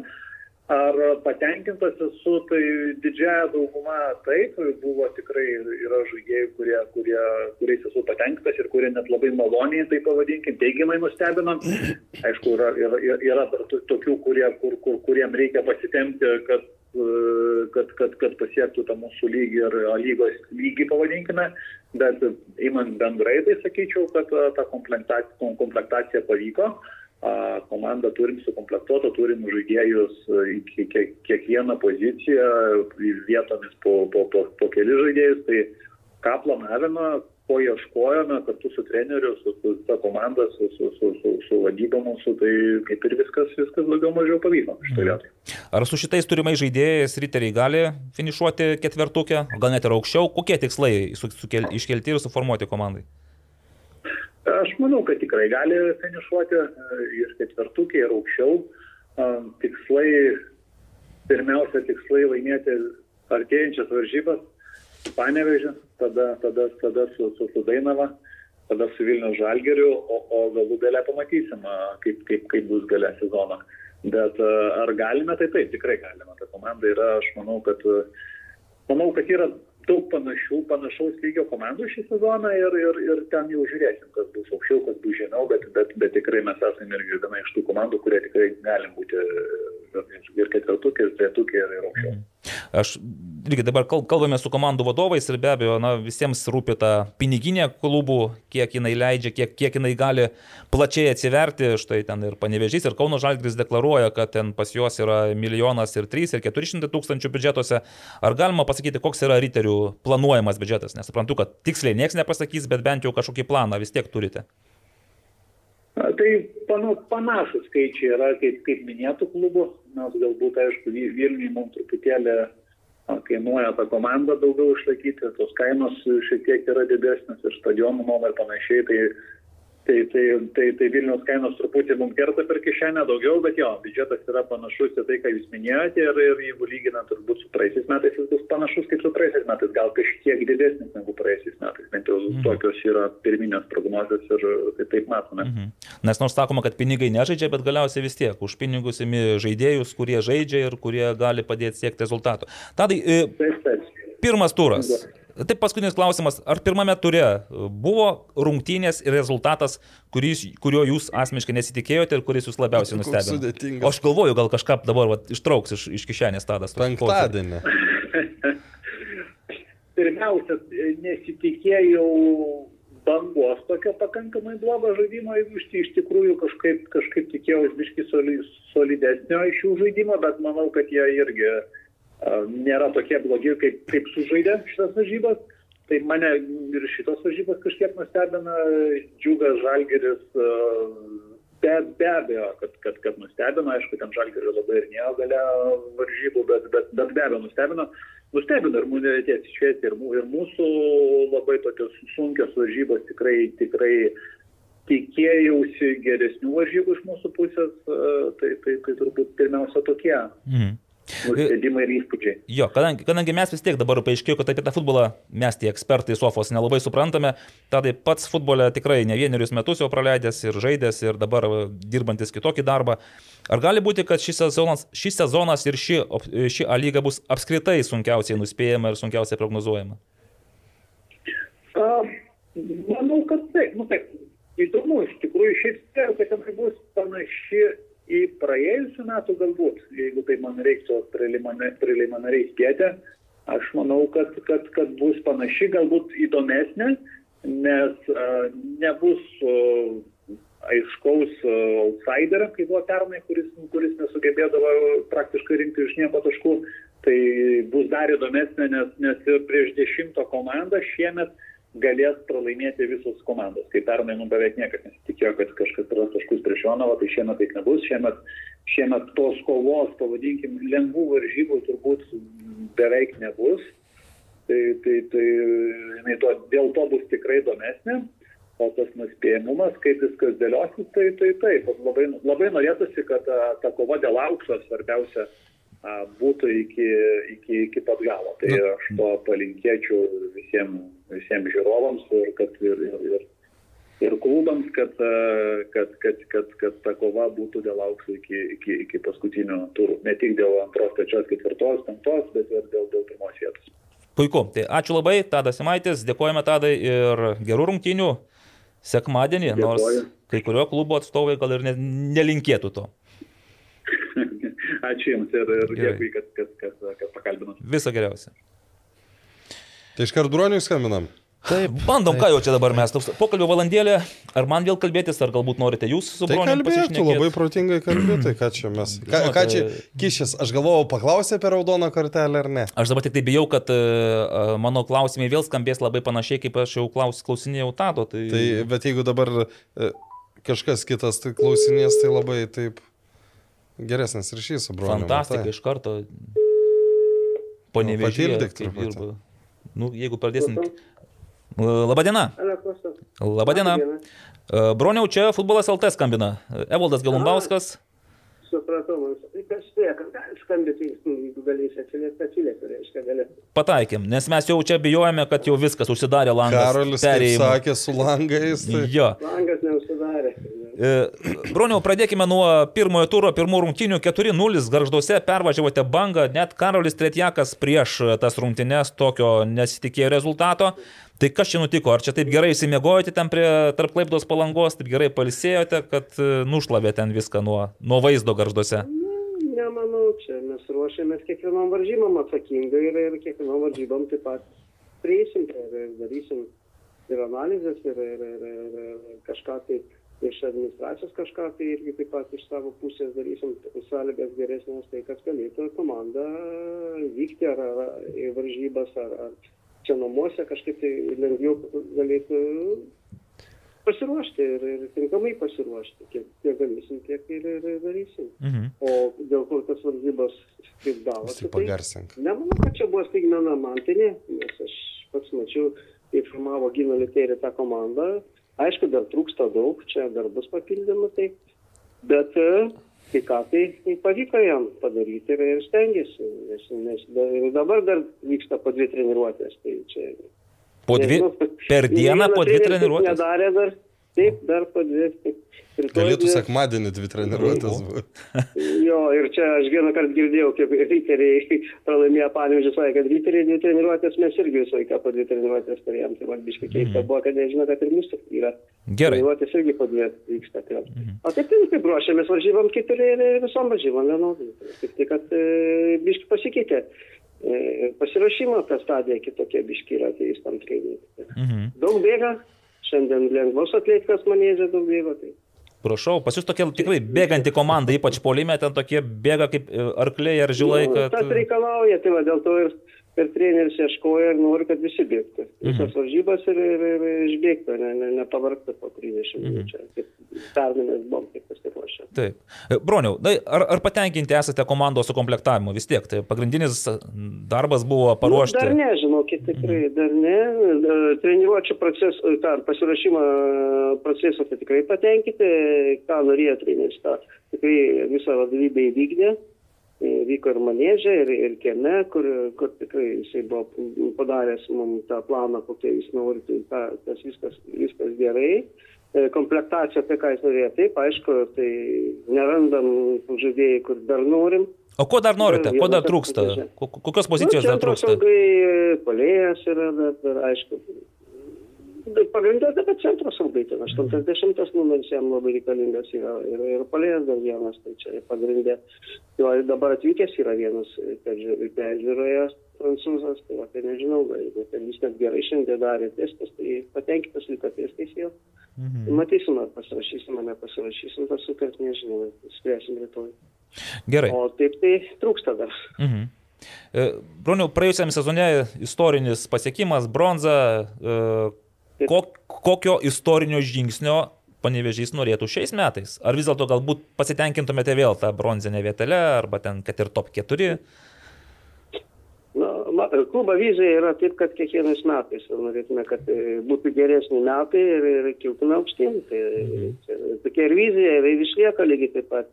Ar patenkintas esu, tai didžiaja dauguma taip, buvo tikrai yra žaidėjai, kurie, kurie, kuriais esu patenkintas ir kurie net labai maloniai, tai pavadinkim, teigiamai nustebino. Aišku, yra, yra, yra dar tokių, kurie, kur, kur, kuriem reikia pasitemti, kad kad, kad, kad pasiektų tą mūsų lygį ir lygos lygį, pavadinkime, bet įmant bendrai, tai sakyčiau, kad ta komplektacija, komplektacija pavyko. Komandą turim sukomplektuotą, turim žaidėjus į kiekvieną poziciją, vietomis po, po, po, po keli žaidėjus. Tai ką planavome, ko ieškojome kartu su treneriu, su, su ta komanda, su, su, su, su, su vadyba mūsų, tai kaip ir viskas, viskas daugiau mažiau pavyko šitoje vietoje. Ar su šitais turimais žaidėjais riteriai gali finišuoti ketvertukę, gal net ir aukščiau? Kokie tikslai su, sukel, iškelti ir suformuoti komandai? Aš manau, kad tikrai gali finišuoti ir ketvertukė, ir aukščiau. Tikslai, pirmiausia, tikslai laimėti artėjančias varžybas, Panevežį, tada, tada, tada su, su, su Dainava, tada su Vilnių Žalgeriu, o, o galų galę pamatysim, kaip, kaip, kaip bus galę sezoną. Bet ar galime, tai taip, tikrai galime. Ta komanda yra, aš manau, kad, manau, kad yra daug panašių, panašaus lygio komandų šį sezoną ir, ir, ir ten jau žiūrėsim, kas bus aukščiau, kas bus žemiau, bet, bet, bet tikrai mes esame irgi viena iš tų komandų, kurie tikrai galim būti ir, ir ketvirtukė, ir trejetukė, ir, aukščiau. Aš irgi dabar kal- kalbame su komandų vadovais ir be abejo, na, visiems rūpi ta piniginė klubų, kiek jinai leidžia, kiek, kiek jinai gali plačiai atsiverti. Štai ten ir Panevežys, ir Kauno Žalgris deklaruoja, kad ten pas juos yra milijonas ir 3 ir 400 tūkstančių biudžetuose. Ar galima pasakyti, koks yra riterių planuojamas biudžetas? Nesuprantu, kad tiksliai niekas nepasakys, bet bent jau kažkokį planą vis tiek turite. A, Tai panašus skaičiai yra, kaip, kaip minėtų klubų, nes galbūt, aišku, Vil- Vilniui mums truputėlį kainuoja tą komandą daugiau išlaikyti, tos kainos šiek tiek yra didesnės ir stadionų nuoma ir panašiai, tai, tai, tai, tai, tai Vilniaus kainos truputį mums kerta per kišenę daugiau, bet jo, biudžetas yra panašus į tai, ką jūs minėjote ir, ir jeigu lyginant turbūt su praeisiais metais, jis bus panašus kaip su praeisiais metais, gal kažkiek didesnis negu praeisiais metais, bent jau Mhm. tokios yra pirminės prognozijos ir tai taip matome. Mhm. Nes nors sakoma, kad pinigai nežaidžia, bet galiausiai vis tiek už pinigus imi žaidėjus, kurie žaidžia ir kurie gali padėti siekti rezultatų. Tadai, e, Taip, taip. pirmas turas. Taip, paskutinis klausimas. Ar pirmame ture buvo rungtynės ir rezultatas, kuris, kurio jūs asmeniškai nesitikėjote ir kuris jūs labiausiai nustebino? sudėtingas. O aš galvoju, gal kažką dabar vat, ištrauks iš, iš kišenės tadas. Penktadienį. [LAUGHS] Pirmiausia, nesitikėjau bangos tokio pakankamai blogo žaidimo, jeigu iš, tikrųjų kažkaip, kažkaip tikėjau biški soli, solidesnio iš jų žaidimo, bet manau, kad jie irgi a, nėra tokie blogi, kaip, kaip sužaidė šitas varžybas. Tai mane ir šitos varžybos kažkiek nustebina, džiugas žalgeris, be, be abejo, kad, kad, kad nustebino, aišku, ten žalgerio labai ir nėjo gale varžybų, bet, bet, bet be abejo nustebino. Nustebino ir mūsų tiesiai šviesti, ir, ir mūsų labai tokios sunkios varžybos tikrai, tikrai tikėjausi geresnių varžybų iš mūsų pusės, tai, tai, tai turbūt pirmiausia tokie Mhm. Nustebimai ir įspūdžiai. Jo, kadangi, kadangi mes vis tiek dabar paaiškėjo, kad apie tą futbolą mes tie ekspertai sofos nelabai suprantame, tada pats futbolė tikrai ne vienerius metus jau praleidęs ir žaidęs ir dabar dirbantis kitokį darbą. Ar gali būti, kad šis sezonas, šis sezonas ir ši, ši A lyga bus apskritai sunkiausiai nuspėjama ir sunkiausiai prognozuojama? A, manau, kad taip. Nu, taip. Įdomu, iš tikrųjų, šiaip spėjau, kad ten bus panaši į praėjusių metų galbūt, jeigu tai man reiktų preliminariai spėti. Aš manau, kad, kad, kad bus panaši, galbūt įdomesnė, nes a, nebus a, aiškaus outsiderio, kaip buvo pernai, kuris, kuris nesugebėdavo praktiškai rinkti iš nieko taškų. Tai bus dar įdomesnė, nes, nes ir prieš dešimto komandą šiemet galės pralaimėti visos komandos. Kaip pernai, nu beveik niekas nesitikėjo, kad kažkas praras taškus prieš Jonavą, tai šiemet taip nebus. Šiemet, šiemet tos kovos, pavadinkim, lengvų varžybų turbūt beveik nebus. Tai, tai, tai jinai to, dėl to bus tikrai įdomesnė. O tas nuspėjimumas, kaip viskas dėliosis, tai tai taip. Labai, labai norėtųsi, kad ta, ta kova dėl aukso svarbiausia būtų iki, iki, iki pat galo. Tai aš to palinkėčiau visiems, visiems žiūrovams ir, kad, ir, ir, ir, ir klubams, kad, a, kad, kad, kad, kad ta kova būtų dėl aukso iki, iki, iki paskutinio turų. Ne tik dėl antros, trečios, ketvirtos, penktos, bet ir dėl, dėl pirmos vietos. Puiku. Tai ačiū labai, Tadas Simaitis, dėkojame Tadai ir gerų rungtynių sekmadienį, nors Dėkoju. kai kurio klubo atstovai gal ir ne, nelinkėtų to. [LAUGHS] Ačiū Jums ir, ir dėkui, kad, kad, kad, kad pakalbinot. Viso geriausio. Tai iš karto droniui skambinam. Taip, bandom, ką jau čia dabar mes. Toks Pokalbio valandėlė. Ar man vėl kalbėtis, ar galbūt norite jūs su Tai broniu kalbėtų, labai protingai kalbėtų, tai ką čia mes. Ką, Žinote- ką čia kišės, aš galvojau, paklausė apie raudoną kortelę ar ne. Aš dabar tik tai bijau, kad uh, mano klausimai vėl skambės labai panašiai, kaip aš jau klaus, klausinėjau Tado. Tai, Tai, bet jeigu dabar e, kažkas kitas tai klausinės, tai labai taip geresnis ryšys su broliu. fantastika iš karto. Nu, Vėžyje, patildyk kaip truputį. Nu, jeigu pradėsim. Labadiena. Labadiena. E, Broniau, čia futbolas LT skambina. Evaldas Galumbauskas. Supratau, man kas gali skambinti, jeigu galės atsiliepti, atsiliepti, reiškia, gali. Pataikėm, nes mes jau čia bijojame, kad jau viskas užsidarė langas. Karolis kaip perėjimui. sakė su langais. Tai... Jo. Langas neužsidarė. Broniau, pradėkime nuo pirmojo turo, pirmų rungtynių 4-0 garžduose, pervažiavote bangą, net Karolis Tretjakas prieš tas rungtynes tokio nesitikėjo rezultato. Tai kas čia nutiko? Ar čia taip gerai įsimiegojote ten prie tarp klaipdos palangos, taip gerai palisėjote, kad e, nušlavė ten viską nuo, nuo vaizdo garžduose? Nu, ne, manau, čia mes ruošiamės kiekvienom varžymam atsakingai ir, ir kiekvienom varžybom taip pat prieisim ir, ir darysim ir analizės, ir, ir, ir, ir, ir kažką tai iš administracijos kažką tai irgi taip pat iš savo pusės darysim sąlygas geresnės, tai kad galėtų komanda vykti ar, ar į varžybas, ar, ar čia namuose kažkaip tai lengviau galėtų pasiruošti ir, ir tinkamai pasiruošti. Kiek, kiek galėsim, tiek ir, ir, darysim. Mhm. O dėl ko tas varžybos kaip gavosi, Tai pagarsink. nemanau, kad čia buvo staigmena man, tai ne, nes aš pats mačiau, kaip formavo Gino Literį tą komandą. Aišku, dar trūksta daug, čia dar bus papildymų, tai, bet e, kai ką tai, tai pavyko jam padaryti ir, ir stengiasi, nes, nes dabar dar vyksta po dvi treniruotės, tai čia Po dvi, Nežinau, per dieną po dvi treniruotės. Nedarė dar, taip, dar po dvi. Galėtų dvi- sekmadienį dvi treniruotės būti. [LAUGHS] Jo, ir čia aš vieną kartą girdėjau, kaip riteriai [LAUGHS] pralaimėjo panėžius, sakė, kad riteriai dvi treniruotės mes irgi visą laiką po dvi treniruotės turėjom. Tai man biškai keista buvo, kad nežino, kad ir mūsų yra. Gerai. Treniruotės irgi po dvi vyksta. Tai. O taip, tai kaip ruošiamės varžybom, kaip ir, ir visom varžybom vienodai. Tik tai, kad e, biškai pasikeitė. E, pasirašymo ta stadija kitokia biškai yra atėjus tam treniruotė. Mhm. Daug bėga, šiandien lengvos atletikos manėžė daug bėgo. Tai. Prašau, pas jūs tokia tikrai bėganti komanda, ypač polime, ten tokie bėga kaip e, arkliai ar žilai, Nu, kad... Tas reikalauja, tai va, dėl to ir, ir treneris ieškoja ir nori, kad visi bėgtų. Visas varžybas ir, ir, ir išbėgtų, ne, ne, nepavargtų po 30 minučių. Kaip Pernai mes buvom taip pasiruošę. Taip. E, Broniau, na, ar, ar patenkinti esate komandos sukomplektavimu? Vis tiek, tai pagrindinis darbas buvo paruošti. Nu, dar ne, žinokit, tikrai, dar ne. E, Treniruočio proceso, tą pasirašymą proceso tai tikrai patenkinti, ką norėjo treneris, tikrai visą vadovybę įvykdė. E, Vyko ir manėžė, ir, ir kieme, kur, kur tikrai jisai buvo padaręs mums tą planą, kokie jis nori, tai ta, tas viskas, viskas gerai. E, Komplektacija, apie ką jis norėjo, taip, aišku, tai nerandam žaidėjų, kur dar norim. O ko dar norite? Ko dar trūksta? Kokios pozicijos dar trūksta? Nu, Saugai palėjas yra, dar, dar aišku. Bet Pagrindė dabar centro saugai, ten 80 numeris jam labai reikalingas yra ir, ir palėjas dar vienas, tai čia pagrindė. Jo dabar atvykęs yra vienas peržiū- peržiūroje prancūzas, tai va, tai nežinau, jeigu ten jis net gerai šiandien darė testus, tai patenkintas liko testais jau. Mhm. Matysim, ar pasirašysim, ar nepasirašysim tą sutartį, nežinau, spręsim rytoj. Gerai. O taip tai trūksta dar. Mhm. E, Broniau, praėjusiam sezone istorinis pasiekimas, bronza. e, Kok, kokio istorinio žingsnio panevežys norėtų šiais metais? Ar vis dėlto galbūt pasitenkintumėte vėl tą bronzinę vietelę, arba ten, kad ir top 4? Na, klubo vizija yra taip, kad kiekvienais metais norėtume, kad e, būtų geresni metai ir, ir kiltume aukštyn. Tai, čia, tokia ir vizija ir išlieka lygiai taip pat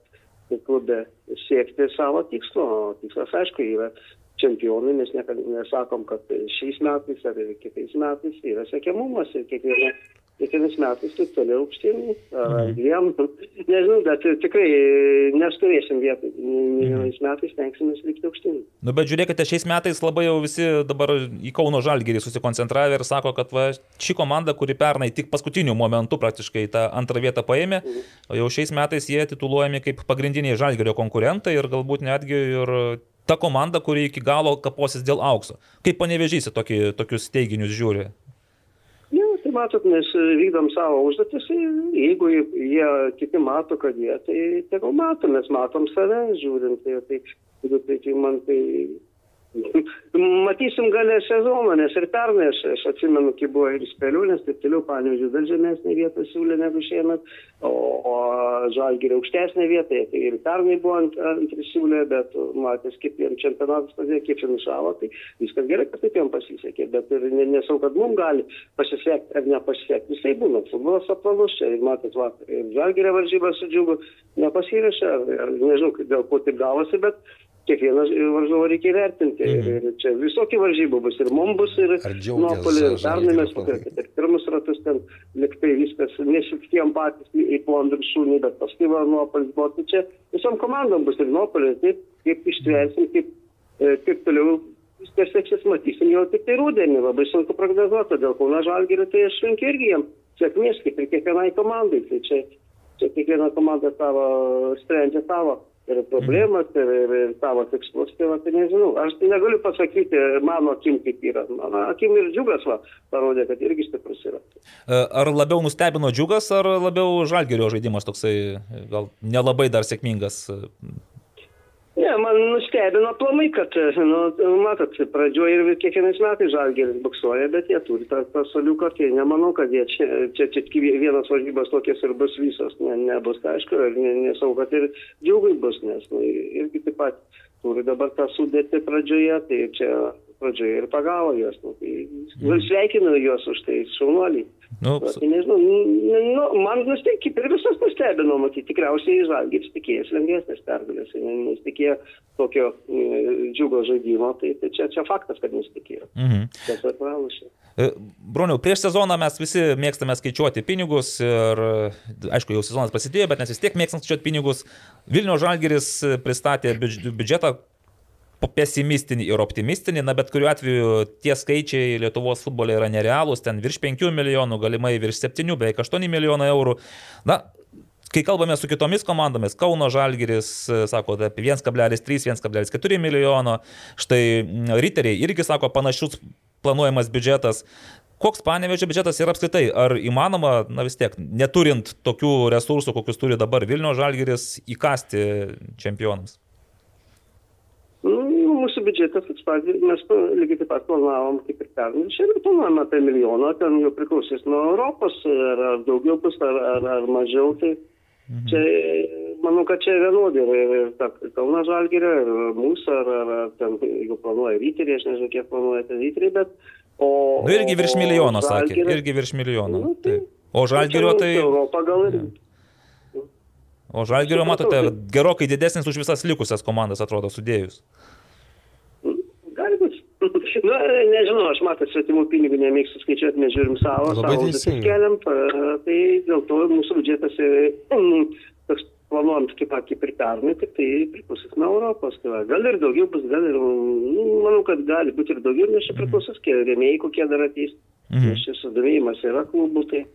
klube siekti savo tikslo. Tikslas, aišku, yra čempionai, mes niekada nesakom, kad šiais metais ar kitais metais yra siekiamumas ir kiekviena, kiekvienais metais taip toliau aukštyn. Ar dviem, [LAUGHS] nežinau, bet tikrai nestovėsim vietoj. Vienais metais tenksimės likti aukštyn. Nu, bet žiūrėkite, šiais metais labai jau visi dabar į Kauno Žalgirį susikoncentravę ir sako, kad va, ši komanda, kuri pernai tik paskutiniu momentu praktiškai tą antrą vietą paėmė, o jau šiais metais jie tituluojami kaip pagrindiniai Žalgirio konkurentai ir galbūt netgi ir ta komanda, kuri iki galo kaposis dėl aukso. Kaip panevežysi tokį, tokius teiginius žiūri? Ne, tai matot, mes vykdom savo užduotis, jeigu jie kiti mato, kad jie, tai tegul mato, mes matom save, žiūrint, tai, tai, tai, tai man tai... Matysim galę sezoną, nes ir pernai aš, aš atsimenu, kai buvo ir spėliūnės, taip toliau, pavyzdžiui, dar žemesnė vieta siūlė negu šiemet, o, o žalgirė aukštesnė vieta, tai ir pernai buvo ant, ant siūlė, bet matęs, kaip jiems čempionatas padėjo, kaip finišavo, tai viskas gerai, kad taip jiems pasisekė, bet ir ne- nesau, kad mums gali pasisekti ar nepasisekti. Visai būna, futbolas apvalus čia, ir matot, vakar, ir žalgirė varžybas su džiugu nepasirašė, nežinau, dėl ko taip gavosi, bet kiekvieną varžovą reikia įvertinti. Mhm. Ir, ir čia visokie varžybų bus, ir mums bus, ir Nuopolį, ir pernai mes pakvietėme, ir pirmus ratus ten liktai viskas, nesitikėjom patys į plondų viršūnį, bet paskui va Nuopolis buvo, tai čia visom komandom bus ir Nuopolis, taip, kaip ištversim, kaip, e, kaip toliau viskas seksis, matysim jau tik tai rūdienį, labai sunku prognozuoti, todėl Kauno Žalgirio tai aš linkiu irgi jiem sėkmės, kaip ir kiekvienai komandai, tai čia, čia kiekviena komanda savo sprendžia savo ir problemas, ir, ir, ir savo tikslus, tai, va, tai nežinau. Aš tai negaliu pasakyti mano akim kaip yra. Mano akim ir džiugas va, parodė, kad irgi stiprus yra. E, Ar labiau nustebino džiugas, ar labiau žalgerio žaidimas toksai, gal nelabai dar sėkmingas? Ne, man nustebino planai, kad, nu, matot, pradžioje ir kiekvienais metais žalgeris buksuoja, bet jie turi tą, tą soliuką, tai nemanau, kad jie čia, čia, čia vienas varžybos tokias ir bus visos, ne, nebus, tai aišku, ir ne, nesau, kad ir džiugai bus, nes nu, irgi taip pat turi dabar tą sudėti pradžioje, tai čia pradžioje ir pagavo juos, nu, tai mm. sveikinu juos už tai, šaunuoliai. Nu, Va, Tai nežinau, nu, nu, man nustebino, kaip ir visus nustebino, matyti, tikriausiai Žalgiris tikėjęs lengvesnės pergalės, nesitikėjo tokio e, džiugo žaidimo, tai, tai čia, čia faktas, kad nesitikėjo. mhm. Tas pralašė. E, Broniau, prieš sezoną mes visi mėgstame skaičiuoti pinigus ir, aišku, jau sezonas prasidėjo, bet mes vis tiek mėgstame skaičiuoti pinigus. Vilnių Žalgeris pristatė biudž- biudžetą pesimistinį ir optimistinį, na bet kuriuo atveju tie skaičiai Lietuvos futbole yra nerealūs, ten virš 5 milijonų, galimai virš 7, beveik 8 milijonų eurų. Na, kai kalbame su kitomis komandomis, Kauno Žalgiris, sako, apie 1,3-1,4 milijono, štai mm, Riteriai irgi sako panašus planuojamas biudžetas. Koks panevežio biudžetas yra apskritai? Ar įmanoma, na vis tiek, neturint tokių resursų, kokius turi dabar Vilnių Žalgiris, įkasti čempionams? Nu, mūsų biudžetas, sakė, mes lygiai taip pat planavom kaip ir pernai. Šiandien planuojame apie milijoną, ten jau priklausys nuo Europos, ar, ar daugiau bus, ar, ar, ar mažiau. Tai mhm. čia, manau, kad čia vienodai ir, ir, tarp Kauno Žalgirio, ir mūsų, ar, ar, ar ten, jeigu planuoja Ryterį, aš nežinau, kiek planuoja ten Ryterį, bet... O, Nu irgi virš milijono, sakė. Irgi virš milijono. Nu, tai-. O Žalgirio tai... Europą gal ir... O Žalgirio, matote, gerokai didesnis už visas likusias komandas, atrodo, sudėjus. Na, nežinau, aš matau, svetimų pinigų nemėgstu skaičiuoti, mes žiūrim savo, Labai savo keliam, tai dėl to mūsų biudžetas mm, toks planuojant kaip, kaip ir pernai, tik tai priklausys nuo Europos. Tai va, gal ir daugiau bus, gal ir, mm, manau, kad gali būti ir daugiau, nes čia priklausys, kiek rėmėjai kokie dar ateis. Mhm. Nes čia sudomėjimas yra klubų, tai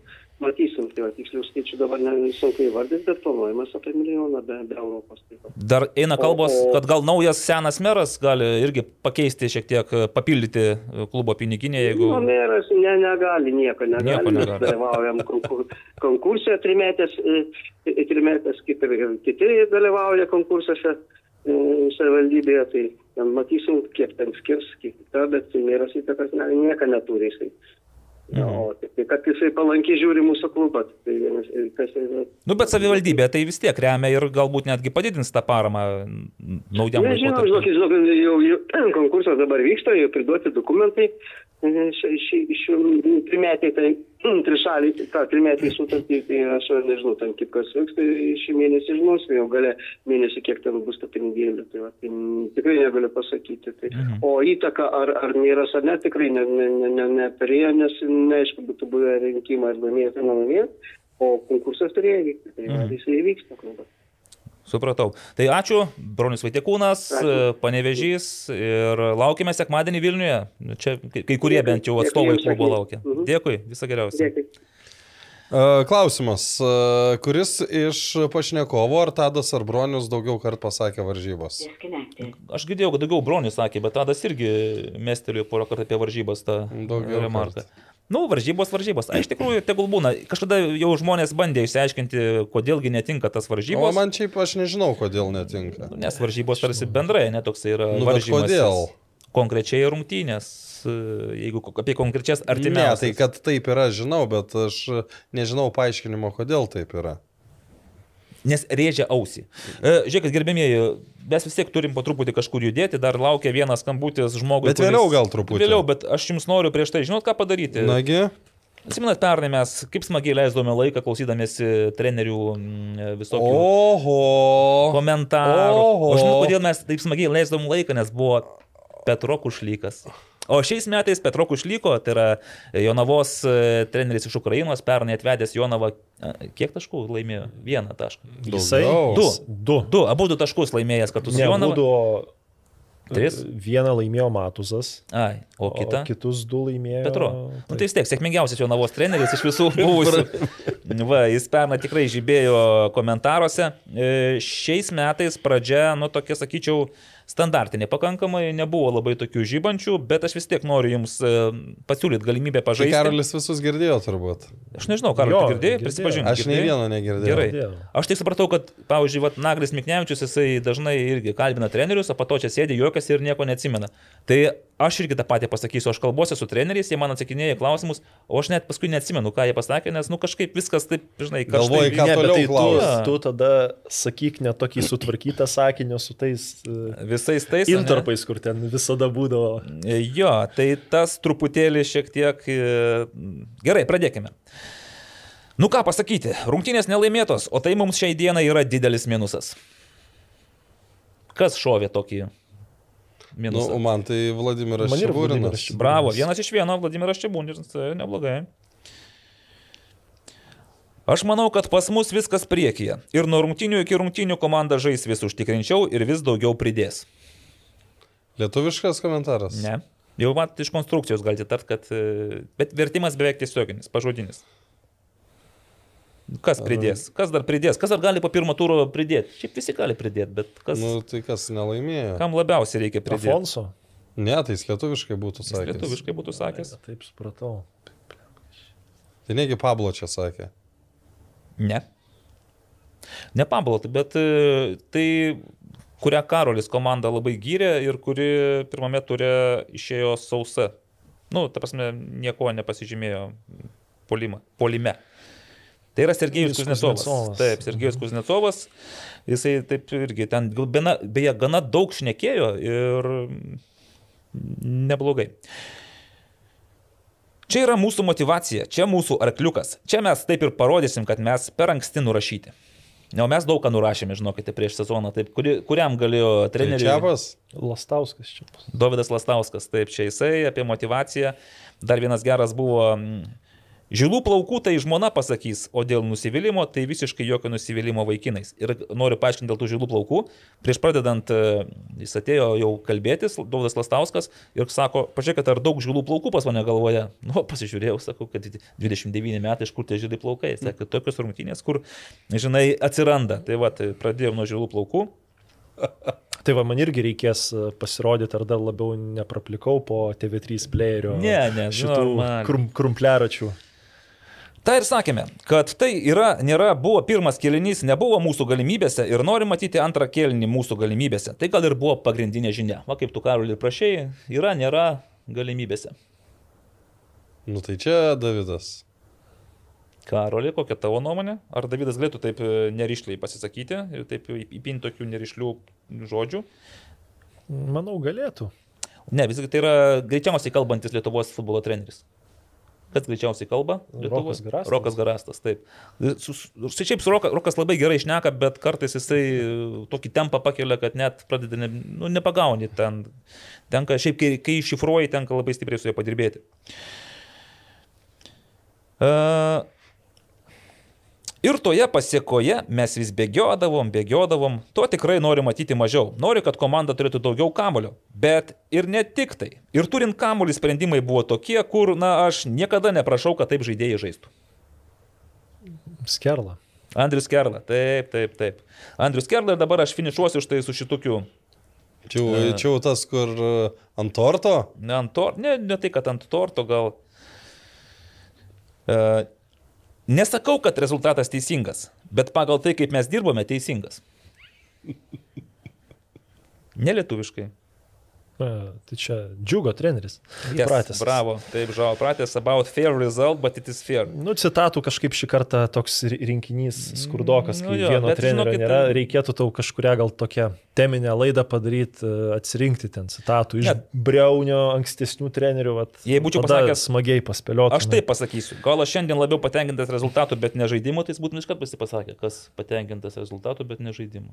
matysim, tai tikslių skaičių dabar nesunku įvardinti, bet planuojamas apie milijoną be, be Europos. Taip. Dar eina kalbos, O- o- kad gal naujas senas meras gali irgi pakeisti šiek tiek, papildyti klubo piniginę, jeigu... Nu, meras ne, negali nieko, negali. Nieko Mes negali. dalyvaujam konkur, konkurse trimetės, e, trimetės, kaip ir kiti dalyvauja konkursuose e, savivaldybėje, tai matysim, kiek ten skirs, kiek ta, bet meras įtakas ne, nieko neturi jisai. Mhm. O tik tai, kad jisai palankiai žiūri mūsų klubą, tai vienas, kas. Nu, bet savivaldybė tai vis tiek remia ir galbūt netgi padidins tą paramą naujam Nežinau, žinokit, žinokit, jau, jau [CLEARS THROAT] konkursas dabar vyksta, jau priduoti dokumentai. Šių trimetį, tai trišaliai, tai tą trimetį sutartį, tai aš nežinau, ten kaip kas vyks, tai šį mėnesį žinosime, jau gale mėnesį, kiek ten bus ta pinigėlė. Tai, va, tai mm, tikrai negaliu pasakyti. Tai. Mhm. O įtaka, ar, ar nėra ar ne, tikrai neperėjo, ne, ne, ne neperėjo, nes neaišku, būtų buvę rinkimai ar laimėti, nelaimėti. O konkursas turėjo vykti, tai Mhm. mhm. jisai vyksta. Supratau. Tai ačiū, Bronius Vaitekūnas, Ačiū. Panevežys ir laukime sekmadienį Vilniuje. Čia kai kurie bent jau atstovai klubo laukia. Mhm. Dėkui, viso geriausio. Dėkui. E, Klausimas, e, kuris iš pašnekovo, ar Tadas ar Bronius daugiau kart pasakė varžybos? Aš girdėjau, kad daugiau Bronius sakė, bet Tadas irgi mestelėjo porą kartų apie varžybas tą Daugiau remarką. Nu, varžybos, varžybos. A, iš tikrųjų, tegul būna. Kažkada jau žmonės bandė išsiaiškinti, kodėlgi netinka tas O varžybos. man šiaip aš nežinau, kodėl netinka. Nes varžybos tarsi bendrai, netoks yra Nu, bet varžymas. kodėl? Konkrečiai rungtynės, jeigu apie konkrečias Ne, artimiausias. tai kad taip yra, žinau, bet aš nežinau paaiškinimo, kodėl taip yra. Nes rėžia ausį. E, Žiūrėkit, gerbėmieji, mes vis tiek turim po truputį kažkur judėti, dar laukia vienas skambutis žmogui. Bet vėliau gal truputį. Vėliau, bet aš jums noriu prieš tai, žinot, ką padaryti. Nagi, Atsimenat, pernai mes kaip smagiai leisdome laiką klausydamėsi trenerių mm, visokių oho. komentarų. Oho. O žinot, kodėl mes taip smagiai leisdom laiką, nes buvo Petro Kušlykas. O šiais metais Petro Kušlyko, tai yra Jonavos e, treneris iš Ukrainos, pernai atvedęs Jonavą, e, kiek taškų laimėjo? Vieną tašką. Jisai du. Du. Du. Abu du taškus laimėjęs kartu su Ne, Jonava. būdo Tris? Vieną laimėjo Matuzas, Ai, o kita? o kitus du laimėjo. Petro. Nu, tai vis tiek sėkmingiausias Jonavos treneris iš visų [LAUGHS] buvusių. Va, jis pernai tikrai žibėjo komentaruose. E, Šiais metais pradžia, nu tokia, sakyčiau, standartinė pakankamai, nebuvo labai tokių žybančių, bet aš vis tiek noriu jums e, pasiūlyti galimybę Tai pažaisti. Karolis visus girdėjo turbūt. Aš nežinau, Karol, Jo, tu girdėjai, girdėjau. prisipažink. Aš nei vieno negirdėjau. Gerai. Girdėjau. Aš tik supratau, kad, pavyzdžiui, vat, Nagris Miknevičius, jisai dažnai irgi kalbina trenerius, o po to čia sėdi juokas ir nieko neatsimena. Tai aš irgi tą patį pasakysiu, aš kalbuosi su treneriais, jie man atsakinėja klausimus, o aš net paskui neatsimenu, ką jie pasakė, nes, nu, kažkaip viskas taip, žinai, Galvoji, kažkaip... ką Ne, toliau tai tu, tu tada sakyk ne tokį sutvarkytą sakinį su tais uh, Visais tais... intarpais, kur ten visada būdavo. Jo, tai tas truputėlį šiek tiek... e, Gerai, pradėkime. Nu ką pasakyti, rungtynės nelaimėtos, o tai mums šiai dienai yra didelis minusas. Kas šovė tokį Nu, minusą? man tai Vladimiras Čiburinas. Bravo, vienas iš vieno, Vladimiras Čiabūnis, tai neblogai. Aš manau, kad pas mus viskas priekyje. Ir nuo rungtynių iki rungtynių komanda žais vis užtikrinčiau ir vis daugiau pridės. Lietuviškas komentaras. Ne. Jau mat iš konstrukcijos galite tart, kad... e, Bet vertimas beveik tiesioginis, pažodinis. Kas pridės? Kas dar pridės? Kas dar gali po pirmo turo pridėti? Šiaip visi gali pridėti, bet kas... Nu, tai kas nelaimėjo? Kam labiausiai reikia pridėti? Afonso. Ne, tai jis lietuviškai būtų Jis sakęs. Lietuviškai būtų sakęs. Taip supratau. Tai negi Pablo čia sakė. Ne. Ne Pablo, bet e, tai, kurią Karolis komanda labai gyrė ir kuri pirmame ture išėjo sausa. Nu, ta prasme, nieko nepasižymėjo polima, polime. Tai yra Sergejus Kuznecovas. Kuznecovas. Taip, Sergejus Kuznecovas. Jisai taip irgi ten, beje, gana daug šnekėjo ir neblogai. Čia yra mūsų motivacija, čia mūsų arkliukas. Čia mes taip ir parodysim, kad mes per anksti nurašyti. Ne, o mes daug ką nurašėme, žinokite, prieš sezoną. Taip, kuri, kuriam galėjo treneriui. Čiapas? Lastauskas čia. Dovydas Lastauskas, taip, čia jisai apie motivaciją. Dar vienas geras buvo. Žilų plaukų tai žmona pasakys, o dėl nusivylimų tai visiškai jokio nusivylimo vaikinais. Ir noriu paaiškinti dėl tų žilų plaukų. Prieš pradedant, e, jis atėjo jau kalbėtis, Dovydas Lastauskas, ir sako, pažiūrėkit, ar daug žilų plaukų pas mane galvoje. [LAUGHS] Nu, pasižiūrėjau, sakau, kad 29 metai, iš kur tie žilai plaukai. Sakė, tokios rungtynės, kur, žinai, atsiranda. Tai va, tai pradėjom nuo žilų plaukų. [LAUGHS] Tai va, man irgi reikės e, pasirodyti, ar dar labiau nepraplikau po TV3 playerio. Ne, ne, šitų normaliai. krum, krumpleračių. Ta ir sakėme, kad tai yra, nėra, buvo pirmas kelinys, nebuvo mūsų galimybėse ir nori matyti antrą kelinį mūsų galimybėse. Tai gal ir buvo pagrindinė žinia. Va kaip tu karulį prašėjai, yra, nėra galimybėse. Nu tai čia Davidas. Karolį, kokia tavo nuomonė? Ar Davidas galėtų taip e, nerišliai pasisakyti ir taip įpinti tokių nerišlių žodžių? Manau, galėtų. Ne, visgi tai yra greičiausiai kalbantis Lietuvos futbolo treneris. Kas greičiausiai kalba? Rokas Garastas. Rokas Garastas, taip. Su- šiaip su Roka, Rokas labai gerai išneka, bet kartais jisai tokį tempą pakelia, kad net pradeda, ne, nu, nepagauni ten. Tenka, šiaip kai, kai šifruoji, tenka labai stipriai su juo padirbėti. Uh, Ir toje pasiekoje mes vis bėgiodavom, bėgiodavom, to tikrai noriu matyti mažiau. Noriu, kad komanda turėtų daugiau kamulio. Bet ir ne tik tai. Ir turint kamulį sprendimai buvo tokie, kur, na, aš niekada neprašau, kad taip žaidėjai žaistų. Skerla. Andrius Kerla, taip, taip, taip. Andrius Kerla ir dabar aš finišuosiu štai su šitokiu. Čia, jau- čia jau tas, kur e, ant torto. Ne, ant tor, ne, ne tai, kad ant torto gal. Uh, nesakau, kad rezultatas teisingas, bet pagal tai, kaip mes dirbome, teisingas. [LAUGHS] Nelietuviškai. E, Tai čia džiugo treneris. Yes, Pratęsas. bravo, taip, žavo, pratęs about fair result, but it is fair. Nu, citatų kažkaip šį kartą toks ri- rinkinys skurdokas, Nu kai jo, vieno trenerio žinokit, nėra, tai- reikėtų tau kažkuria gal tokią teminę laidą padaryti, e, atsirinkti ten citatų iš Ne. Breunio ankstesnių trenerių. Vat, Jei būčiau pasakęs- Smagiai paspėlioti. Aš taip pasakysiu. Gal aš šiandien labiau patenkintas rezultatu, bet ne žaidimu, tai jis būtų iškart pasipasakė, kas patenkintas rezultatu, bet ne žaidimu.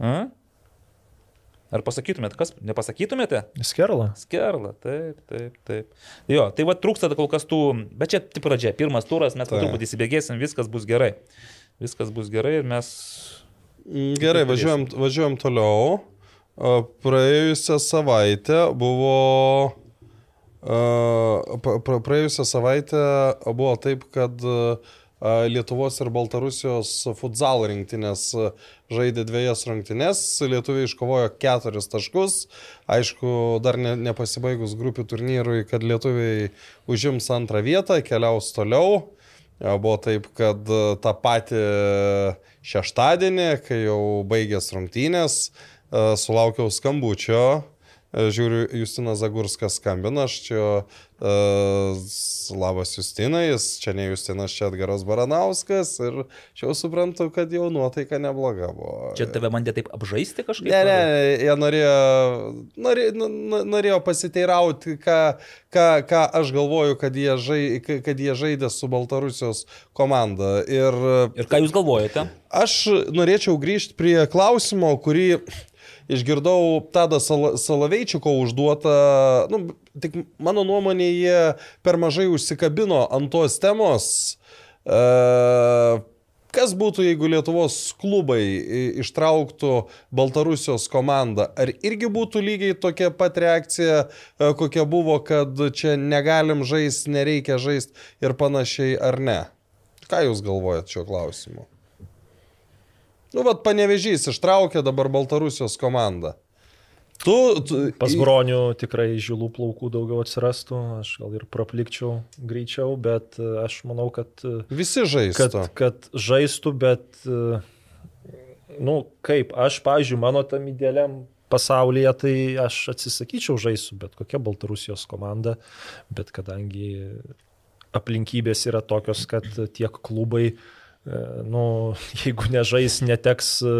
A? Ar pasakytumėt, kas? Nepasakytumėte? Skerla. Skerla, taip, taip, taip. Jo, tai va trūksta kol kas tų, bet čia tik pradžia, pirmas turas, mes po Taip. truputį įsibėgėsim, viskas bus gerai. Viskas bus gerai ir mes... Mm, Gerai, važiuojam, važiuojam toliau. a, praėjusią savaitę buvo praėjusią savaitę buvo taip, kad a, Lietuvos ir Baltarusijos futsal rinktinės žaidė dviejas rungtynes, lietuviai iškovojo keturis taškus, aišku, dar ne, nepasibaigus grupių turnyrui, kad lietuviai užims antrą vietą, keliaus toliau. E, Buvo taip, kad e, tą patį šeštadienį, kai jau baigės rungtynės, e, sulaukiau skambučio. E, Žiūriu, Justinas Zagurskas skambina, aš čia uh, labas Justinai, jis čia ne Justinas, čia Edgaras Baranauskas ir čia jau suprantu, kad jau nuotaika nebloga buvo. Čia tave bandė taip apžaisti kažkaip? Ne, ne, jie norėjo, norėjo, nu, nu, norėjo pasiteirauti, ką, ką, ką aš galvoju, kad jie, žai, kad jie žaidė su Baltarusijos komanda. Ir Ir ką jūs galvojate? aš norėčiau grįžti prie klausimo, kurį išgirdau Tada Sal Salaveičiko užduotą, nu, tik mano nuomonė, jie per mažai užsikabino ant tos temos. E, Kas būtų, jeigu Lietuvos klubai ištrauktų Baltarusijos komandą? Ar irgi būtų lygiai tokia pat reakcija, e, kokia buvo, kad čia negalim žaisti, nereikia žaisti ir panašiai, ar ne? Ką Jūs galvojat šio klausimu? Nu, vad, panevežys ištraukė dabar Baltarusijos komandą. Tu, tu Pas Gronių tikrai žilų plaukų daugiau atsirastų, aš gal ir praplikčiau greičiau, bet e, aš manau, kad, e, visi kad, žaistų. kad žaistų, bet, e, nu, kaip, aš, pavyzdžiui, mano tam idealiam pasaulyje, tai aš atsisakyčiau žaisų, bet kokia Baltarusijos komanda, bet kadangi aplinkybės yra tokios, kad tiek klubai, e, nu, [LAUGHS] jeigu nežais, neteks e,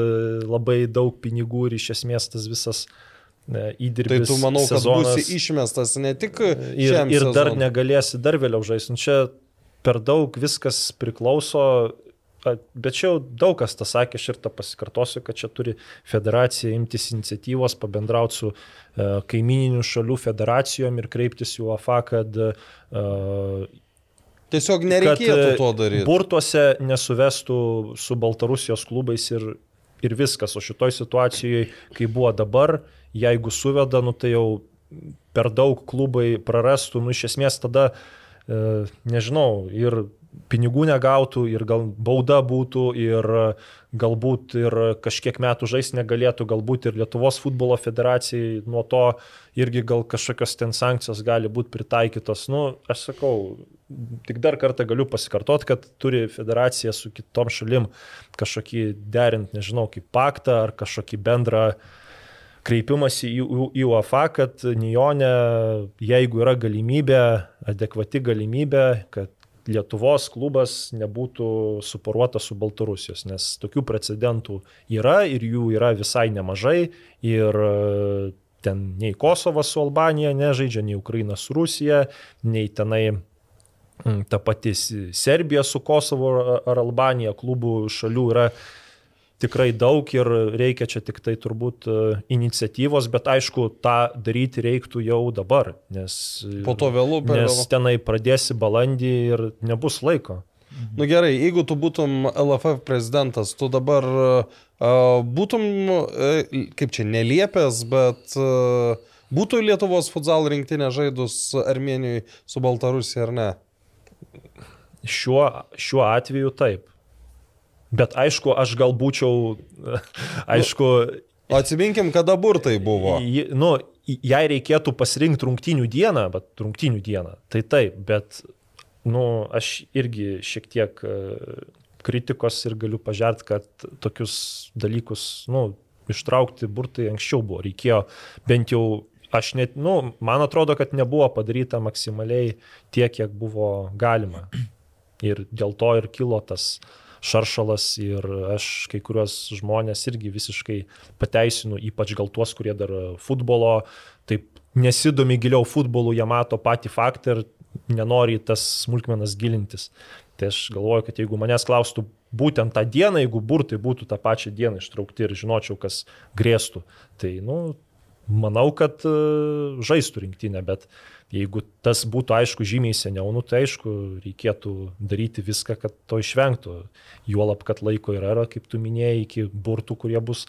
labai daug pinigų ir iš esmės tas visas e, įdirbis. Tai tu manau, kad sezonas, būsi išmestas ne tik ir, ir dar sezonui. negalėsi dar vėliau žaisti. Nu, Čia per daug viskas priklauso, bet čia jau daug kas tą sakė, aš ir tą pasikartosiu, kad čia turi federacija imtis iniciatyvos, pabendrauti su e, kaimininių šalių federacijom ir kreiptis į UAFA, kad e, Tiesiog nereikėtų e, to daryti. burtuose nesuvestų su Baltarusijos klubais ir, ir viskas. O šitoj situacijoje, kai buvo dabar, jeigu suveda, nu, tai jau per daug klubai prarastų, nu iš esmės tada, e, nežinau, ir pinigų negautų, ir gal bauda būtų, ir galbūt ir kažkiek metų žaisti negalėtų, galbūt ir Lietuvos futbolo federacijai nuo to irgi gal kažkokios ten sankcijos gali būti pritaikytos. Nu, aš sakau, tik dar kartą galiu pasikartoti, kad turi federacija su kitom šalim kažkokį derint, nežinau, kaip paktą ar kažkokį bendrą kreipimąsi į, UAFA, kad Nijonė, jeigu yra galimybė, adekvati galimybė, kad Lietuvos klubas nebūtų suporuotas su Baltarusijos, nes tokių precedentų yra ir jų yra visai nemažai ir e, ten nei Kosovas su Albanija nežaidžia, nei Ukraina su Rusija, nei tenai ta pati Serbija su Kosovo ar- Albanija klubų šalių yra tikrai daug ir reikia čia tik tai turbūt e, iniciatyvos, bet aišku, tą daryti reiktų jau dabar, nes, Po to vėlų nes vėlu. tenai pradėsi balandį ir nebus laiko. Nu gerai, jeigu tu būtum LFF prezidentas, tu dabar uh, būtum, uh, kaip čia, neliepęs, bet uh, būtų Lietuvos futsal rinktinė žaidus Armenijoje su Baltarusija ar ne? Šiuo, šiuo atveju taip. Bet aišku, aš gal būčiau, [LAUGHS] aišku, O atsiminkim, kada burtai buvo. Ji- Nu, jei reikėtų pasirinkti rungtinių dieną, bet rungtinių dieną, tai taip, bet, nu, aš irgi šiek tiek e, kritikos ir galiu pažert, kad tokius dalykus, nu, ištraukti burtai anksčiau buvo, reikėjo bent jau, aš net, nu, man atrodo, kad nebuvo padaryta maksimaliai tiek, kiek buvo galima. Ir dėl to ir kilo tas šaršalas ir aš kai kuriuos žmonės irgi visiškai pateisinu, ypač gal tuos, kurie dar futbolo, taip nesidomi giliau futbolu, jie mato patį faktą ir nenori į tas smulkmenas gilintis. Tai aš galvoju, kad jeigu manęs klaustų būtent tą dieną, jeigu burtai būtų tą pačią dieną ištraukti ir žinočiau, kas grėstų, tai, nu, manau, kad e, žaistų rinktinę, bet jeigu tas būtų aišku žymiai seniau, nu, tai aišku, reikėtų daryti viską, kad to išvengtų. Juolab, kad laiko yra, yra, kaip tu minėjai, iki burtų, kurie bus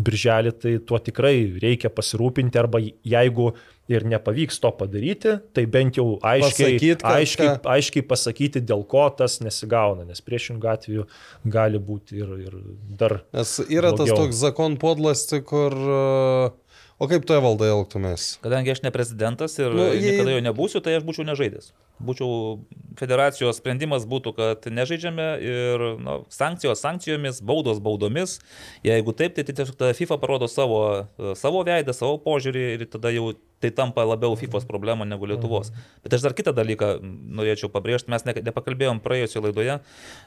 birželį, tai tuo tikrai reikia pasirūpinti arba jeigu ir nepavyks to padaryti, tai bent jau aiškiai, Pasakyt, kad- aiškiai, aiškiai pasakyti, dėl ko tas nesigauna, nes priešingų atveju gali būti ir, ir dar Nes yra tas Blogiau. toks zakon podlasti, kur... uh, O kaip tu valdai elgtumės? Kadangi aš ne prezidentas ir Nu, jei- niekada jo nebūsiu, tai aš būčiau nežaidęs. Būčiau federacijos sprendimas būtų, kad nežaidžiame ir nu, sankcijos sankcijomis, baudos baudomis. Jeigu taip, tai tiesiog FIFA parodo savo, savo veidą, savo požiūrį ir tada jau tai tampa labiau FIFA problema negu Lietuvos. Bet aš dar kitą dalyką norėčiau pabrėžti, mes ne- nepakalbėjom praėjusioje laidoje.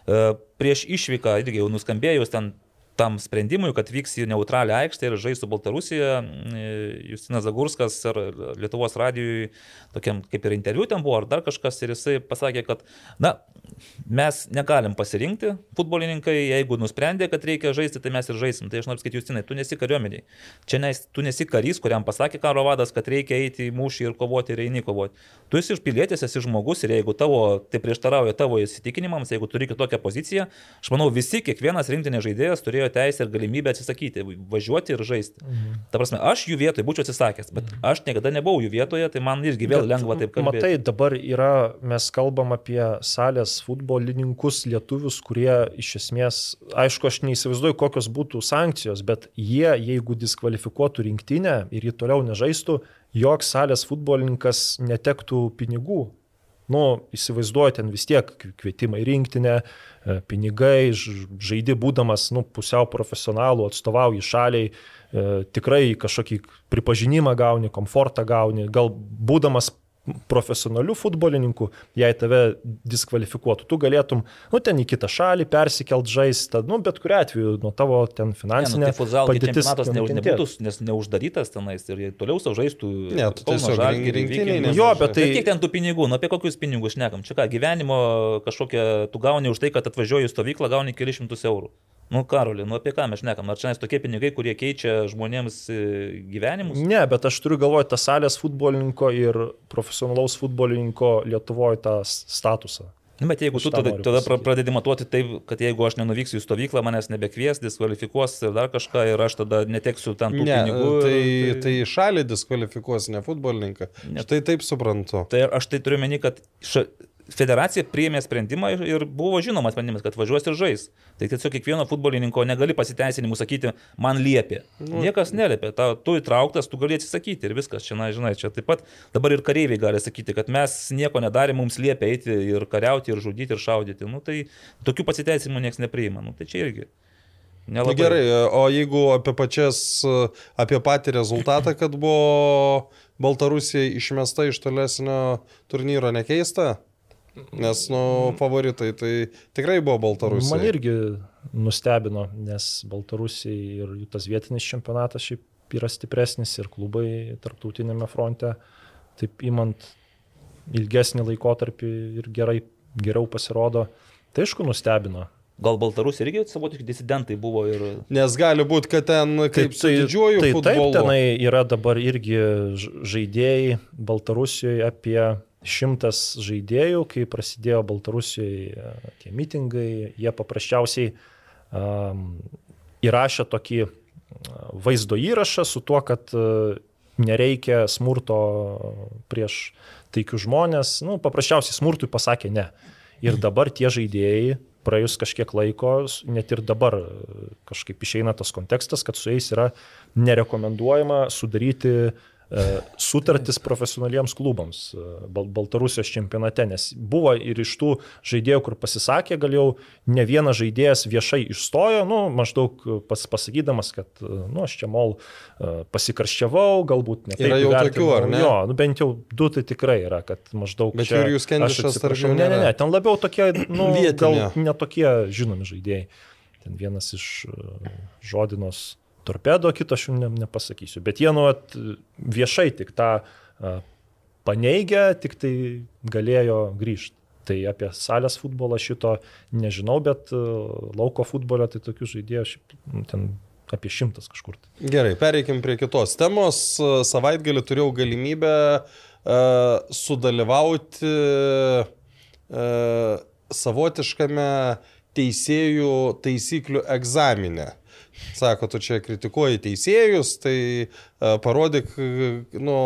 E, Prieš išvyką irgi jau nuskambėjus ten tam sprendimui, kad vyks į neutralią aikštę ir žais su Baltarusija, Justinas Zagurskas ir Lietuvos radijui, tokiam kaip ir interviu ten buvo, ar dar kažkas, ir jisai pasakė, kad, na, mes negalim pasirinkti, futbolininkai, jeigu nusprendė, kad reikia žaisti, tai mes ir žaisim. Tai aš noriu sakyti, Justinai, tu nesi kariuomeniai. Čia nes, tu nesi karys, kuriam pasakė karo vadas, kad reikia eiti į mūšį ir kovoti ir eini kovoti. Tu esi pilietis, esi žmogus ir jeigu tavo, tai prieštarauja tavo įsitikinimams, jeigu turi kitokią poziciją, aš manau, visi, kiekvienas rinktinės žaidėjas turėjo teisę ir galimybę atsisakyti, važiuoti ir žaisti. Mhm. Ta prasme, aš jų vietoje būčiau atsisakęs, bet aš niekada nebuvau jų vietoje, tai man irgi vėl Bet, lengva taip kalbėti. Matai, dabar yra, mes kalbam apie salės futbolininkus, lietuvius, kurie iš esmės, aišku, aš neįsivaizduoju, kokios būtų sankcijos, bet jie, jeigu diskvalifikuotų rinktinę ir jį toliau nežaistų, joks salės futbolininkas netektų pinigų. Nu, įsivaizduoju, ten vis tiek kvietimai rinktinę, e, pinigai, žaidi būdamas, nu, pusiau profesionalų, atstovauji šaliai, e, tikrai kažkokį pripažinimą gauni, komfortą gauni, gal būdamas profesionalių futbolininkų, jei tave diskvalifikuotų, tu galėtum, nu, ten į kitą šalį persikelt žaisti, nu, bet kuriu atveju nuo tavo ten Ne, nu, finansinė tai padėtis nenukentėtų. nebūtų, nes neuždarytas tenais ir toliau savo žaistų. Ne, tu tiesiog Vikingų. nežaidžia. Jo, bet Tai tai... kiek ten tų pinigų, nu apie kokius pinigus šnekam? Čia ką, gyvenimo kažkokią, tu gauni už tai, kad atvažiuoji į stovyklą, gauni kelius šimtus eurų. Nu, Karoli, nu apie ką mes šnekam? Ar čia nes tokie pinigai, kurie keičia žmonėms e, gyvenimus? Ne, bet aš turiu galvoje tą salės futbolininko ir profesionalaus futbolininko Lietuvoje tą statusą. Nu, bet jeigu tu Šitą tada, tada pasakyti. pradedi matuoti taip, kad jeigu aš nenuvyksiu į stovyklą, manęs nebekvies, diskvalifikuos ir dar kažką ir aš tada neteksiu ten tų Ne, pinigų. tai, tai šalį diskvalifikuos, ne futbolininką. Ne. Štai taip suprantu. Tai aš tai turiu meni, kad ša, federacija priėmė sprendimą ir, ir buvo žinomas sprendimas, kad važiuos ir žais. Tai tiesiog kiekvieno futbolininko negali pasiteisinimų sakyti, man liepė. Niekas neliepė, ta, tu įtrauktas, tu gali atsisakyti ir viskas. Čia, na, žinai, čia taip pat dabar ir kareiviai gali sakyti, kad mes nieko nedarėme, mums liepė eiti ir kariauti, ir žudyti, ir šaudyti. Nu, tai tokių pasiteisinimų niekas nepriima. Nu, tai čia irgi. Na Nelabai. gerai, o jeigu apie pačias, apie patį rezultatą, kad buvo Baltarusija išmesta iš tolesnio turnyro nekeista? Nes, nu, favoritai tai tikrai buvo Baltarusija. Man irgi nustebino, nes Baltarusijai ir jų tas vietinis čempionatas šiaip yra stipresnis ir klubai tarptautinėme fronte, taip imant ilgesnį laikotarpį ir gerai, geriau pasirodo. Tai aišku nustebino. Gal Baltarusija irgi savotiški disidentai buvo ir... Nes gali būti, kad ten kaip su didžiuoju tai, futbolu. Taip, tenai yra dabar irgi žaidėjai Baltarusijoje apie šimtas žaidėjų, kai prasidėjo Baltarusijoje e, tie mitingai, jie paprasčiausiai um, įrašė tokį e, vaizdo įrašą su tuo, kad e, nereikia smurto prieš taikius žmonės, nu, paprasčiausiai smurtui pasakė ne. Ir dabar tie žaidėjai, praėjus kažkiek laiko, net ir dabar kažkaip išeina tas kontekstas, kad su jais yra nerekomenduojama sudaryti e, sutartis profesionaliems klubams e, Bal Baltarusijos čempionate, nes buvo ir iš tų žaidėjų, kur pasisakė, gal jau ne vienas žaidėjas viešai išstojo, nu, maždaug pas, pasakydamas, kad, e, nu, aš čia mol e, pasikarščiavau, galbūt ne. Yra jau tokių, ar ne? Jo, nu, bent jau du tai tikrai yra, kad maždaug. Bet čia aš Kendišas atsiprašau, tarp jų Ne, ne, ne, ten labiau tokie, nu, Vietinė. gal netokie žinomi žaidėjai. Ten vienas iš e, žodinos torpedo, kito aš jums ne, nepasakysiu. Bet jie nuot viešai tik tą paneigę, tik tai galėjo grįžti. Tai apie salės futbolą šito nežinau, bet lauko futbolą tai tokių žaidėjų nu, ten apie šimtas kažkur. Gerai, pereikim prie kitos temos. Savaitgalį turėjau galimybę uh, sudalyvauti uh, savotiškame teisėjų taisyklių egzamine. Sako, tu čia kritikuoji teisėjus, tai uh, parodyk, nu,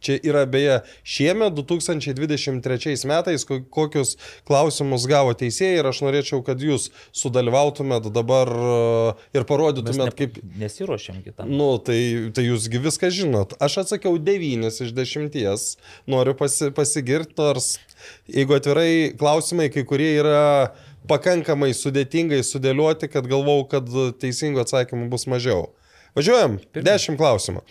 čia yra beje šiemet 2023 metais, ko- kokius klausimus gavo teisėjai ir aš norėčiau, kad jūs sudalyvautumėt dabar uh, ir parodytumėt, ne, kaip... nesiuošiam kitam. Nu, tai, tai jūsgi viską žinot. Aš atsakiau 9 iš 10. Noriu pasi, pasigirti, nors jeigu atvirai klausimai, kai kurie yra pakankamai sudėtingai sudėlioti, kad galvau, kad teisingų atsakymų bus mažiau. Važiuojam. 10 klausimų.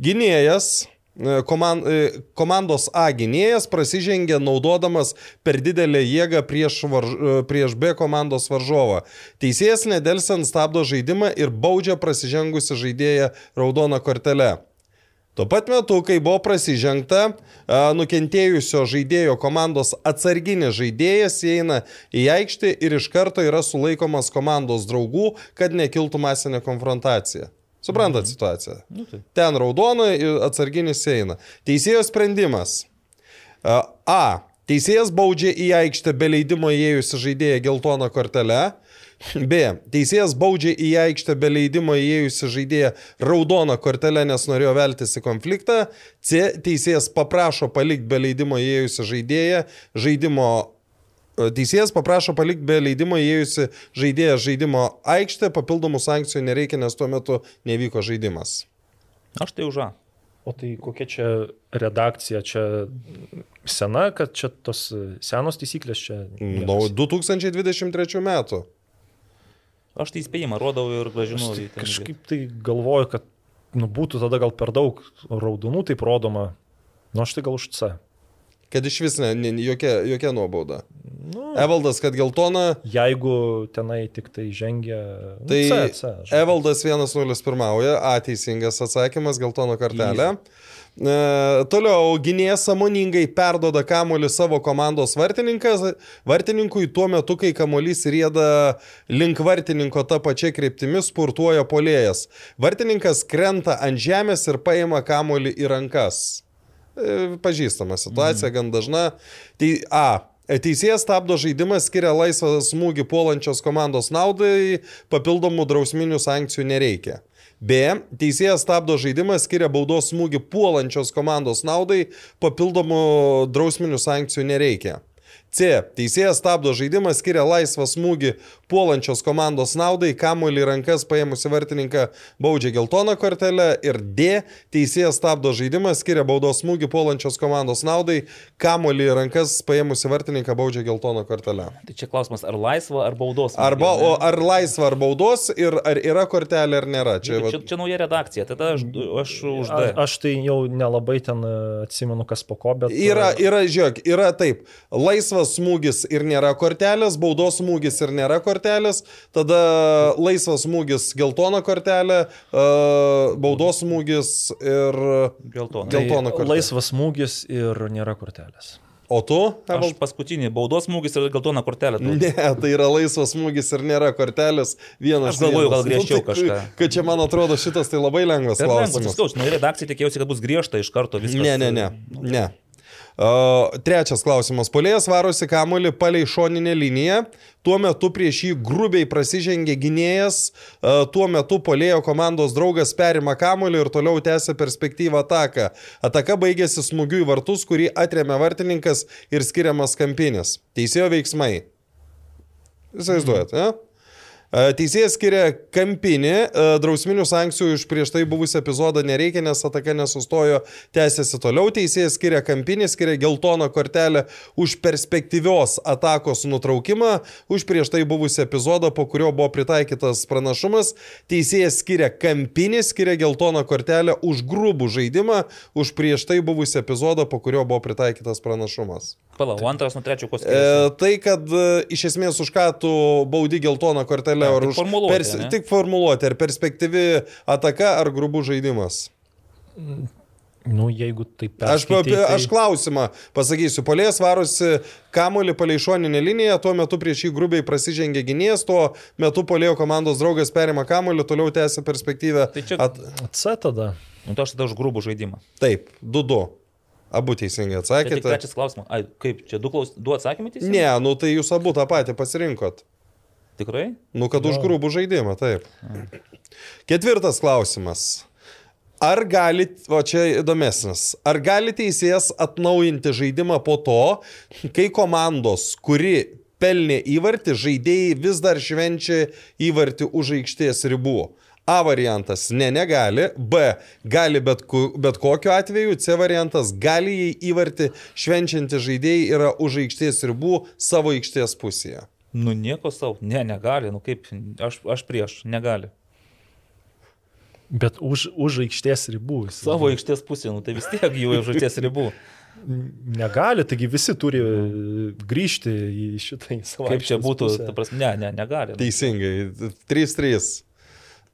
Gynėjas. e, koman- e, Komandos A gynėjas prasižengė naudodamas per didelę jėgą prieš, varž, e, prieš B komandos varžovą. Teisėjas nedelsiant stabdo žaidimą ir baudžia prasižengusi žaidėją raudoną kortelę. Tuo pat metu, kai buvo prasižengta, nukentėjusio žaidėjo komandos atsarginis žaidėjas įeina į aikštę ir iš karto yra sulaikomas komandos draugų, kad nekiltų masinė konfrontacija. Suprantat situaciją? Ten raudona ir atsarginis eina. Teisėjo sprendimas. A. A. Teisėjas baudžia į aikštę be leidimo įėjusi žaidėją geltoną kortelę. B. Teisėjas baudžia į aikštę be leidimo įėjusi žaidėją raudoną kortelę, nes norėjo veltis į konfliktą. C. Teisėjas paprašo palikti be leidimo įėjusi žaidėją žaidimo. e, Teisėjas paprašo palikti be leidimo įėjusi žaidėją žaidimo aikštę, papildomų sankcijų nereikia, nes tuo metu nevyko žaidimas. Aš tai už A. O tai kokia čia redakcija, čia sena, kad čia tos senos taisyklės čia. Nuo 2023 metų. Aš tai įspėjimą rodau ir gražinu. Tai kažkaip tai galvoju, kad nu, būtų tada gal per daug raudonų taip rodoma. Nu, aš tai gal už C. Kad iš vis ne, ne, jokia, jokia nuobauda. Nu, Evaldas, kad geltona, jeigu tenai tik tai žengia. nu, tai C, C, aš- Evaldas 1-0 pirmauja, A teisingas atsakymas, geltona kortelė. E, toliau, gynėjas samoningai perdoda kamuolį savo komandos vartininkui tuo metu, kai kamuolys rieda link vartininko tą pačią kryptimį, spurtuoja polėjas. Vartininkas krenta ant žemės ir paima kamuolį į rankas. E, Pažįstama situacija, gan dažna. Tai A. Teisėjas stabdo žaidimą, skiria laisvą smūgį puolančios komandos naudai, papildomų drausminių sankcijų nereikia. B. Teisėjas stabdo žaidimą, skiria baudos smūgį puolančios komandos naudai, papildomų drausminių sankcijų nereikia. C. Teisėjas stabdo žaidimą, skiria laisvą smūgį puolančios komandos naudai, kamuolį rankas paėmusi vartininką baudžia geltoną kortelę. Ir D. Teisėjas stabdo žaidimą, skiria baudos smūgį puolančios komandos naudai, kamuolį rankas paėmusi vartininką baudžia geltoną kortelę. Tai čia klausimas, ar laisva, ar baudos. Arba smūgį, o, ne? ar laisva, ar baudos ir ar yra kortelė ar nėra. Čia, Čia, va, čia, čia nauja redakcija, tada aš, aš už D. aš tai jau nelabai ten e, atsimenu, kas po ko, bet... Yra, e, yra, žiūrėk, yra taip. Laisvas smūgis ir nėra kortelės, baudos smūgis ir nėra kortelės, tada laisvas smūgis geltona kortelė, e, baudos smūgis ir Geltona. tai geltona kortelė. Laisvas smūgis ir nėra kortelės. O tu? Aš Evald- paskutinį baudos smūgis ir geltona kortelė. turiu. Ne, tai yra laisvas smūgis ir nėra kortelės. Vienas. Aš galvoju, gal vienas. griežčiau tai- kažką. Kad čia, man atrodo, šitas tai labai lengvas Per lengvas, klausimas. sakau, nauja redakcija tikėjausi, kad bus griežta iš karto viskas. Ne, ne, ne. ne. Trečias klausimas. Polėjas varosi kamuolį palei šoninę liniją. Tuo metu prieš jį grubiai prasižengė gynėjas. Tuo metu polėjo komandos draugas perima kamuolį ir toliau tęsia perspektyvą ataką. Ataka baigėsi smūgiu į vartus, kurį atremė vartininkas ir skiriamas kampinis. Teisėjo veiksmai. Įsivaizduojat, ne? E, Teisėjas skiria kampinį, e, drausminių sankcijų už prieš tai buvusią epizodą nereikia, nes ataka nesustojo, tęsiasi toliau. Teisėjas skiria kampinį, skiria geltoną kortelę už perspektyvios atakos nutraukimą, už prieš tai buvusią epizodą, po kurio buvo pritaikytas pranašumas. Teisėjas skiria kampinį, skiria geltoną kortelę už grubų žaidimą, už prieš tai buvusią epizodą, po kurio buvo pritaikytas pranašumas. Palauk, o antras nuo trečio ko E, skiriasi. tai, kad e, iš esmės už ką tu baudi geltoną kortelę, ar tik už formuluotė, ne? tik formuluoti, ar perspektyvi ataka, ar grubų žaidimas. Nu, jeigu taip Aš, pa- perskaitei, tai... aš klausimą pasakysiu. Polės varosi kamuolį palei šoninę liniją, tuo metu prieš jį grubiai prasižengė gynėjas, tuo metu polėjo komandos draugas perima kamuolį, toliau tęsia perspektyvę. Tai čia- At... C tada. Nu, tai aš tada už grubų žaidimą. Taip, 2-2. Abu teisingai Tai atsakėte. trečias klausimas. Ai, kaip čia du, klaus... du atsakymai teisingi? Ne, nu tai jūs abu tą patį pasirinkot. Tikrai? Nu, kad už grūbų žaidimą, taip. Ketvirtas klausimas. Ar gali, o čia įdomesnis, ar gali teisėjas atnaujinti žaidimą po to, kai komandos, kuri pelnė įvartį, žaidėjai vis dar švenčia įvartį už aikštės ribų? A variantas - ne, negali. B - gali bet, ku, bet kokiu atveju. C variantas - gali jei įvartį švenčianti žaidėjai yra už aikštės ribų savo aikštės pusėje. Nu nieko savo. Ne, negali. Nu kaip, aš, aš prieš, negali. Bet už, už aikštės ribų. jis- Savo aikštės pusė, nu tai vis tiek jau už aikštės ribų. [LAUGHS] Negali, taigi visi turi e, grįžti į šitą į savo Kaip čia būtų, pusę. ta prasme, ne, ne, negali. Nu, Teisingai. 3-3.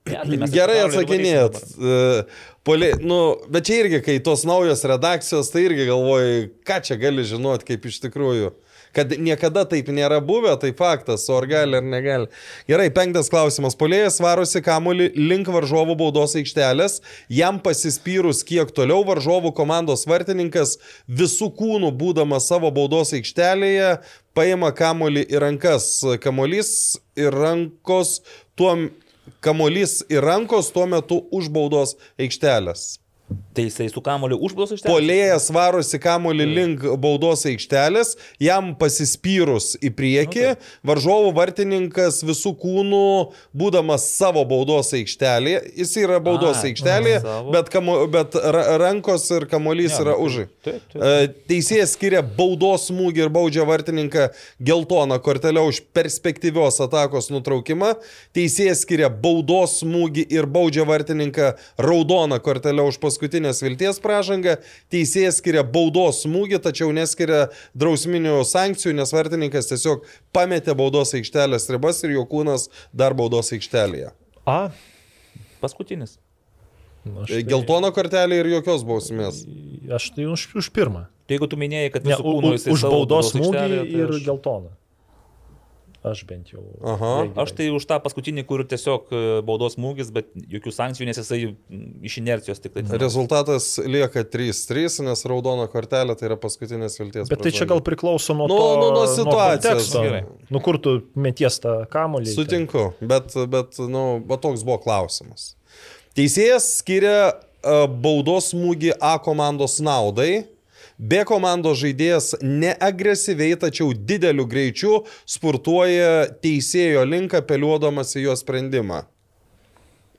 Ne, tai [LAUGHS] Gerai dabar. E, Poli, nu, bet čia irgi, kai tos naujos redakcijos, tai irgi galvoji, ką čia gali žinoti, kaip iš tikrųjų. Kad niekada taip nėra buvę, tai faktas, o ar gali ar negali. Gerai, penktas klausimas. Polėjas varosi kamuolį link varžovų baudos aikštelės, jam pasispyrus kiek toliau varžovų komandos vartininkas visų kūnų būdamas savo baudos aikštelėje paima kamuolį į rankas. Kamuolys ir rankos tuo Kamolys į rankos tuo metu už baudos aikštelės. Tai jisai su kamoliu užblos iš ten. Polėjas varosi kamuolį link baudos aikštelės, jam pasispyrus į priekį, varžovų vartininkas visų kūnų, būdamas savo baudos aikštelėje, jis yra baudos A, aikštelėje, bet, kamo, bet ra, rankos ir kamuolys Ne, yra už. Teisėjas skiria baudos smūgį ir baudžia vartininką geltoną kortelę už perspektyvios atakos nutraukimą. Teisėjas skiria baudos smūgį ir baudžia vartininką raudoną kortelę už paskutinės vilties pražangą. Teisėjas skiria baudos smūgį, tačiau neskiria drausminių sankcijų, nes vartininkas tiesiog pametė baudos aikštelės ribas ir jo kūnas dar baudos aikštelėje. A. Paskutinis. nu, Aš E, tai, Geltona kortelė ir jokios bausmės. aš tai už, už pirmą. Tai jeigu tu minėjai, kad Ne, už savo baudos smūgį tai ir aš- geltoną. Aš bent jau. Aha. Aš tai už tą paskutinį, kur tiesiog e, baudos smūgis, bet jokių sankcijų, nes jisai iš inercijos tik tai. Rezultatas lieka 3-3, nes raudona kortelė tai yra paskutinės vilties. Bet tai čia gal priklauso nuo, Nu, to, nu, nuo situacijos. Gerai. Nu, kur tu meties tą kamolį. Sutinku, bet, bet nu, va toks buvo klausimas. Teisėjas skiria uh, baudos smūgį A komandos naudai. B komandos žaidėjas neagresyviai, tačiau dideliu greičiu spurtuoja teisėjo link apeliuodamas į jo sprendimą.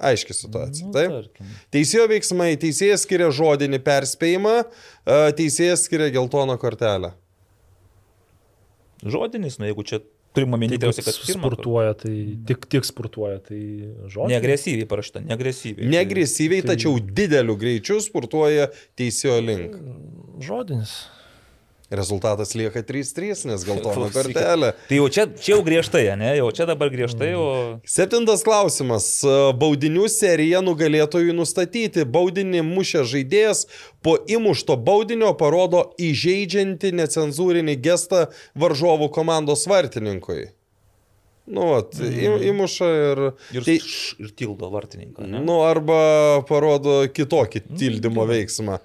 Aiški situacija. Nu, Taip. tarkim. Teisėjo veiksmai. Teisėjas skiria žodinį perspėjimą, teisėjas skiria geltoną kortelę. Žodinis, nu jeigu čia turime minėti, tikriausiai, kad sportuoja, tai tik, tik sportuoja, tai žodžiu. Neagresyviai parašyta, neagresyviai. Neagresyviai, tačiau dideliu greičiu spurtuoja teisėjo link. Žodinis. Rezultatas lieka 3-3, nes geltona kortelė. Tai jau čia, čia jau griežtai, ne? Jau čia dabar griežtai, o... Septintas klausimas. Baudinių serija nugalėtojų nustatyti. Baudinį mušę žaidėjas po įmušto baudinio parodo įžeidžiantį necenzūrinį gestą varžovų komandos vartininkui. Nu, vat, į, įmuša ir... Ir, Tai- ir tildo vartininką, ne? Nu, arba parodo kitokį tildymo veiksmą.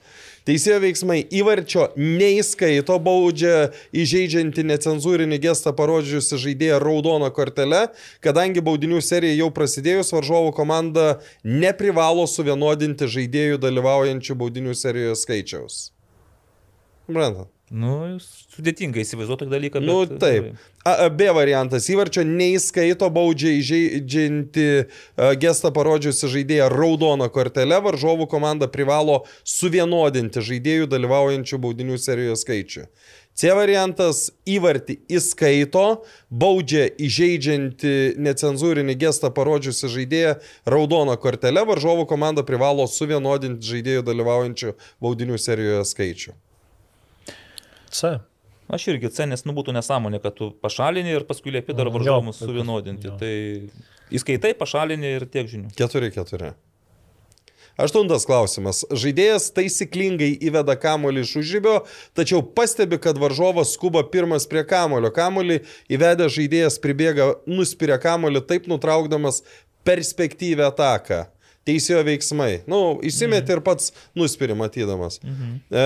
Teisėjo veiksmai įvarčio neįskaito baudžia įžeidžianti necenzūrinį gestą parodžiusi žaidėją raudoną kortelę, kadangi baudinių serija jau prasidėjus, varžovų komanda neprivalo suvienodinti žaidėjų dalyvaujančių baudinių serijoje skaičiaus. Suprantat? Nu, sudėtinga įsivaizduoti tokį dalyką. Nu, bet- taip. A, a, B variantas įvarčio neįskaito baudžia įžeidžianti a, gestą parodžiusi žaidėją raudoną kortelę, varžovų komanda privalo suvienodinti žaidėjų dalyvaujančių baudinių serijoje skaičių. C variantas įvartį įskaito, baudžia įžeidžianti necenzūrinį gestą parodžiusi žaidėją raudoną kortelę, varžovų komanda privalo suvienodinti žaidėjų dalyvaujančių baudinių serijoje skaičių. C. Aš irgi C, nes nu būtų nesąmonė, kad tu pašalini ir paskui liepi dar taip, suvienodinti. jo. Tai įskaitai, pašalini ir tiek žinių. 4-4. Aštuntas klausimas. Žaidėjas taisyklingai įveda kamolį iš užžybio, tačiau pastebi, kad varžovas skuba pirmas prie kamolio. Kamolį įvedęs žaidėjas pribėga, nuspiria kamolį taip nutraukdamas perspektyvę ataką. Teisėjo veiksmai. Nu, įsimetė ir pats nuspiri matydamas. Mhm. E,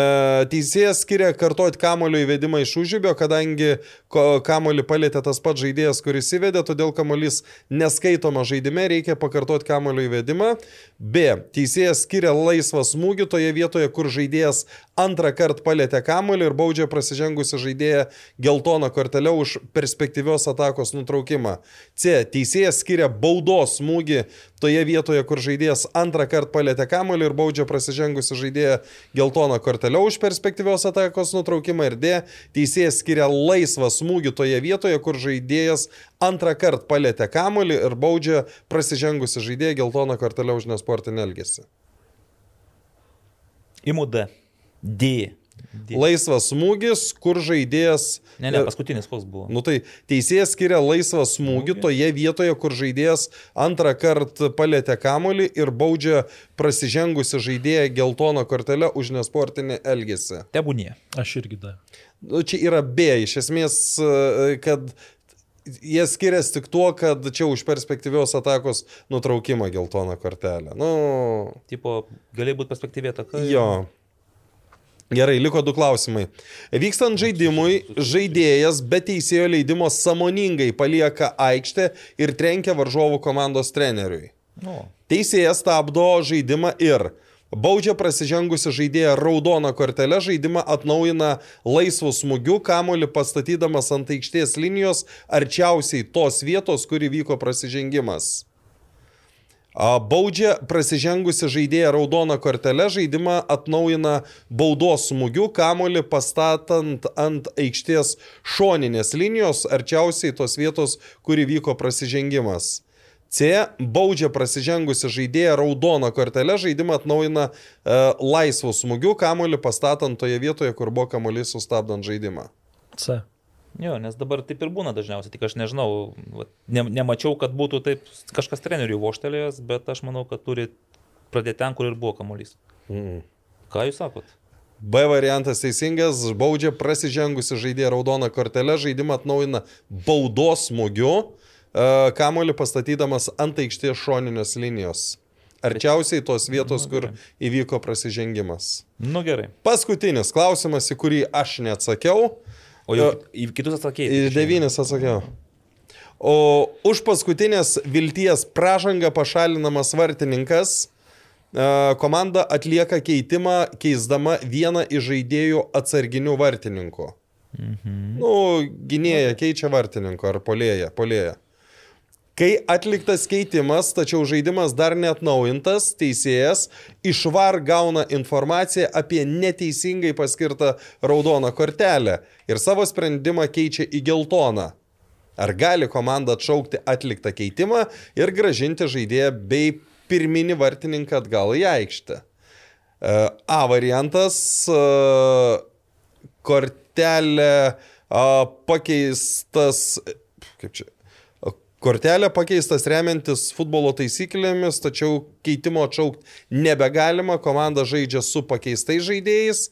teisėjas skiria kartuoti kamulio įvedimą iš užžybio, kadangi kamulį palėtė tas pats žaidėjas, kuris įvedė, todėl kamuolys neskaitoma žaidime, reikia pakartoti kamulio įvedimą. B. Teisėjas skiria laisvą smūgį toje vietoje, kur žaidėjas antrą kartą palėtė kamulį ir baudžia prasižengusi žaidėją geltoną kortelę už perspektyvios atakos nutraukimą. C. Teisėjas skiria baudos smūgį toje vietoje, kur žaidėjas antrą kartą palėtė kamulį ir baudžia prasižengusi žaidėją geltoną kortelę už perspektyvios atakos nutraukimą. Ir D. Teisėjas skiria laisvą smūgį toje vietoje, kur žaidėjas antrą kartą palėtė kamulį ir baudžia prasižengusi žaidėją geltoną kortelę už nesportinį elgesį. Imu D. D. Laisvas smūgis, kur žaidėjas... Ne, ne, paskutinis koks buvo. Nu tai teisėjas skiria laisvą smūgį toje vietoje, kur žaidėjas antrą kartą palėtė kamolį ir baudžia prasižengusi žaidėją geltoną kortelę už nesportinį elgesį. Tebūnie. Aš irgi da. Nu, čia yra B, iš esmės, e, kad jie skiriasi tik tuo, kad čia už perspektyvios atakos nutraukimą geltoną kortelę. Nu, Tipo, gali būti perspektyvė taka. Jo. Gerai, liko du klausimai. Vykstant žaidimui, žaidėjas be teisėjo leidimo samoningai palieka aikštę ir trenkia varžovų komandos treneriui. Nu, Teisėjas stabdo žaidimą ir baudžia prasižengusi žaidėją raudoną kortelę, žaidimą atnaujina laisvų smūgių, kamolį pastatydamas ant aikštės linijos arčiausiai tos vietos, kur įvyko prasižengimas. Baudžia prasižengusi žaidėją raudoną kortelę, žaidimą atnaujina baudos smūgių, kamolį pastatant ant aikštės šoninės linijos, arčiausiai tos vietos, kur įvyko prasižengimas. C. Baudžia prasižengusi žaidėją raudoną kortelę, žaidimą atnaujina e, laisvų smūgių, kamolį pastatant toje vietoje, kur buvo kamolys sustabdant žaidimą. C. jo, nes dabar taip ir būna dažniausiai. Tik aš nežinau, ne, nemačiau, kad būtų taip kažkas treneriui voštelėjęs, bet aš manau, kad turi pradėti ten, kur ir buvo kamuolys. Mm. Ką jūs sakot? B variantas teisingas, baudžia prasižengusi žaidėją raudoną kortelę, žaidimą atnaujina baudos smūgiu, e, kamolį pastatydamas ant aikštės šoninės linijos. Arčiausiai tos vietos, Nu, kur gerai. įvyko prasižengimas. Nu gerai. Paskutinis klausimas, į kurį aš neatsakiau. O jau į kitus atsakėjai. Į devynis atsakiau. O už paskutinės vilties pražangą pašalinamas vartininkas e, komanda atlieka keitimą, keisdama vieną iš žaidėjų atsarginių vartininkų. Mhm. Nu, gynėja keičia vartininko ar polėja. polėja. Kai atliktas keitimas, tačiau žaidimas dar neatnaujintas, teisėjas išvar gauna informaciją apie neteisingai paskirtą raudoną kortelę ir savo sprendimą keičia į geltoną. Ar gali komanda atšaukti atliktą keitimą ir gražinti žaidėją bei pirminį vartininką atgal į aikštę? E, A variantas e, kortelė pakeistas, kaip čia, kortelė pakeistas remiantis futbolo taisyklėmis, tačiau keitimo atšaukti nebegalima, komanda žaidžia su pakeistais žaidėjais.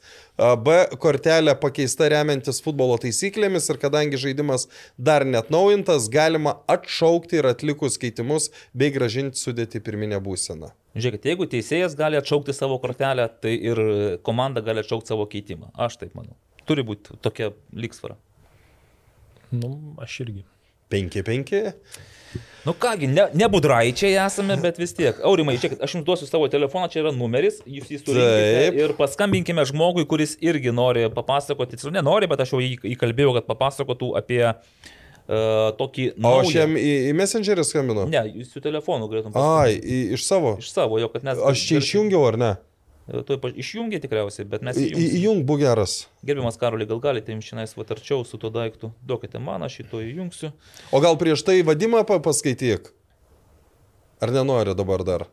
B kortelė pakeista remiantis futbolo taisyklėmis ir kadangi žaidimas dar net naujintas, galima atšaukti ir atlikus keitimus bei gražinti sudėti pirminę būseną. Žiūrėkit, jeigu teisėjas gali atšaukti savo kortelę, tai ir komanda gali atšaukti savo keitimą. Aš taip manau. Turi būti tokia lygsvara. Nu, aš irgi. 5-5. Nu kągi, ne, nebudraičiai esame, bet vis tiek. Aurimai, žiūrėkit, aš jums duosiu savo telefoną, čia yra numeris, jūs jį turite. Ir paskambinkime žmogui, kuris irgi nori papasakoti, tiksliau nenori, bet aš jau jį įkalbėjau, kad papasakotų apie uh, tokį... O naują- aš jam į, į Messengerį skambinu? Ne, jūs su telefonu galėtum Ai, į, iš savo. Iš savo, jo, kad mes... Aš čia išjungiau ar ne? Tu išjungi tikriausiai, bet mes. Įjung, būk geras. Gerbiamas Karolį, gal galite jums šiandien vatarčiau su tuo daiktu? Duokite man, aš šito įjungsiu. O gal prieš tai vadimą pa- paskaityk? Ar nenori dabar dar?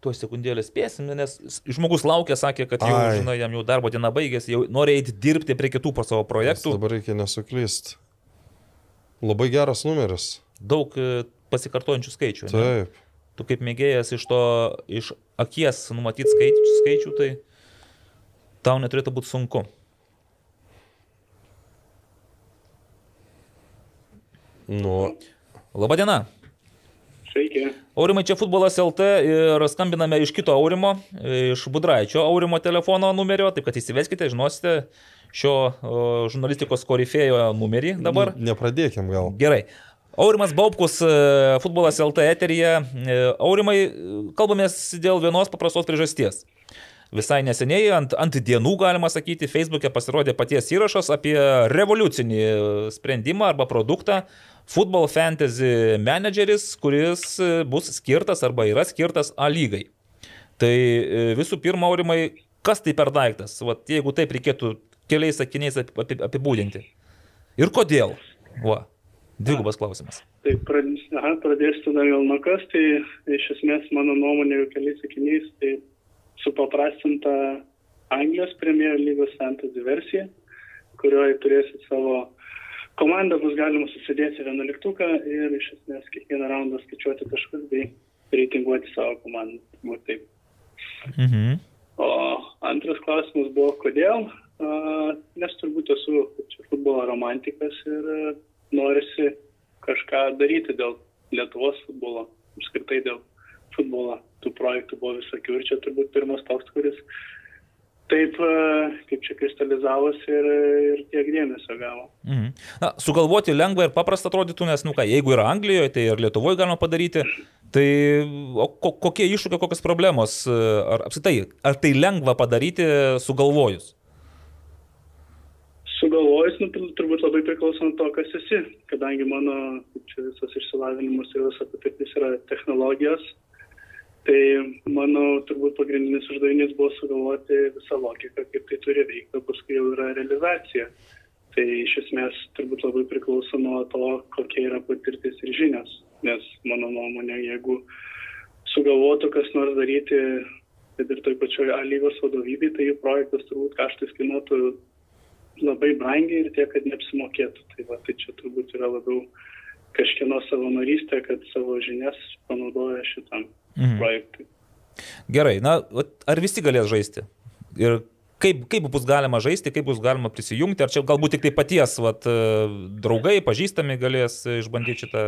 Tuo sekundėlę spėsim, nes žmogus laukia, sakė, kad jau, Ai. žinai, jam jau darbo diena baigėsi, jau nori eiti dirbti prie kitų po savo Nes projektų. Dabar reikia nesuklyst. Labai geras numeris. Daug e, pasikartojančių skaičių. ne? Tu kaip mėgėjas iš to, iš akies numatyti skaičių, skaičių, tai tau neturėtų būti sunku. Nu, Labadiena. Sveiki. Aurimai, čia futbolas LT ir skambiname iš kito Aurimo, iš Budraičio Aurimo telefono numerio, taip kad įsiveskite, žinosite šio žurnalistikos korifėjo numerį dabar. Nepradėkim gal. Gerai. Aurimas Baubkus, e, futbolas LT eteryje. E, Aurimai, kalbamės dėl vienos paprastos priežasties. Visai neseniai, ant, ant dienų galima sakyti, Facebook'e pasirodė paties įrašas apie revoliucinį sprendimą arba produktą Football Fantasy Manageris, kuris e, bus skirtas arba yra skirtas A lygai. Tai e, visų pirma, Aurimai, kas tai per daiktas? Vat, jeigu taip reikėtų keliais sakiniais api- api- apibūdinti. Ir kodėl? Va, dvigubas klausimas. Tai pradėsiu tada gal nuo kas, tai iš esmės mano nuomonė keliais sakiniais, tai supaprastinta Anglijos Premier lygos fantasy versija, kurioje turėsit savo komandą, bus galima susidėti vienuoliktuką ir iš esmės kiekvieną raundą skaičiuoti taškus bei reitinguoti savo komandą. Turbūt taip. Mhm. O antras klausimas buvo, kodėl? A, Nes turbūt esu futbolo romantikas ir norisi kažką daryti dėl Lietuvos futbolo, apskritai dėl futbolo. Tų projektų buvo visokių ir čia turbūt pirmas toks, kuris taip, a, kaip čia kristalizavosi ir, ir tiek dėmesio gavo. Mhm. Na, sugalvoti lengva ir paprasta atrodytų, nes, nu ką, jeigu yra Anglijoje, tai ir Lietuvoje galima padaryti. Tai ko, kokie iššūkiai, kokios problemos, e, ar apsitai, ar tai lengva padaryti sugalvojus? Sugalvojus, nu, tur- turbūt labai priklauso nuo to, kas esi, kadangi mano čia visas išsilavinimas ir visa patirtis yra technologijos, tai mano turbūt pagrindinis uždavinys buvo sugalvoti visą logiką, kaip tai turi veikti, paskui jau yra realizacija. Tai iš esmės turbūt labai priklauso nuo to, kokia yra patirtis ir žinios, nes mano nuomonė, jeigu sugalvotų kas nors daryti, kad ir toj pačioj A lygos vadovybei, tai jų projektas turbūt kaštais kainuotų labai brangiai ir tiek, kad neapsimokėtų. Tai, va, tai čia turbūt yra labiau kažkieno savanorystė, kad savo žinias panaudoja šitam Mhm. projektui. Gerai, na, ar visi galės žaisti? Ir kaip, kaip bus galima žaisti, kaip bus galima prisijungti, ar čia galbūt tik tai paties vat, e, draugai, pažįstami galės išbandyti šitą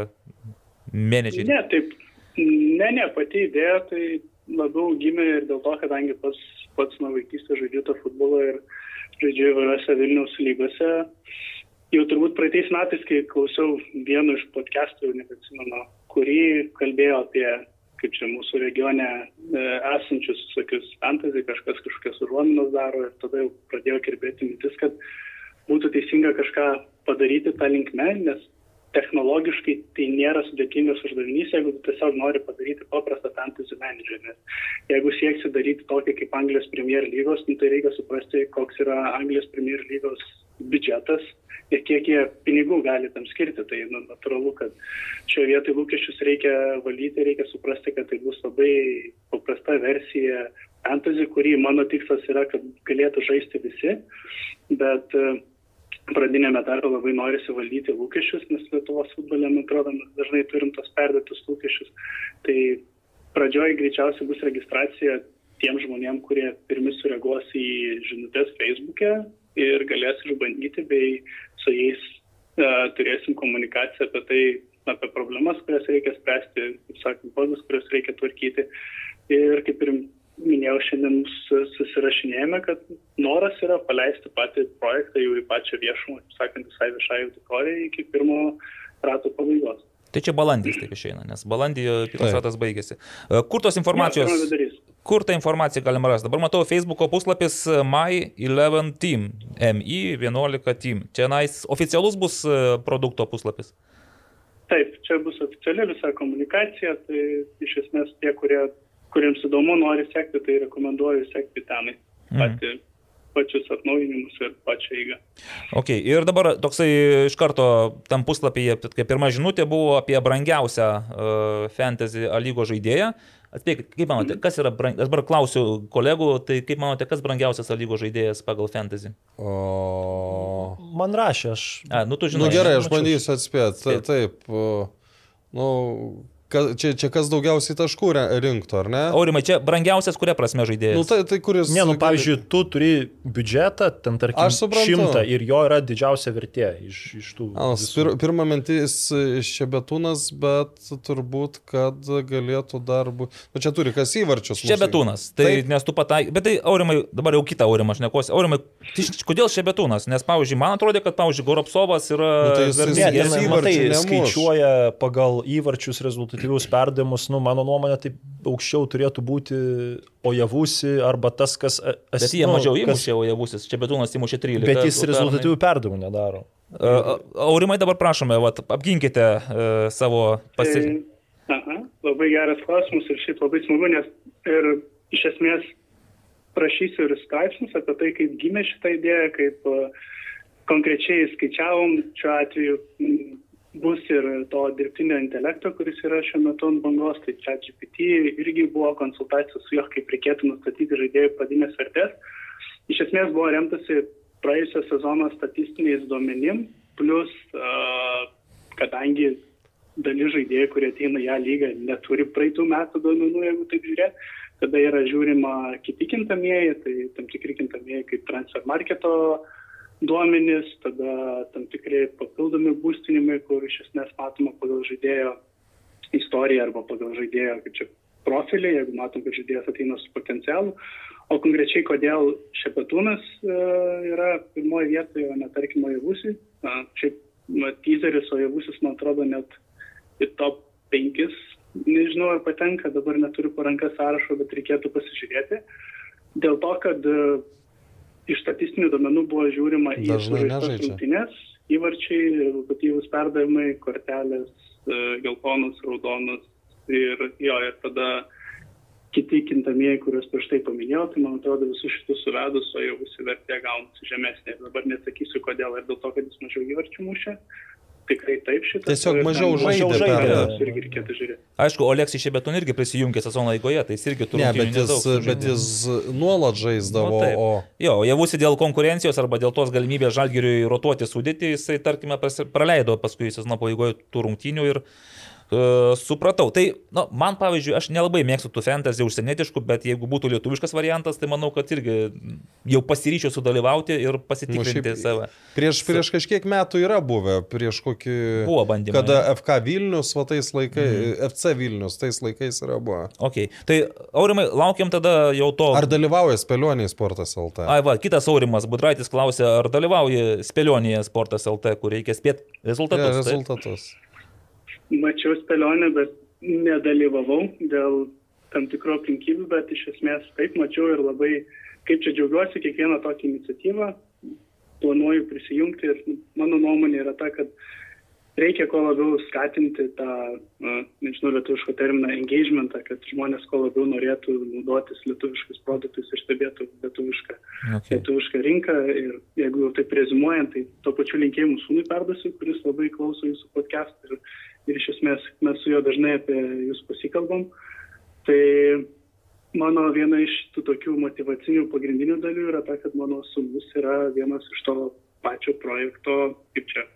menedžerį? Ne, taip, ne, ne, pati idėja tai labiau gimė ir dėl to, kadangi pats, pats nuo vaikystės žaidžiu tą futbolą ir žaidžiu įvairiose Vilniaus lygose. Jau turbūt praeitais metais, kai klausiau vieno iš podcastų, nebeatsimenu, kurį kalbėjo apie, kaip čia mūsų regione e, esančius visokius fantasy, kažkas kažkokias užuominas daro ir tada jau pradėjo kirbėti mintis, kad būtų teisinga kažką padaryti tą linkmę, nes technologiškai tai nėra sudėtingas uždavinys, jeigu tiesiog nori padaryti paprastą fantasy manager. Nes jeigu sieksi daryti tokį kaip Anglijos Premier lygos, nu, tai reikia suprasti, koks yra Anglijos Premier lygos biudžetas ir kiek jie pinigų gali tam skirti. Tai nu, natūralu, kad šioje vietoje lūkesčius reikia valdyti, reikia suprasti, kad tai bus labai paprasta versija fantasy, kurį mano tikslas yra, kad galėtų žaisti visi. Bet uh, pradinėme darbe labai norisi valdyti lūkesčius, nes Lietuvos futbole, man atrodo, mes dažnai turim tos perdėtus lūkesčius. Tai pradžioje greičiausiai bus registracija tiem žmonėm, kurie pirmi sureaguos į žinutės Facebook'e ir galės išbandyti, bei su jais uh, turėsim komunikaciją apie tai, apie problemas, kurias reikia spręsti, kaip sakant, bodus, kurias reikia tvarkyti. Ir kaip ir minėjau, šiandien sus- susirašinėjame, kad noras yra paleisti patį projektą jau į pačią viešumą, sakant, visai viešai auditorijai iki pirmo rato pabaigos. Tai čia balandys taip išeina, nes balandį kitas ratas baigėsi. E, Kur tos informacijos? Kur tą informaciją galima rasti? Dabar matau Facebook'o puslapis e, My11 Team, MI11 Team. Čia nais oficialus bus e, produkto puslapis. Taip, čia bus oficiali visa komunikacija, tai iš esmės tie, kurie, kuriems įdomu, nori sekti, tai rekomenduoju sekti tenai. Pati, pačius atnaujinimus ir pačią eigą. Ok, ir dabar toksai iš karto tam puslapyje, kaip pirma žinutė buvo apie brangiausią uh, fantasy A lygo žaidėją. Atspėkit, kaip manote, kas yra, brang... aš dabar klausiu kolegų, tai kaip manote, kas brangiausias A lygo žaidėjas pagal fantasy? O... Man rašė, aš. A, nu tu Nu žinai. gerai, aš bandysiu atspėti. Ta, Spėt. taip. o, Nu, ka, čia, čia kas daugiausiai taškų rinktų, ar ne? Aurimai, čia brangiausias kuria prasme žaidėjas? Nu, tai, tai kuris... Ne, nu, pavyzdžiui, tu turi biudžetą, ten tarkim, šimtą ir jo yra didžiausia vertė iš, iš tų. Visų. pir, pirma mintis Šebetūnas, bet turbūt, kad galėtų dar būti... Nu, čia turi kas įvarčius. Čia mūsų. betūnas. Tai Taip. nes tu patai. Bet tai, Aurimai, dabar jau kitą Aurimą aš nekosi. Aurimai, tai kodėl čia betūnas? Nes, pavyzdžiui, man atrodo, kad, pavyzdžiui, Goropsovas yra... Nu, tai jis- Ne, jis- vertingesnis. ten, įvarčių matai, nemuš. skaičiuoja pagal įvarčius rezultatyvius perdavimus, nu, mano nuomonė, tai aukščiau turėtų būti Ojavusi arba tas, kas... as- Bet jie nu, mažiau kas- įmušė, o jie busis. Čia betūnas įmušė 13. Bet jis rezultatyvių perdavimų nedaro. A, Aurimai, dabar prašome, vat, apginkite uh, savo pasirinkimą. Tai, aha, labai geras klausimas ir šiaip labai smagu, nes ir iš esmės prašysiu ir straipsnius apie tai, kaip gimė šitą idėją, kaip uh, konkrečiai skaičiavom šiuo atveju. Bus ir to dirbtinio intelekto, kuris yra šiuo metu ant bangos, tai čia GPT irgi buvo konsultacijos su juo, kaip reikėtų nustatyti žaidėjų pradinės vertės. Iš esmės buvo remtasi praėjusio sezono statistiniais duomenim, plus uh, kadangi dalis žaidėjų, kurie ateina į ją lygą, neturi praeitų metų duomenų, jeigu taip žiūrėt, tada yra žiūrima kiti kintamieji, tai tam tikri kintamieji kaip transfer marketo duomenys, tada tam tikri papildomi būstinimai, kur iš esmės matoma pagal žaidėjo istoriją arba pagal žaidėjo kaip čia profilį, jeigu matom, kad žaidėjas ateina su potencialu. O konkrečiai, kodėl Šepetūnas e, yra pirmoje vietoje, o ne tarkim Ojavusi. Na, Šiaip teaseris Ojavusis, man atrodo, net į top 5, nežinau ar patenka, dabar neturiu paranką sąrašo, bet reikėtų pasižiūrėti. Dėl to, kad e, iš statistinių duomenų buvo žiūrima į nežaidžia. rungtynes, įvarčiai, rezultatyvus perdavimai, kortelės, e, geltonus, raudonus ir jo, ir tada kiti kintamieji, kuriuos prieš tai paminėjau, tai man atrodo visus šitus suvedus, o jau visi vertė gaunasi žemesnė. Dabar nesakysiu, kodėl, ar dėl to, kad jis mažiau įvarčių mušė. Tikrai taip šitą. Tiesiog mažiau žaidė. perdavė. Irgi reikėtų žiūrėti. Aišku, Oleksijai Šebetun irgi prisijungė sezono eigoje, tai jis irgi turi Ne, bet jis, bet jis nuolat žaisdavo, Nu, o... Jo, javusi dėl konkurencijos arba dėl tos galimybės žalgiriui rotuoti sudėti, jisai, tarkime, praleido paskui sezono pabaigoje tų rungtynių ir uh, supratau. Tai, na, man pavyzdžiui, aš nelabai mėgstu tų fantasy užsienietiškų, bet jeigu būtų lietuviškas variantas, tai manau, kad irgi jau pasiryčiau sudalyvauti ir Nu, pasitikrinti šiaip save. Prieš, prieš kažkiek metų yra buvę, prieš kokį... Buvo bandymai. Kada FK Vilnius, va tais laikais, mm. FC Vilnius, tais laikais yra buvę. Okay. Tai, Aurimai, laukiam tada jau to. Ar dalyvauja spėlioniai sportas LT? Ai, va, kitas Aurimas Budraitis klausė, ar dalyvauja spėlionėje Sportas LT, kur reikia spėti rezultatus. Ja, rezultatus. Mačiau spėlionę, bet nedalyvavau dėl tam tikrų aplinkybių, bet iš esmės taip mačiau ir labai, kaip čia džiaugiuosi kiekvieną tokią iniciatyvą, planuoju prisijungti ir mano nuomonė yra ta, kad reikia kuo labiau skatinti tą, na, nežinau, lietuvišką terminą engagementą, kad žmonės kuo labiau norėtų naudotis lietuviškais produktais ir stebėtų lietuvišką, Okay. lietuvišką rinką. Ir jeigu jau taip rezimuojant, tai to pačiu linkėjimu sūnui perduosiu, kuris labai klauso jūsų podcast ir, ir iš esmės mes su juo dažnai apie jūs pasikalbam. Tai mano viena iš tų tokių motivacinių pagrindinių dalių yra ta, kad mano sūnus yra vienas iš to pačio projekto, kaip čia,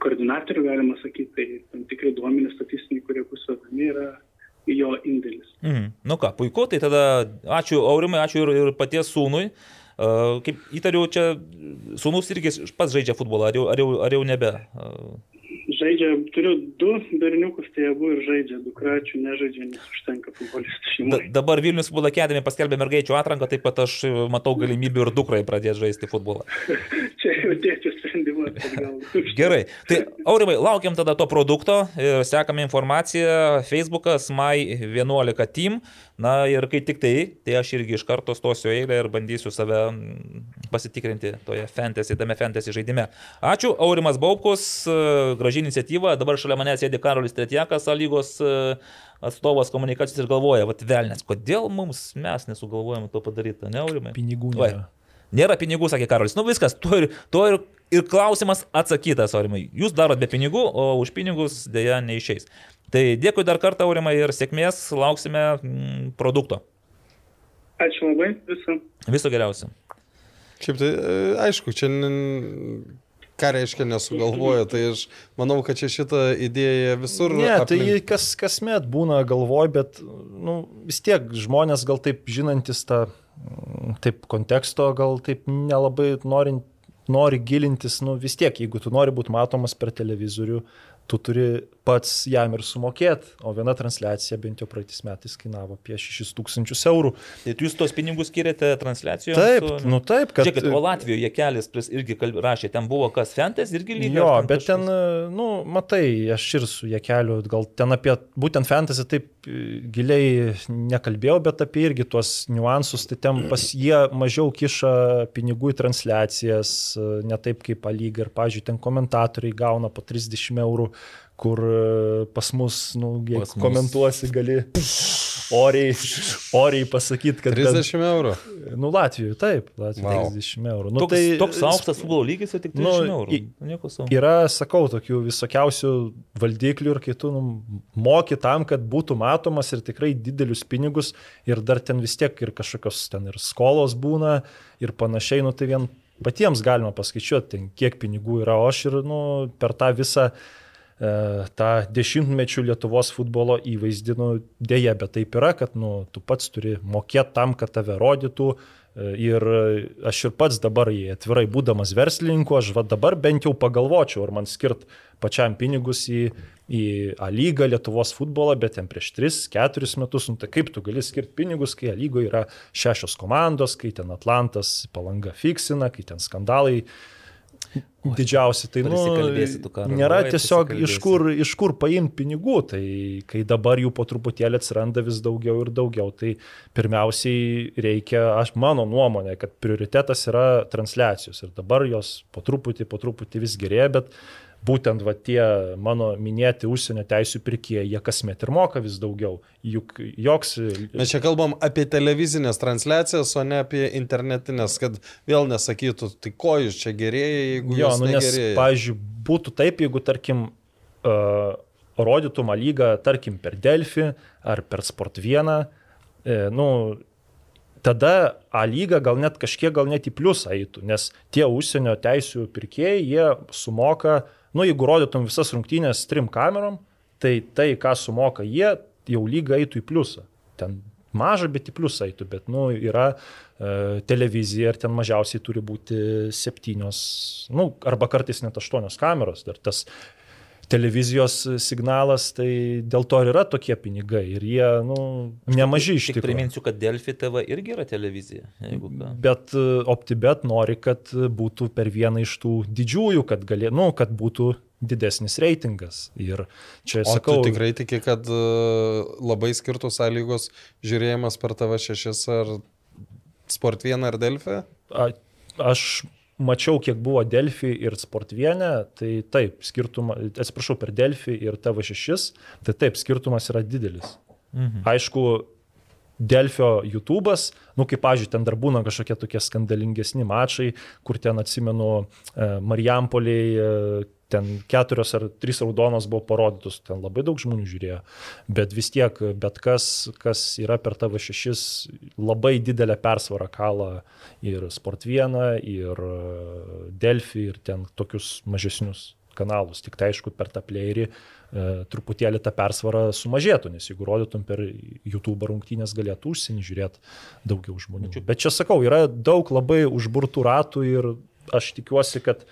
koordinatorių, galima sakyti, tai tam tikri duomenys statistiniai, kurie bus vedami, yra jo indėlis. Mhm. Nu ką, puiku, tai tada ačiū Aurimai, ačiū ir, ir paties sūnui. Uh, kaip įtariu, čia sūnus irgi pats žaidžia futbolą, ar jau, ar jau, ar jau nebe? Uh, Žaidžia, turiu du berniukus, tai abu ir žaidžia, dukračių nežaidžia, nes užtenka futbolistų šeimoje. dabar Vilnius akademija paskelbė mergaičių atranką, taip pat aš e, matau galimybių ir dukrai pradėti žaisti futbolą. [LAUGHS] Čia jau gal. Gerai, tai Aurimai, laukiam tada to produkto ir sekame informaciją Facebookas My11 Team. Na ir kai tik tai, tai aš irgi iš karto stosiu eilę ir bandysiu save mm, pasitikrinti toje fantasy, tame fantasy žaidime. Ačiū, Aurimas Baubkus, e, graži iniciatyva. Dabar šalia manęs sėdi Karolis Tretjakas, A lygos e, atstovas komunikacijos ir galvoja, vad velnės, kodėl mums mes nesugalvojame to padaryti, ne Aurimai? Pinigų Oi. nėra. Nėra pinigų, sakė Karolis. Nu viskas, tuo ir, tuo ir, ir klausimas atsakytas, Aurimai. Jūs darot be pinigų, o už pinigus dėja neišeis. Tai dėkui dar kartą, Aurimai, ir sėkmės, lauksime mm, produkto. Ačiū labai, visą. Viso geriausio. Šiaip tai, e, aišku, čia ką reiškia nesugalvoja, tai aš manau, kad čia šitą idėją visur. Ne, tai aplink- kas, kasmet būna galvoj, bet nu, vis tiek žmonės gal taip žinantis tą mm, taip konteksto, gal taip nelabai norint, nori gilintis, nu vis tiek, jeigu tu nori būti matomas per televizorių, tu turi pats jam ir sumokėti, o viena transliacija bent jau praeitais metais kainavo apie 6000 eurų. Tai jūs tos pinigus skiriate transliacijoms? Taip, su- nu taip, kad... Žiūrėkit, o Latvijoje kelias irgi kalb... rašė, ten buvo kas Fentes irgi lygiai. Jo, bet ten, kažkas? nu, matai, aš ir su Jekeliu, gal ten apie būtent fantasy taip e, giliai nekalbėjau, bet apie irgi tuos niuansus, tai ten pas jie mažiau kiša pinigų į transliacijas, e, ne taip kaip palyga ir, pažiūrėjau, ten komentatoriai gauna po 30 eurų, kur e, pas mus, nu, jeigu Pas mus. komentuosi, gali oriai, oriai pasakyti, kad... 30 eurų. Nu, Latvijoje, taip, Latvijoje Vau. 30 eurų. Nu, Toks, tai, toks aukštas futbolo lygis, tik 30 Nu, eurų. Nieko savo. Yra, sakau, tokių visokiausių valdiklių ir kai tu nu, moki tam, kad būtų matomas ir tikrai didelius pinigus ir dar ten vis tiek ir kažkokios ten ir skolos būna ir panašiai, nu tai vien patiems galima paskaičiuoti, ten, kiek pinigų yra, o aš ir nu, per tą visą e, tą dešimtmečių Lietuvos futbolo įvaizdį, nu, dėja, bet taip yra, kad nu, tu pats turi mokėti tam, kad tave rodytų. e, Ir aš ir pats dabar, jei atvirai būdamas verslininku, aš va dabar bent jau pagalvočiau, ar man skirt pačiam pinigus į, į A lygą Lietuvos futbolą, bet ten prieš 3-4 metus, nu, tai kaip tu gali skirti pinigus, kai A lygoje yra šešios komandos, kai ten Atlantas palanga fiksina, kai ten skandalai didžiausi. Tai nu, nėra tiesiog iš kur, iš kur paimti pinigų, tai kai dabar jų po truputėlį atsiranda vis daugiau ir daugiau, tai pirmiausiai reikia, aš mano nuomonė, kad prioritetas yra transliacijos. Ir dabar jos po truputį, po truputį vis gerėja, bet būtent va tie mano minėti užsienio teisų pirkėjai, jie kasmet ir moka vis daugiau. Juk joks... Mes čia kalbam apie televizinės transliacijas, o ne apie internetinės, kad vėl nesakytų, tai ko jūs čia gerėja, jeigu Jo, jūs nu, nes, pavyzdžiui, būtų taip, jeigu, tarkim, uh, rodytum A lygą, tarkim, per Delfį ar per Sport 1, e, nu, tada A lyga gal net kažkiek, gal net į pliusą eitų, nes tie užsienio teisų pirkėjai, jie sumoka, nu, jeigu rodytum visas rungtynės trim kamerom, tai tai, ką sumoka jie, jau lyga eitų į pliusą. Ten maža, bet į pliusą eitų, bet, nu, yra e, televizija ir ten mažiausiai turi būti septynios, nu, arba kartais net aštuonios kameros. Dar tas televizijos signalas, tai dėl to ir yra tokie pinigai. Ir jie, nu, nemaži iš Tik tikrųjų. priminsiu, kad Delfi TV irgi yra televizija. Bet e, OptiBet nori, kad būtų per vieną iš tų didžiųjų, kad, galė, nu, kad būtų didesnis reitingas. Ir čia O sakau, tu tikrai tiki, kad uh, labai skirtų sąlygos žiūrėjimas per TV6 ar Sport 1 ar Delfį? A, aš mačiau, kiek buvo Delfi ir Sportvienė, tai taip, skirtumas, atsiprašau, per Delfi ir TV6, tai taip, skirtumas yra didelis. Mhm. Aišku, Delfio YouTube'as, nu kaip, pažiūrėjau, ten dar būna kažkokie tokie skandalingesni mačai, kur ten atsimenu e, Marijampoliai, e, ten keturios ar trys raudonos buvo parodytos, ten labai daug žmonių žiūrėjo, bet vis tiek, bet kas, kas yra per tavo šešis, labai didelę persvarą kalą ir Sport 1, ir e, Delfi, ir ten tokius mažesnius kanalus. Tik tai aišku, per tą playerį e, truputėlį ta persvara sumažėtų, nes jeigu rodytum per YouTube rungtynės, galėtų užsienį žiūrėti daugiau žmonių. Bet čia sakau, yra daug labai užburtų ratų ir aš tikiuosi, kad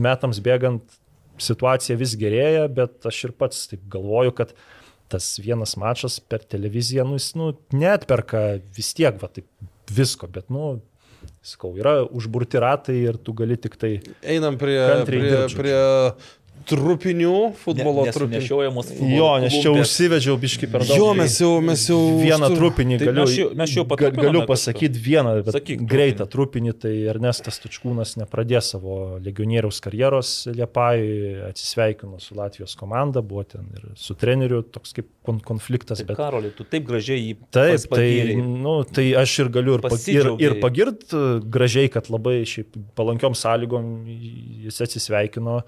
metams bėgant situacija vis gerėja, bet aš ir pats taip galvoju, kad tas vienas mačas per televiziją, nu, jis, nu, net perka vis tiek, va, taip visko, bet, nu, sakau, yra užburti ratai ir tu gali tik tai Einam prie, prie, žodžiu. prie trupinių, futbolo Ne- trupinių. nesunešiojamos futbolo Jo, nes čia užsivedžiau biški per daug. Jo, mes jau, mes jau Vieną užtur- trupinį Tai galiu, mes jau- mes jau ga- galiu pasakyti vieną, bet Sakyk greitą trupinį, tai Ernestas Tučkūnas nepradės savo legionieriaus karjeros Liepajui, atsisveikino su Latvijos komanda, buvo ten ir su treneriu toks kaip kon konfliktas, Tai bet Karoli, tu taip gražiai jį Taip, tai, nu, tai aš ir galiu ir, ir, ir pagirt gražiai, kad labai šiaip palankiom sąlygom jis atsisveikino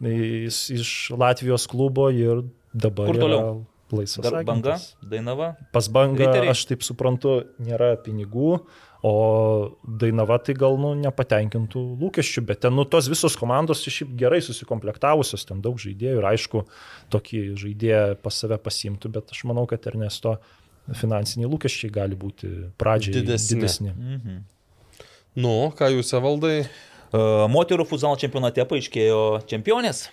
jis iš Latvijos klubo ir dabar Kur toliau? laisvas Dar banga, agentas. Dainava. Pas bangą, Riteriai? aš taip suprantu, nėra pinigų, O Dainava tai gal nu, nepatenkintų lūkesčių, bet ten nu, tos visos komandos šiaip gerai susikomplektavusios, ten daug žaidėjų ir aišku, tokį žaidėją pas save pasimtų, bet aš manau, kad Ernesto finansiniai lūkesčiai gali būti pradžiai Didesni. didesni. Mhm. Nu, ką jūs evaldai? E, Moterų futsal čempionate paaiškėjo čempionės.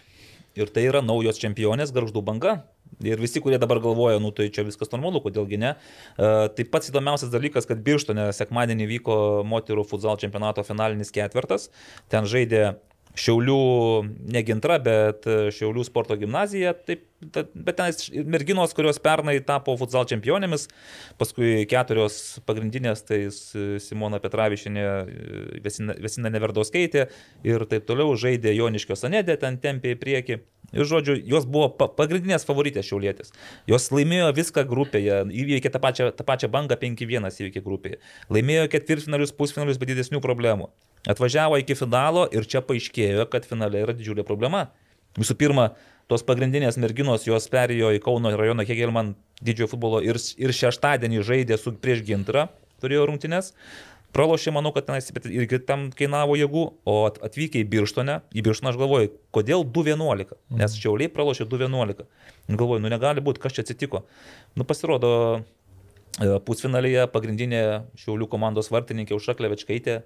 Ir tai yra naujos čempionės garždų banga. Ir visi, kurie dabar galvoja, nu tai čia viskas normalu, kodėlgi ne. E, Tai pats įdomiausias dalykas, kad Birštone sekmadienį vyko moterų futsal čempionato finalinis ketvirtas. Ten žaidė Šiaulių, ne gintra, bet e, Šiaulių sporto gimnazija, taip, ta- bet ten merginos, kurios pernai tapo futsal čempionėmis, paskui keturios pagrindinės, tai Simona Petravišinė, e, Vesina, Vesina Neverdauskaitė ir taip toliau žaidė Joniškio Sanedė, ten tempė į priekį. Ir žodžiu, jos buvo pa- pagrindinės favoritės šiaulėtės. Jos laimėjo viską grupėje, įveikė tą pačią, tą pačią bangą 5-1 įveikė grupėje. Laimėjo ketvirtfinalius, pusfinalius, bet didesnių problemų. Atvažiavo iki finalo ir čia paaiškėjo, kad finale yra didžiulė problema. Visų pirma, tos pagrindinės merginos jos perėjo į Kauno rajono Hegelman didžiojo futbolo ir, ir šeštadienį žaidė su prieš gintrą, turėjo rungtynes. Pralošė, manau, kad tenais irgi tam kainavo jėgų, o at- atvykę į Birštonę, į Birštoną aš galvoju, kodėl 2-11, nes Šiauliai pralošė 2-11. Galvoju, nu negali būti, kas čia atsitiko. Nu pasirodo, e, pusfinalyje pagrindinė Šiaulių komandos vartininkė Užšaklevečkaitė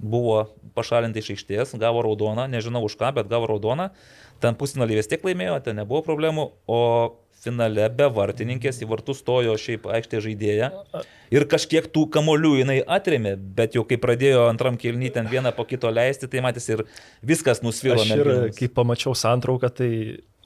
buvo pašalinta iš aikštės, gavo raudoną, nežinau už ką, bet gavo raudoną. Ten pusfinalį vis tiek laimėjo, ten nebuvo problemų, o finale be vartininkės į vartus stojo šiaip aikštė žaidėja. Ir kažkiek tų kamolių jinai atrėmė, bet jau kai pradėjo antram kilny ten vieną po kito leisti, tai matėsi ir viskas nusvilo. Aš ir kai pamačiau santrauką, tai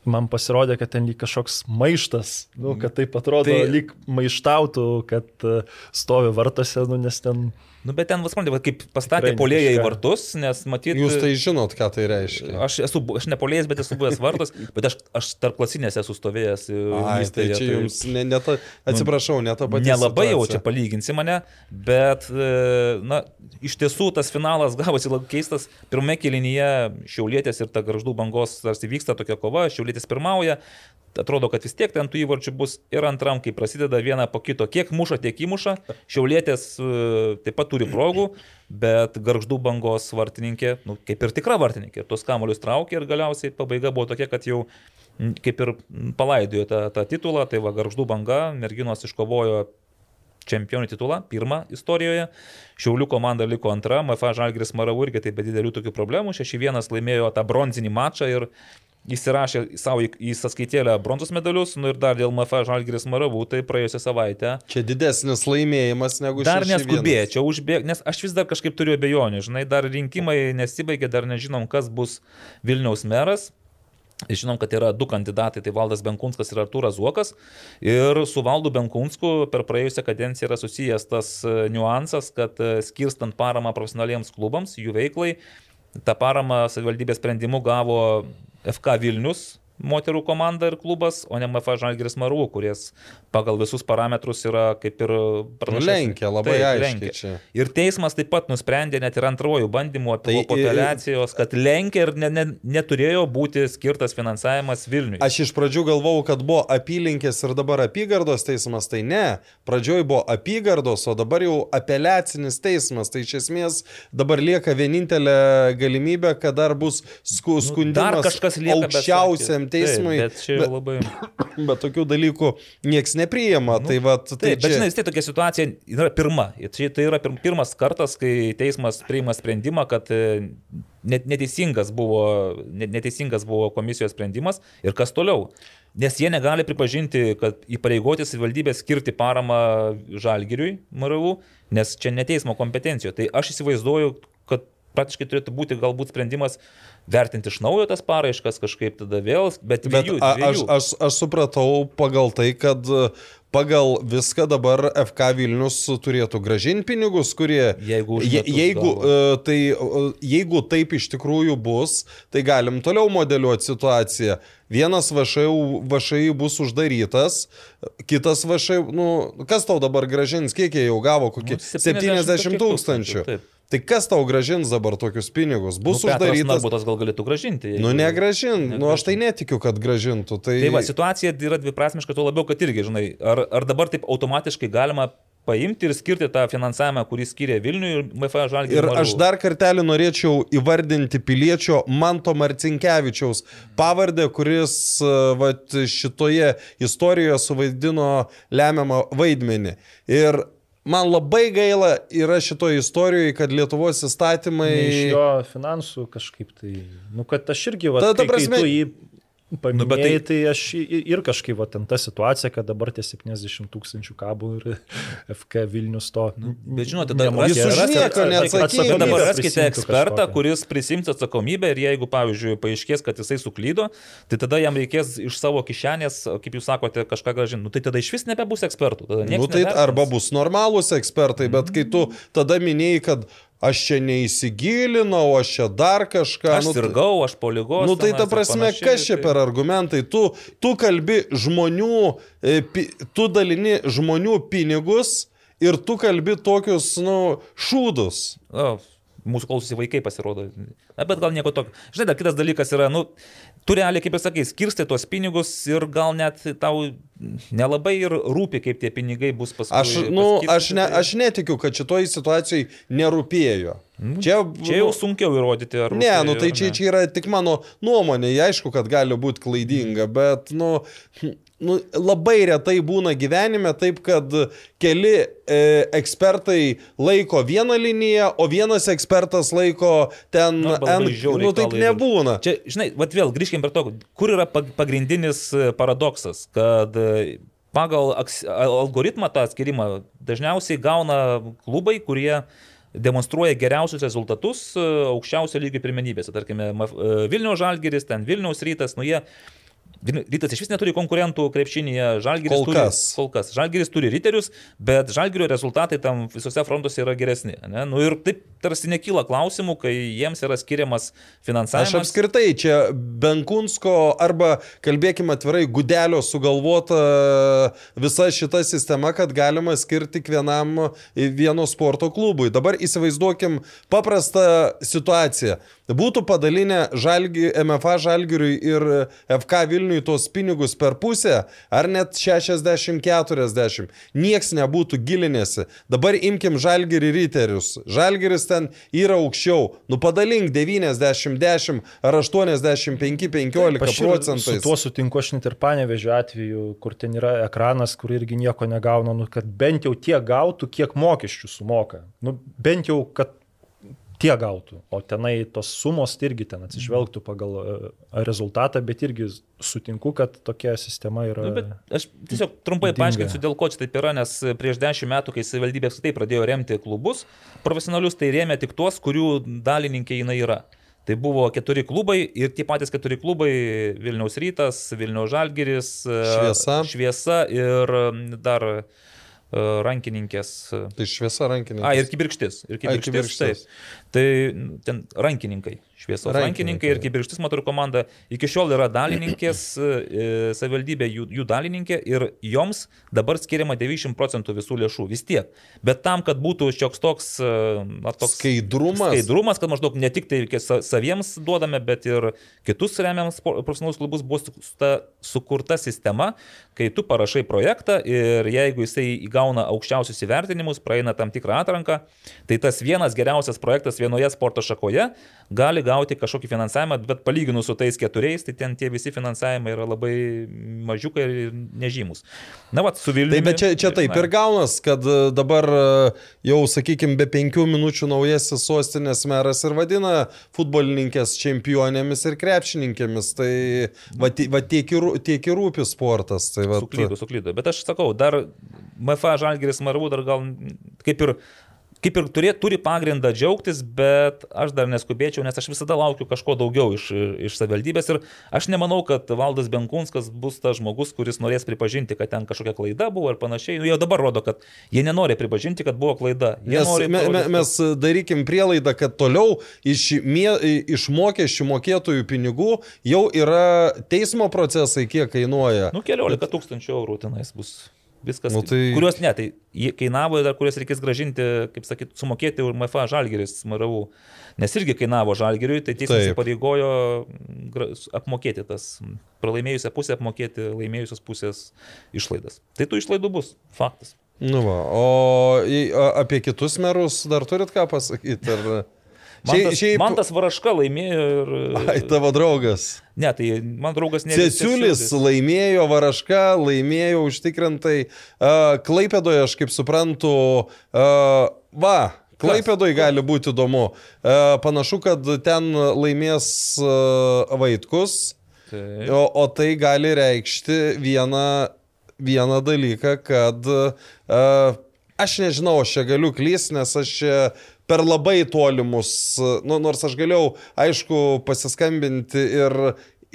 man pasirodė, kad ten lyg kažkoks maištas, nu, kad taip atrodo, Tai- tai... lyg maištautų, kad e, stovi vartose, nu, nes ten... Nu, bet ten, suprantate, kaip pastatė polėją į vartus, nes matyt... Jūs tai žinot, ką tai reiškia. Aš esu, aš ne polėjas, bet esu buvęs vardas, [LAUGHS] bet aš, aš tarp klasinės esu stovėjęs. e, Ai, tai čia jums, ne, ne ta, atsiprašau, ne ta pati. Nelabai jau situacija. čia palyginsi mane, bet, e, na, iš tiesų tas finalas [LAUGHS] gavosi labai keistas. Pirmame kelinyje Šiaulėtės ir ta garždų bangos tarsi vyksta tokia kova, Šiaulėtės pirmauja. Atrodo, kad vis tiek ten tų įvarčių bus ir antram, kai prasideda viena po kito. Kiek muša, tiek įmuša. Šiaulėtės e, taip pat turi progų, bet garždų bangos vartininkė, nu, kaip ir tikra vartininkė, tuos kamolius traukė ir galiausiai pabaiga buvo tokia, kad jau kaip ir palaidojo tą, tą titulą, tai va garždų banga, merginos iškovojo čempionų titulą, pirmą istorijoje. Šiaulių komanda liko antra, MFA Žalgris Maravų irgi taip be didelių tokių problemų. 6-1 laimėjo tą bronzinį mačą ir įsirašė savo į, į sąskaitėlę bronzos medalius. Nu ir dar dėl MFA Žalgris Maravų, tai praėjusią savaitę. Čia didesnis laimėjimas negu Dar 6-1. neskubėčiau užbėgti, nes aš vis dar kažkaip turiu abejonių. Žinai, dar rinkimai nesibaigė, dar nežinom, kas bus Vilniaus meras. Žinom, kad yra du kandidatai, tai Valdas Benkunskas ir Artūras Zuokas. Ir su Valdu Benkunsku per praėjusią kadenciją yra susijęs tas e, niuansas, kad e, skirstant paramą profesionaliems klubams, jų veiklai, tą paramą savivaldybės sprendimu gavo FK Vilnius moterų komanda ir klubas, o ne MFA Žalgiris Marų, kuris pagal visus parametrus yra kaip ir pranašesnis. Lenkia, labai Taip, aiškiai lenkia. čia. Ir teismas taip pat nusprendė net ir antrojų bandymų Tai tai, po apeliacijos, kad Lenkija ir ne, ne, neturėjo būti skirtas finansavimas Vilniui. Aš iš pradžių galvojau, kad buvo apylinkės ir dabar apygardos teismas, tai ne. Pradžioj buvo apygardos, o dabar jau apeliacinis teismas. Tai iš esmės dabar lieka vienintelė galimybė, kad dar bus sku, Nu, Dar skundimas kažkas lieka. aukščiausiam teismui. Taip, bet čia jau labai. [COUGHS] bet tokių dalykų nieks nepriima. Nu, tai va, tai Taip, bet čia... žinai, tiek tokia situacija yra pirma. Tai yra pir- pirmas kartas, kai teismas priima sprendimą, kad e, net- neteisingas buvo, net- neteisingas buvo komisijos sprendimas ir kas toliau. Nes jie negali pripažinti, kad įpareigoti savivaldybę skirti paramą žalgiriui MRU, nes čia neteismo kompetencijoje. Tai aš įsivaizduoju, kad praktiškai turėtų būti galbūt sprendimas vertinti iš naujo tas paraiškas kažkaip tada vėl, bet, Bet dviejų, a, aš, dviejų. aš, aš supratau pagal tai, kad pagal viską dabar FK Vilnius turėtų gražinti pinigus, kurie... Jeigu je, jeigu, e, tai, e, jeigu taip iš tikrųjų bus, tai galim toliau modeliuoti situaciją. Vienas VŠI, VŠI bus uždarytas, kitas VŠI, nu, kas tau dabar gražins, kiek jie jau gavo, kokie Nu, 70 70 kažkiek tūkstančių. tūkstančių, taip. Tai kas tau gražins dabar tokius pinigus? Bus nu, Petras uždarytas. Narbutas gal galėtų gražinti. Nu, jeigu- negražin. Nu, aš tai netikiu, kad gražintų. Tai, Tai va, situacija yra dviprasmiška, tuo labiau, kad irgi, žinai, ar, ar dabar taip automatiškai galima paimti ir skirti tą finansavimą, kurį skiria Vilniui ir MFA žalgiui. Ir aš dar kartelį norėčiau įvardinti piliečio Manto Marcinkievičiaus pavardę, kuris e, vat, šitoje istorijoje suvaidino lemiamą vaidmenį. Ir man labai gaila yra šitoje istorijoje, kad Lietuvos įstatymai... Ne iš jo finansų kažkaip tai. Nu, kad aš irgi, va, Ta- ta kai, prasme- kai tu jį paminėjai, Nu, bet tai... tai- aš ir kažkaip, va, ten ta situacija, kad dabar tie 70 tūkstančių kabų ir [LAUGHS] FK Vilnius to. Nu, Bet žinote. Bet dabar raskite ekspertą, kažkokią. kuris prisims atsakomybę ir jeigu, pavyzdžiui, paaiškės, kad jisai suklydo, tai tada jam reikės iš savo kišenės, kaip jūs sakote, kažką gražinti. Nu, tai tada iš vis nebebus ekspertų. Tada Nu, tai nevertins. arba bus normalūs ekspertai, bet kai tu tada minėjai, kad aš čia neįsigilinau, aš čia dar kažką. Aš nu, tai- sirgau, aš po lygos. Nu tai ta prasme, panašiai, kas čia tai- per argumentai? Tu, tu kalbi žmonių, e, tu dalini žmonių pinigus ir tu kalbi tokius, nu, šūdus. O, mūsų klausosi vaikai pasirodo. Bet gal nieko tokio. Žinai, dar kitas dalykas yra, nu, tu realiai, kaip ir sakai, skirstai tuos pinigus ir gal net tau nelabai ir rūpi, kaip tie pinigai bus paskui. Aš, nu, paskirstyti, aš, ne, tai- aš netikiu, kad šitoj situacijai nerūpėjo. Čia, Čia jau sunkiau įrodyti, ar Ne, rūpėjo nu tai čia, čia yra tik mano nuomonė, aišku, kad gali būti klaidinga, bet, nu, nu, labai retai būna gyvenime taip, kad keli e, ekspertai laiko vieną liniją, o vienas ekspertas laiko ten... Nu, arba labai N- nu, taip nebūna. Čia, žinai, vat vėl grįžkime prie to, kur yra pag- pagrindinis e, paradoksas, kad e, pagal algoritmą tą atskirimą dažniausiai gauna klubai, kurie demonstruoja geriausius rezultatus e, aukščiausio lygio pirmenybėse. Tarkime, Vilniaus Žalgeris, ten Vilniaus rytas, nu jie Rytas iš vis neturi konkurentų krepšinėje, Žalgiris Kol turi. kas. Kol kas. Žalgiris turi riterius, bet Žalgirio rezultatai tam visose frontuose yra geresni. Ne? Nu, ir taip tarsi nekyla klausimų, kai jiems yra skiriamas Aš finansavimas. apskritai čia Benkunsko arba, kalbėkime atvirai, gudelio sugalvota visa šita sistema, kad galima skirti kiekvienam vieno sporto klubui. Dabar įsivaizduokim paprastą situaciją. Būtų padalinę žalgi, MFA Žalgiriui ir FK Vilniui tos pinigus per pusę, ar net 60-40. Nieks nebūtų gilinėsi. Dabar imkim Žalgirį Riterius. Žalgiris ten yra aukščiau. Nu padalink 90-10 ar 85-15 Aš ir procentais. Su tuo sutinku aš net ir panevežio atveju, kur ten yra ekranas, kur irgi nieko negauna, nu, kad bent jau tiek gautų, kiek mokesčių sumoka. Nu, bent jau, kad tiek gautų. O tenai tos sumos irgi ten atsižvelgtų pagal e, rezultatą, bet irgi sutinku, kad tokia sistema yra. Nu, bet aš tiesiog trumpai Ydinga. paaiškinsiu, dėl ko čia taip yra, nes prieš dešimt metų, kai savivaldybė apskritai pradėjo remti klubus profesionalius, tai rėmė tik tuos, kurių dalininkė jinai yra. Tai buvo keturi klubai ir tie patys keturi klubai - Vilniaus rytas, Vilniaus žalgeris, Šviesa. šviesa ir dar e, rankininkės. Tai šviesa rankinė. A, ir kibirkštis. Ir kibirkštis. kibirkštis. Taip. Tai ten rankininkai. Šviesos Rankininkai. ir kibirkštis moterų komanda iki šiol yra dalininkės, [CLEARS THROAT] e, savivaldybė jų, jų dalininkė ir joms dabar skiriama 90 procentų visų lėšų vis tiek. Bet tam, kad būtų šioks toks, e, na, toks Skaidrumas. skaidrumas, kad maždaug ne tik tai saviems duodame, bet ir kitus remiams profesionalus klubus buvo su- ta sukurta sistema, kai tu parašai projektą ir jeigu jisai įgauna aukščiausius įvertinimus, praeina tam tikrą atranką, tai tas vienas geriausias projektas vienoje sporto šakoje gali gauti kažkokį finansavimą, bet palyginus su tais keturiais, tai ten tie visi finansavimai yra labai mažiukai ir nežymus. Na, va, su Vilniumi. Taip, bet čia, čia taip na, ir gaunas, kad e, dabar e, jau, sakykime, be penkių minučių naujasis sostinės meras ir vadina futbolininkės čempionėmis ir krepšininkėmis. Tai va, va tiek, ir, tiek ir rūpi sportas. Tai, va, Suklydo, suklydo. Bet aš sakau, dar MFA Žalgeris Marvų dar gal kaip ir kaip ir turė, turi pagrindą džiaugtis, bet aš dar neskubėčiau, nes aš visada laukiu kažko daugiau iš, iš savivaldybės ir aš nemanau, kad Valdas Benkunskas bus tas žmogus, kuris norės pripažinti, kad ten kažkokia klaida buvo ir panašiai. Nu, Jau dabar rodo, kad jie nenori pripažinti, kad buvo klaida. Nes nori me, me, mes darykim prielaidą, kad toliau iš, mie, iš mokesčių mokėtojų pinigų jau yra teismo procesai, kiek kainuoja. Nu, keliolika tūkstančių eurų tenais bus. Viskas. Nu, tai- Kuriuos ne, tai kainavo ir dar kuriuos reikės gražinti, kaip sakyt, sumokėti už MFA žalgeris MRU. Nes irgi kainavo žalgeriui, tai teismas įpareigojo apmokėti tas pralaimėjusią pusę, apmokėti laimėjusios pusės išlaidas. Tai tų išlaidų bus, faktas. Nu va, o į- a- apie kitus merus dar turit ką pasakyti? Ar... Man Šiaip- tas, šiaip- man tas Varaška laimėjo ir... Ai, tavo draugas. Ne, tai man draugas ne. Ceciulis laimėjo, Varaška laimėjo užtikrintai. Uh, Klaipėdoje, aš kaip suprantu, uh, va, Klaipėdoje gali būti įdomu. Panašu, kad ten laimės Vaitkus, o, o tai gali reikšti vieną, vieną dalyką, kad uh, aš nežinau, aš čia galiu klysti, nes aš čia per labai tolimus, nu, nors aš galėjau, aišku, pasiskambinti ir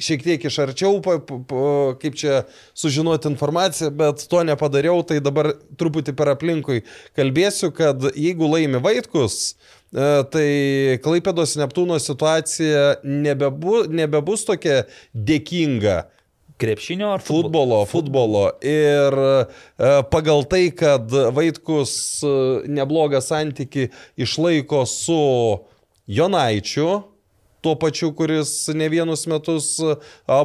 šiek tiek iš arčiau, pa, pa, kaip čia sužinoti informaciją, bet to nepadariau, tai dabar truputį per aplinkui kalbėsiu, kad jeigu laimi Vaitkus, e, tai Klaipėdos Neptūno situacija nebebu, nebebus tokia dėkinga krepšinio ar futbolo, futbolo. Ir e, pagal tai, kad Vaitkus e, neblogą santyki išlaiko su Jonaičiu, tuo pačiu, kuris ne vienus metus e,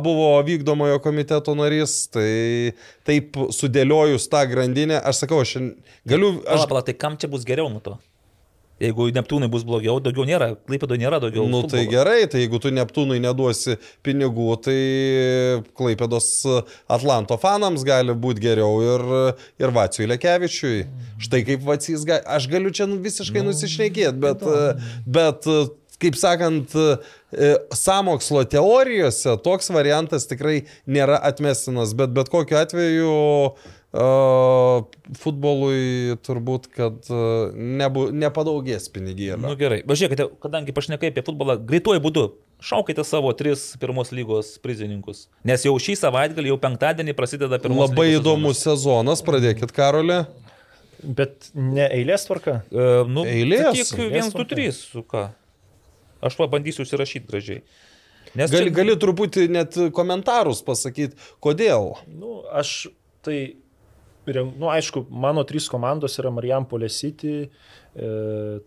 buvo vykdomojo komiteto narys, tai taip sudėliojus tą grandinę, aš sakau, aš galiu... Aš... Aš, Pala, tai kam čia bus geriau nuo to? Jeigu Neptūnai bus blogiau, daugiau nėra, Klaipėdo nėra daugiau. Nu tai futbolo. gerai, tai jeigu tu Neptūnui neduosi pinigų, tai Klaipėdos Atlanto fanams gali būti geriau ir, ir Vacijui Lekevičiui. Štai kaip Vacys, gali, aš galiu čia nu visiškai nusišnekėti, bet, bet, kaip sakant, samokslo teorijose toks variantas tikrai nėra atmestinas, bet bet kokiu atveju futbolui turbūt, kad nebu, nepadaugės pinigėlio. Nu gerai, važiuokite, kadangi pašnekai apie futbolą, greituoju būdu šaukite savo tris pirmos lygos prizininkus. Nes jau šį savaitgalį, jau penktadienį prasideda pirmos Labai įdomus sezonas, pradėkit, Karolė. Bet ne eilės tvarka. E, nu, Eilės. Tik Eilės 1, 2, 3, su ką. Aš pabandysiu užsirašyti gražiai. Nes Gali, čia- gali truputį net komentarus pasakyti, kodėl. Nu, aš tai, nu, aišku, mano trys komandos yra Marijampolė City, e,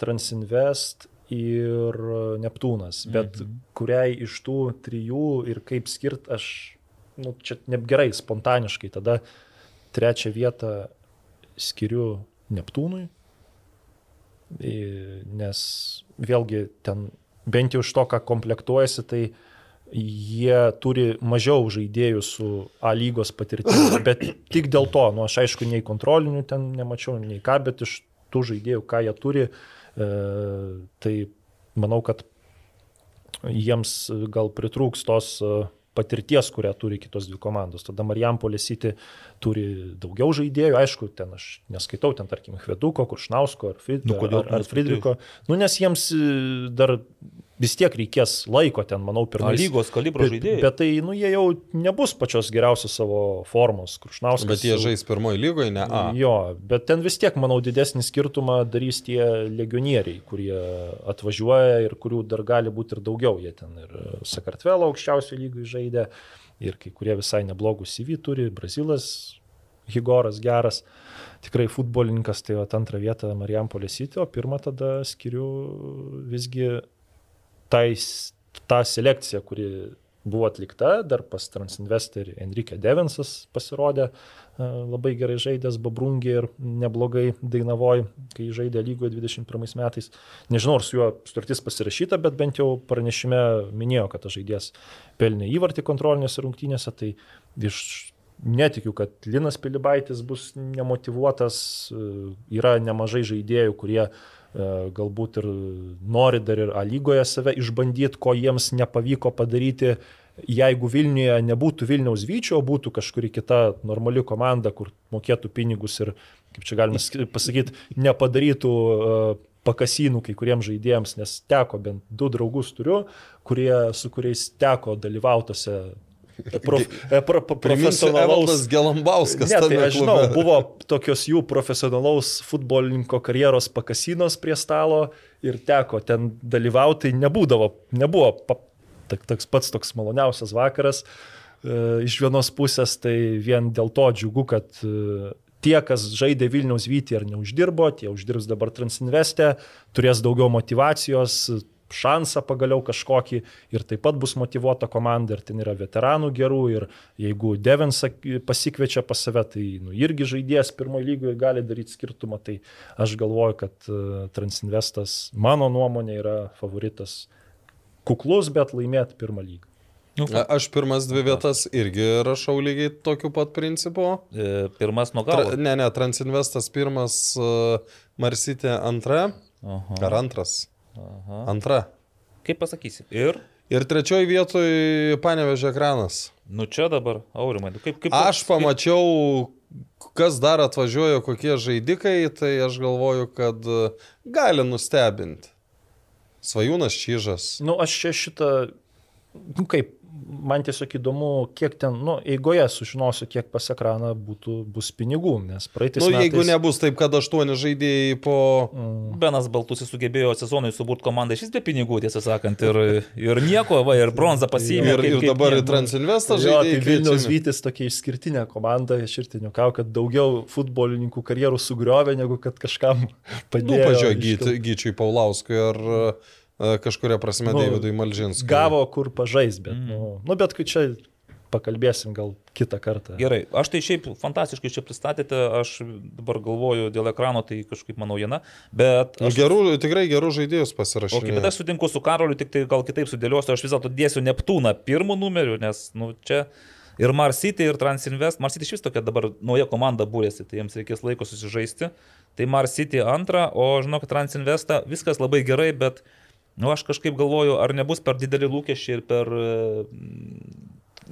Transinvest ir Neptūnas. Bet mhm. kuriai iš tų trijų ir kaip skirt, aš, nu, čia ne gerai, spontaniškai tada trečią vietą skiriu Neptūnui, nes vėlgi ten bent jau iš to, ką komplektuojasi, tai jie turi mažiau žaidėjų su A lygos patirtimi, [COUGHS] bet tik dėl to, nu aš aišku, nei kontrolinių ten nemačiau, nei ką, bet iš tų žaidėjų, ką jie turi, e, tai manau, kad jiems gal pritrūks tos e, patirties, kurią turi kitos dvi komandos. Tada Marijampolė City turi daugiau žaidėjų, aišku, ten aš neskaitau, ten tarkim Hveduko, Kuršnausko ar, Frid, Nu, ar, ar? Fridriko. Nu, nes jiems e, dar vis tiek reikės laiko ten, manau, A, pirmais. lygos kalibro žaidėjai. bet tai, nu, jie jau nebus pačios geriausios savo formos, Kuršnauskas. Bet jie žais pirmoji lygoje, ne A. Jo, bet ten vis tiek, manau, didesnį skirtumą darys tie legionieriai, kurie atvažiuoja ir kurių dar gali būti ir daugiau. Jie ten ir Sakartvelo aukščiausio lygio žaidė, ir kai kurie visai neblogus CV turi, Brazilas, Higoras geras, tikrai futbolininkas, tai antrą vietą Marijampolė City, o pirmą tada skiriu visgi tai, tą selekciją, kuri buvo atlikta, dar pas Transinvest ir Enrique Devinsas pasirodė, e, labai gerai žaidęs Babrungė ir neblogai Dainavoj, kai žaidė lygoje 21 metais. Nežinau, ar su juo sutartis pasirašyta, bet bent jau pranešime minėjo, kad tas žaidėjas pelnė įvartį kontrolinėse rungtynėse, tai iš netikiu, kad Linas Pilibaitis bus nemotivuotas, e, yra nemažai žaidėjų, kurie e, galbūt ir nori dar ir A lygoje save išbandyti, ko jiems nepavyko padaryti, jeigu Vilniuje nebūtų Vilniaus Vyčio, būtų kažkuri kita normali komanda, kur mokėtų pinigus ir, kaip čia galima pasakyti, nepadarytų e, pakasynų kai kuriems žaidėjams, nes teko bent du draugus turiu, kurie, su kuriais teko dalyvautose prof, pro, pro, profesionalaus Gelambauskas. Ne, tai aš žinau, buvo tokios jų profesionalaus futbolininko karjeros pakasinos prie stalo ir teko ten dalyvauti, tai nebūdavo, nebuvo pa, tak- toks pats toks maloniausias vakaras. E, Iš vienos pusės tai vien dėl to džiugu, kad e, tie, kas žaidė Vilniaus Vytį ar neuždirbo, tie uždirbs dabar Transinvestę, turės daugiau motivacijos, šansą pagaliau kažkokį ir taip pat bus motivuota komanda ir ten yra veteranų gerų ir jeigu Devensą pasikviečia pas save, tai nu, irgi žaidėjas pirmojo lygoje gali daryti skirtumą, tai aš galvoju, kad uh, Transinvestas mano nuomonė yra favoritas kuklus, bet laimėti pirmą lygą. Nu, A- Aš pirmas dvi vietas irgi rašau lygiai tokiu pat principu. e, pirmas nuo Tra, galo. ne, ne, Transinvestas pirmas, uh, Marsitė antra. Aha, Ar antras? Aha. Antra. Kaip pasakysi? Ir, Ir trečioji vietoje Panevežė ekranas. nu čia dabar, Aurimai, nu kaip, kaip Aš pamačiau, kas dar atvažiuoja, kokie žaidikai, tai aš galvoju, kad e, gali nustebinti. Svajūnas Čyžas. Nu, aš čia šitą, nu kaip, man tiesiog įdomu, kiek ten, nu, eigoje sužinosiu, kiek pas ekraną būtų, bus pinigų, nes praeitais Nu, metais... jeigu nebus taip, kad aštuoni žaidėjai po... Benas Baltusis sugebėjo sezonui suburti komandą iš vis be pinigų, tiesą sakant, ir, ir nieko, va, ir bronzą pasiėmė. Ir, ir dabar į Transinvestą Jo, tai žaidėjai. Vilnius. Vytis tokia išskirtinė komanda, aš ir tiniukau, kad daugiau futbolininkų karjerų sugriovė, negu kad kažkam Nu, padėjo. pažiūrėk, reiškia, Gyčiui Paulauskui ar e, kažkuria prasme Nu, Davidui Malžinskui. Gavo kur pažais, bet, Mm. nu, nu, bet kai čia pakalbėsim gal kitą kartą. Gerai, aš tai šiaip fantastiškai čia pristatėte, aš dabar galvoju dėl ekrano, tai kažkaip manau viena, bet... Nu, Aš, Gerų, tikrai gerų žaidėjus Okay, bet aš sutinku su Karoliu, tik tai gal kitaip sudėliosiu, aš vis dėlto dėsiu Neptūną pirmų numerių, nes, nu, čia ir Marsity, ir Transinvest, Marsity iš vis tokia dabar nauja komanda būrėsi, tai jiems reikės laiko susižaisti. Tai Marsity antrą, o žinau, kad Transinvestą viskas labai gerai, bet, nu, aš kažkaip galvoju, ar nebus per dideli lūkesčiai ir per... e,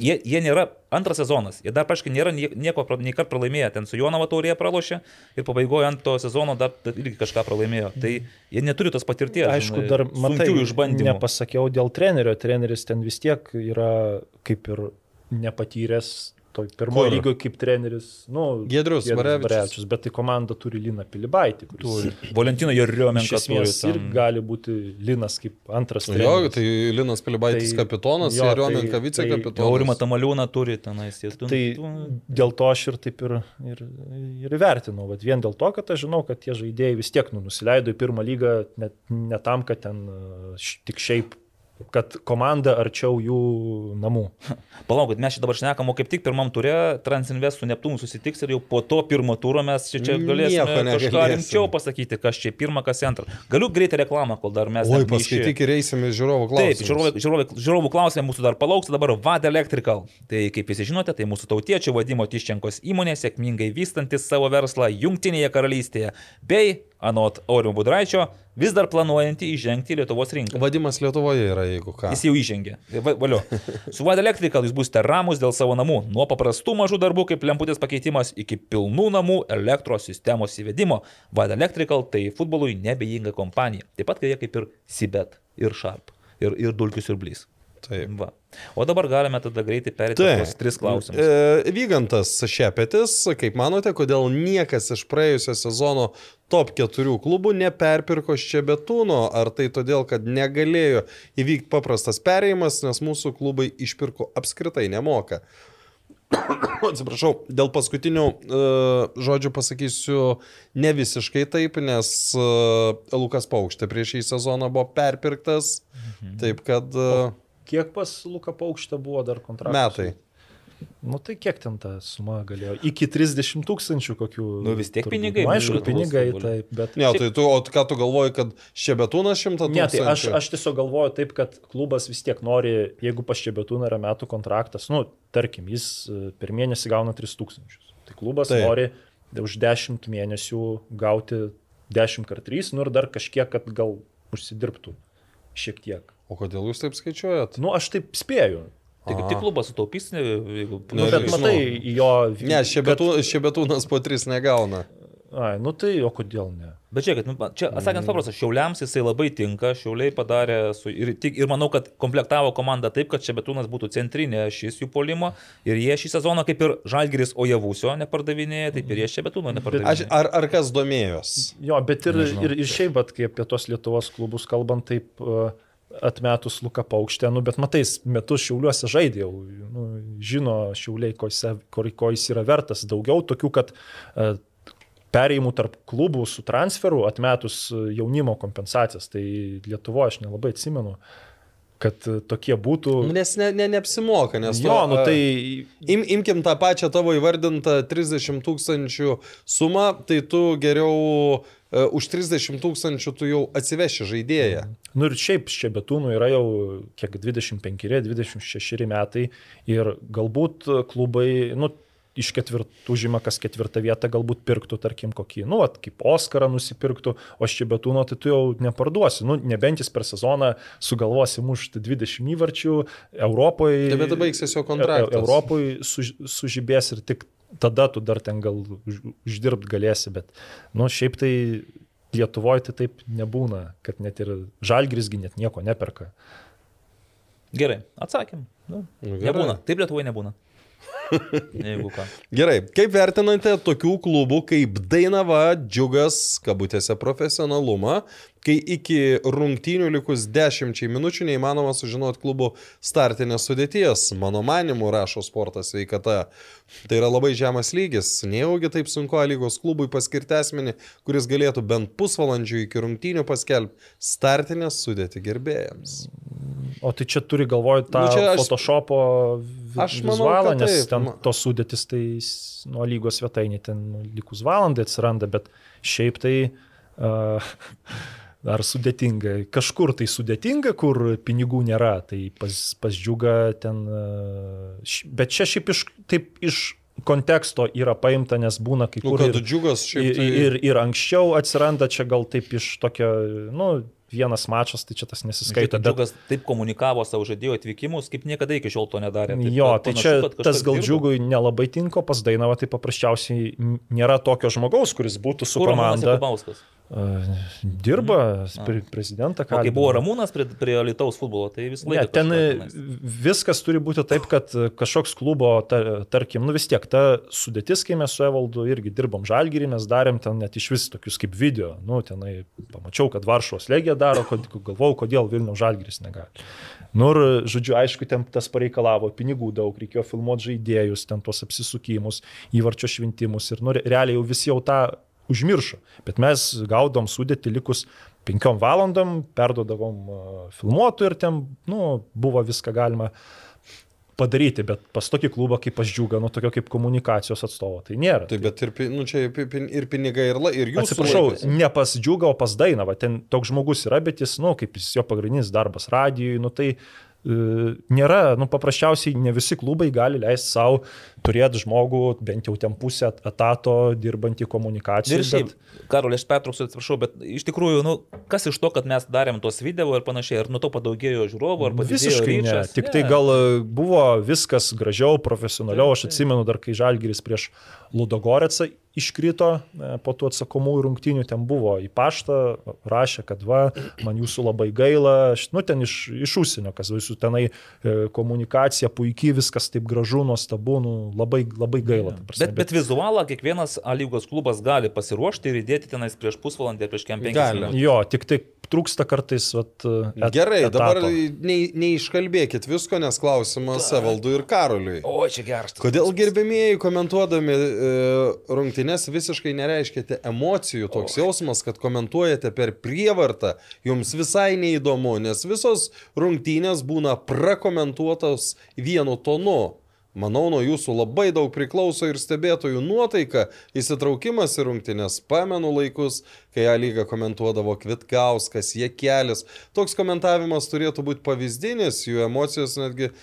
Jie, jie nėra antras sezonas, jie dar praškai nėra nie- nieko, nei kart pralaimėję, ten su Jonava taurėje pralošė ir pabaigoje ant to sezono dar irgi kažką pralaimėjo. Tai jie neturi tos patirties. Aišku, dar matai, išbandymų. nepasakiau dėl trenerio, treneris ten vis tiek yra kaip ir nepatyręs. Pirmojo lygio kaip treneris, nu, Giedrius Barevičius. bet tai komanda turi Liną Pilibaitį, kuris Valentino turi. esmės ir ten- gali būti Linas kaip antras Jo, treneris. tai Linas Pilibaitis Tai- kapitonas, jo, Jariomenka tai- vicekapitonas. Aurimą Tamaliūną turi tenais. jie tu- Tai tu- dėl to aš ir taip ir, ir, ir vertinu. Vat vien dėl to, kad aš žinau, kad tie žaidėjai vis tiek nu, nusileido į pirmą lygą net, ne tam, kad ten š- tik šiaip, kad komanda arčiau jų namų. [LAUGHS] Palaukit, mes čia dabar šnekam, o kaip tik pirmam turė Transinvest su Neptūnu susitiks ir jau po to pirmo turo mes čia, čia galėsime kažką rimčiau pasakyti, kas čia pirmą, kas antrą. Galiu greitai reklamą, kol dar mes... Oi, paskaityk ir eisim į žiūrovų Taip, klausimus. žiūrovai, žiūrovai, žiūrovų klausimai mūsų dar palauks, dabar VAD Electrical. Tai kaip visi žinote, tai mūsų tautiečio vadimo Tiščenkos įmonė sėkmingai vystantis savo verslą Junktinėje karalystėje, bei, anot Aurimo Budraičio, vis dar planuojantį įžengti į Lietuvos rinką. Vadimas Lietuvoje yra, jeigu ką. Jis jau įžengė. Va- Valiu. [LAUGHS] Su VAD Electrical jūs būsite ramus dėl savo namų. Nuo paprastų mažų darbų kaip lemputės pakeitimas iki pilnų namų elektros sistemos įvedimo. VAD Electrical tai futbolui nebejinga kompanija. Taip pat kaip jie kaip ir Sibet, ir Sharp, ir, ir Dulkius ir Blys. Taip. Va. O dabar galime tada greitai perėti tuos tris klausimus. E, Vygantas Šepetis, kaip manote, kodėl niekas iš praėjusio sezono top 4 klubų neperpirko Šebetūno? Ar tai todėl, kad negalėjo įvykti paprastas perėjimas, nes mūsų klubai išpirko apskritai nemoka? [COUGHS] Atsiprašau, dėl paskutinių uh, žodžių pasakysiu ne visiškai taip, nes uh, Lukas Paukštė prieš šį sezoną buvo perpirktas, Mhm. taip kad uh, Kiek pas Luka Paukštė buvo dar kontraktas? metai. Nu tai kiek ten ta suma galėjo? Iki 30 tūkstančių kokių. Nu, vis tiek turbūt. pinigai, Nu, aišku, pinigai, taip, bet... Ne, tai tu, o ką tu galvoji, kad Šebetūnas šimtą Ne, tai tūkstančių? aš, aš tiesiog galvoju taip, kad klubas vis tiek nori, jeigu pas Šebetūną yra metų kontraktas, nu, tarkim, jis e, per mėnesį gauna 3000. Tai klubas taip. nori už 10 mėnesių gauti 10 kart 3, nu ir dar kažkiek, kad gal užsidirbtų šiek tiek. O kodėl jūs taip skaičiuojat? Nu, aš taip spėju. Tai kaip tik klubas sutaupys, ne, jeigu... Nu, Nu, bet žinau. matai, jo... Ne, šebetū, šebetūnas po tris negauna. Ai, nu tai, o kodėl ne? Bet žiūrėkit, nu, čia atsakant paprastas, šiauliams jisai labai tinka, šiauliai padarė su, ir, tik, ir manau, kad komplektavo komandą taip, kad čia betūnas būtų centrinė šis jų polimo ir jie šį sezoną kaip ir Žalgiris Ojavusio nepardavinėja, taip ir jie čia betūno Aš, nepardavinėja. ar, ar kas domėjos? Jo, bet ir, Nežinau. ir, ir šiaip, bet kai apie tos Lietuvos klubus kalbant, taip uh, atmetus Luką Paukštę, nu, bet matai, jis metus šiauliuose žaidė jau, nu, žino šiauliai, ko jis, ko, jis yra vertas. Daugiau tokių, kad e, perėjimų tarp klubų su transferu atmetus jaunimo kompensacijas. Tai Lietuvoje aš nelabai atsimenu kad tokie būtų. Nes ne, ne, neapsimoka, nes Jo, nu tai Im, imkim tą pačią tavo įvardintą 30 tūkstančių sumą, tai tu geriau už 30 tūkstančių tu jau atsiveši žaidėją. Nu ir šiaip čia betūnų yra jau kiek 25-26 metai ir galbūt klubai, nu, iš ketvirtų žyma, kas ketvirtą vietą galbūt pirktų, tarkim, kokį, nu, at, kaip Oscarą nusipirktų, o aš čia betūno, tai tu jau neparduosi, nu, nebent jis per sezoną sugalvosi mušti 20 įvarčių, Europoje. Tai bet baigsis jo kontraktas. Europoje su, sužibės ir tik tada tu dar ten gal už, uždirbt galėsi, bet, nu, šiaip tai Lietuvoje tai taip nebūna, kad net ir žalgrisgi net nieko neperka. Gerai, atsakym. Nu, gerai. nebūna. Taip Lietuvoje nebūna. Jeigu ką. [LAUGHS] Gerai, kaip vertinate tokių klubų kaip Dainava, Džiugas, kabutėse profesionalumą, kai iki rungtynių likus 10 minučių neįmanoma sužinoti klubų startinės sudėties. Mano manimu, rašo sportas veikata. Tai yra labai žemas lygis. Nejaugi taip sunku lygos klubui paskirti asmenį, kuris galėtų bent pusvalandžių iki rungtynių paskelbti startinės sudėti gerbėjams. O tai čia turi galvoj tą Nu, aš- Photoshopo vi- Aš manau, vizualą, nes taip. Ten tos sudėtis tai nuo lygos svetainė ten nu, likus valandai atsiranda, bet šiaip tai uh, [LAUGHS] ar sudėtinga. Kažkur tai sudėtinga, kur pinigų nėra, tai pas, pas džiuga ten. Bet čia šiaip iš, taip iš konteksto yra paimta, nes būna kai Nu, kur kad ir, Džiugas šiaip ir, tai... ir, ir anksčiau atsiranda čia gal taip iš tokio, nu, vienas mačas, tai čia tas nesiskaito. Skaito, Džiugas taip komunikavo savo žaidėjų atvykimus, kaip niekada iki šiol to nedarė. Taip, Jo, tai panašu, čia tas gal dirbo. džiugui nelabai tinko, pas Dainavą tai paprasčiausiai nėra tokio žmogaus, kuris būtų su Kur komanda. Jakubauskas? Dirba pre, prezidentą, O kai buvo Ramūnas prie, prie Lietuvos futbolo, tai vis Ne, laiką. ten tenais. viskas turi būti taip, kad kažkoks klubo, ta, tarkim, nu vis tiek, ta sudėtis, kai mes su Evaldu irgi dirbom žalgyrį, mes darėm ten net iš vis tokius kaip video, nu, tenai pamačiau, kad Varšuvos legija daro, kod, galvau, kodėl Vilnių žalgyris negali. Nu ir, žodžiu, aišku, ten tas pareikalavo pinigų daug, reikėjo filmuoti žaidėjus, ten tuos apsisukimus, įvarčio šventimus ir, nu, re- realiai jau visi jau tą užmiršo. Bet mes gaudom sudėti likus penkiom valandom, perdodavom uh, filmuotų ir ten, nu, buvo viską galima padaryti, bet pas tokį klubą kaip pas džiugą, nu, tokio kaip komunikacijos atstovo, tai nėra. Taip, bet ir, nu, čia ir pi- ir pinigai, ir, la, ir jūsų Atsiprašau, laikas. ne pas džiugą, o pas Dainavą. Ten toks žmogus yra, bet jis, nu, kaip jis jo pagrindinis darbas radijui, nu, tai e, nėra, nu, paprasčiausiai ne visi klubai gali leisti savo turėti žmogų, bent jau ten pusę etato dirbantį komunikaciją. Ir šiaip, Karolė, aš pertrauksiu, atsiprašau, bet iš tikrųjų, nu, kas iš to, kad mes darėm tos video ir panašiai, ar nuo to padaugėjo žiūrovų, ar padidėjo Visiškai ne. ryčas? Tik tai gal e, buvo viskas gražiau, profesionaliau. Aš atsimenu dar, kai Žalgiris prieš Ludogorecą iškrito e, po tų atsakomųjų rungtynių, ten buvo į paštą, rašė, kad va, man jūsų labai gaila, aš, nu ten iš, iš užsienio, kas visų tenai e, komunikacija puikiai, viskas taip gražu, nuostabu, nu, labai, labai gaila. prasme, Bet, bet vizualą kiekvienas A lygos klubas gali pasiruošti ir įdėti tenais prieš pusvalandį, prieš kem minutės. Jo, tik tai trūksta kartais. Vat, et, Gerai, etato. dabar nei- neiškalbėkit visko, nes klausimas Evaldui ir Karoliui. O, čia geras. Kodėl gerbėmieji komentuodami e, rungtynes visiškai nereiškite emocijų, toks jausmas, kad komentuojate per prievartą, jums visai neįdomu, nes visos rungtynės būna prakomentuotos vienu tonu. Manau, nuo jūsų labai daug priklauso ir stebėtojų nuotaika, įsitraukimas į rungtynės. Pamenu laikus, kai A lyga komentuodavo Kvitkauskas, Jekelis. Toks komentavimas turėtų būti pavyzdinis, jų emocijos netgi e,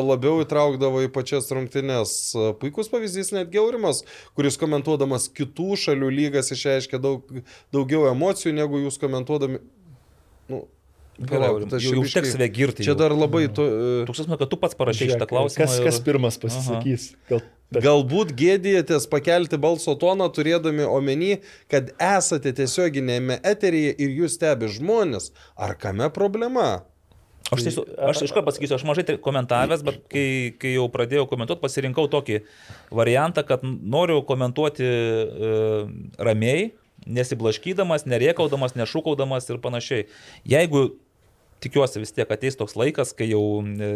labiau įtraukdavo į pačias rungtynės. E, Puikus pavyzdys netgi Aurimas, kuris komentuodamas kitų šalių lygas išreiškia daug, daugiau emocijų negu jūs komentuodami. Nu, Gerai, aš jau čia užteks biškį- save girti. Čia dar labai to. e, Toks asmo, kad tu pats parašai šitą klausimą. Kas, ir- kas pirmas pasisakys? Gal, bet, Galbūt gėdijatės pakelti balso toną, turėdami omeny, kad esate tiesioginėme eteryje ir jūs stebi žmonės. Ar kame problema? Aš, tiesiog, aš iš karto pasakysiu, aš mažai tai komentavęs, bet kai, kai jau pradėjau komentuoti, pasirinkau tokį variantą, kad noriu komentuoti e, ramiai, nesiblaškydamas, nerėkaudamas, nešūkaudamas ir panašiai. Jeigu tikiuosi vis tiek ateis toks laikas, kai jau e,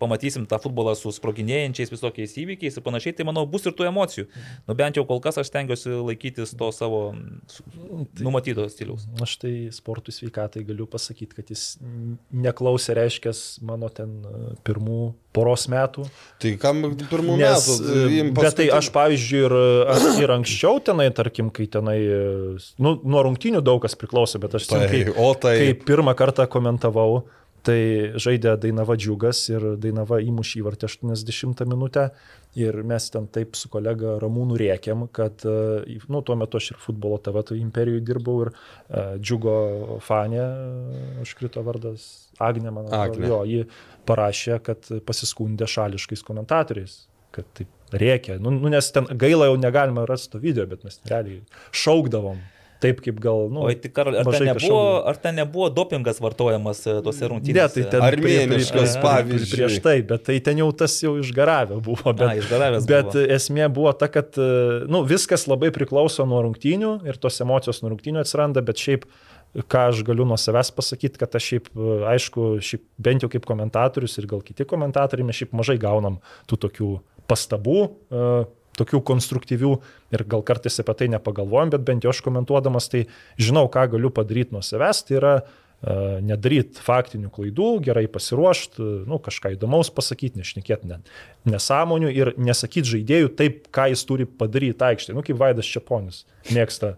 pamatysim tą futbolą su sproginėjančiais visokiais įvykiais ir panašiai, tai manau bus ir tų emocijų. Nu bent jau kol kas aš stengiuosi laikytis to savo su- numatyto stiliaus. Aš tai sportų sveikatai galiu pasakyti, kad jis neklausė, reiškia, mano ten e, pirmų poros metų. Tai kam pirmų Nes, metų? e, bet tai aš, pavyzdžiui, ir, aš ir anksčiau tenai, tarkim, kai tenai, e, nu, nuo rungtynių daug kas priklauso, bet aš Tai, kai, o tai- kai pirmą kartą komentavau, tai žaidė Dainava džiugas ir Dainava įmušė įvartį 80 minutę ir mes ten taip su kolega Ramūnu rėkiam, kad, e, nu, tuo metu aš ir futbolo TV tai imperijoje dirbau ir uh, džiugo fanė, e, užkrito vardas Agne, man atrodo, jo, ji parašė, kad pasiskundė šališkais komentatoriais kad taip reikia. Nu, nu, nes ten gaila jau negalima rasti to video, bet mes realiai šaukdavom. Taip kaip gal, nu, O tai Karol, ar, ten nebuvo, ar ten nebuvo dopingas vartojamas e, tose Ne, rungtynėse? tai ten Armėniškas prie- prie- pavyzdžiui. Prieš tai, bet tai ten jau tas jau išgaravę buvo. Bet, A, išgaravęs bet buvo. esmė buvo ta, kad nu, viskas labai priklauso nuo rungtynių ir tos emocijos nuo rungtynių atsiranda, bet šiaip ką aš galiu nuo savęs pasakyti, kad aš šiaip, aišku, šiaip bent jau kaip komentatorius ir gal kiti komentatoriai, mes šiaip mažai gaunam tų tokių pastabų, e, tokių konstruktyvių ir gal kartais apie tai nepagalvojom, bet bent jau aš komentuodamas tai žinau, ką galiu padaryti nuo savęs, tai yra e, nedaryti faktinių klaidų, gerai pasiruošti, nu, kažką įdomaus pasakyti, nešnekėti net nesąmonių ir nesakyti žaidėjų taip, ką jis turi padaryti aikštėje. Nu, kaip Vaidas Čiaponis mėgsta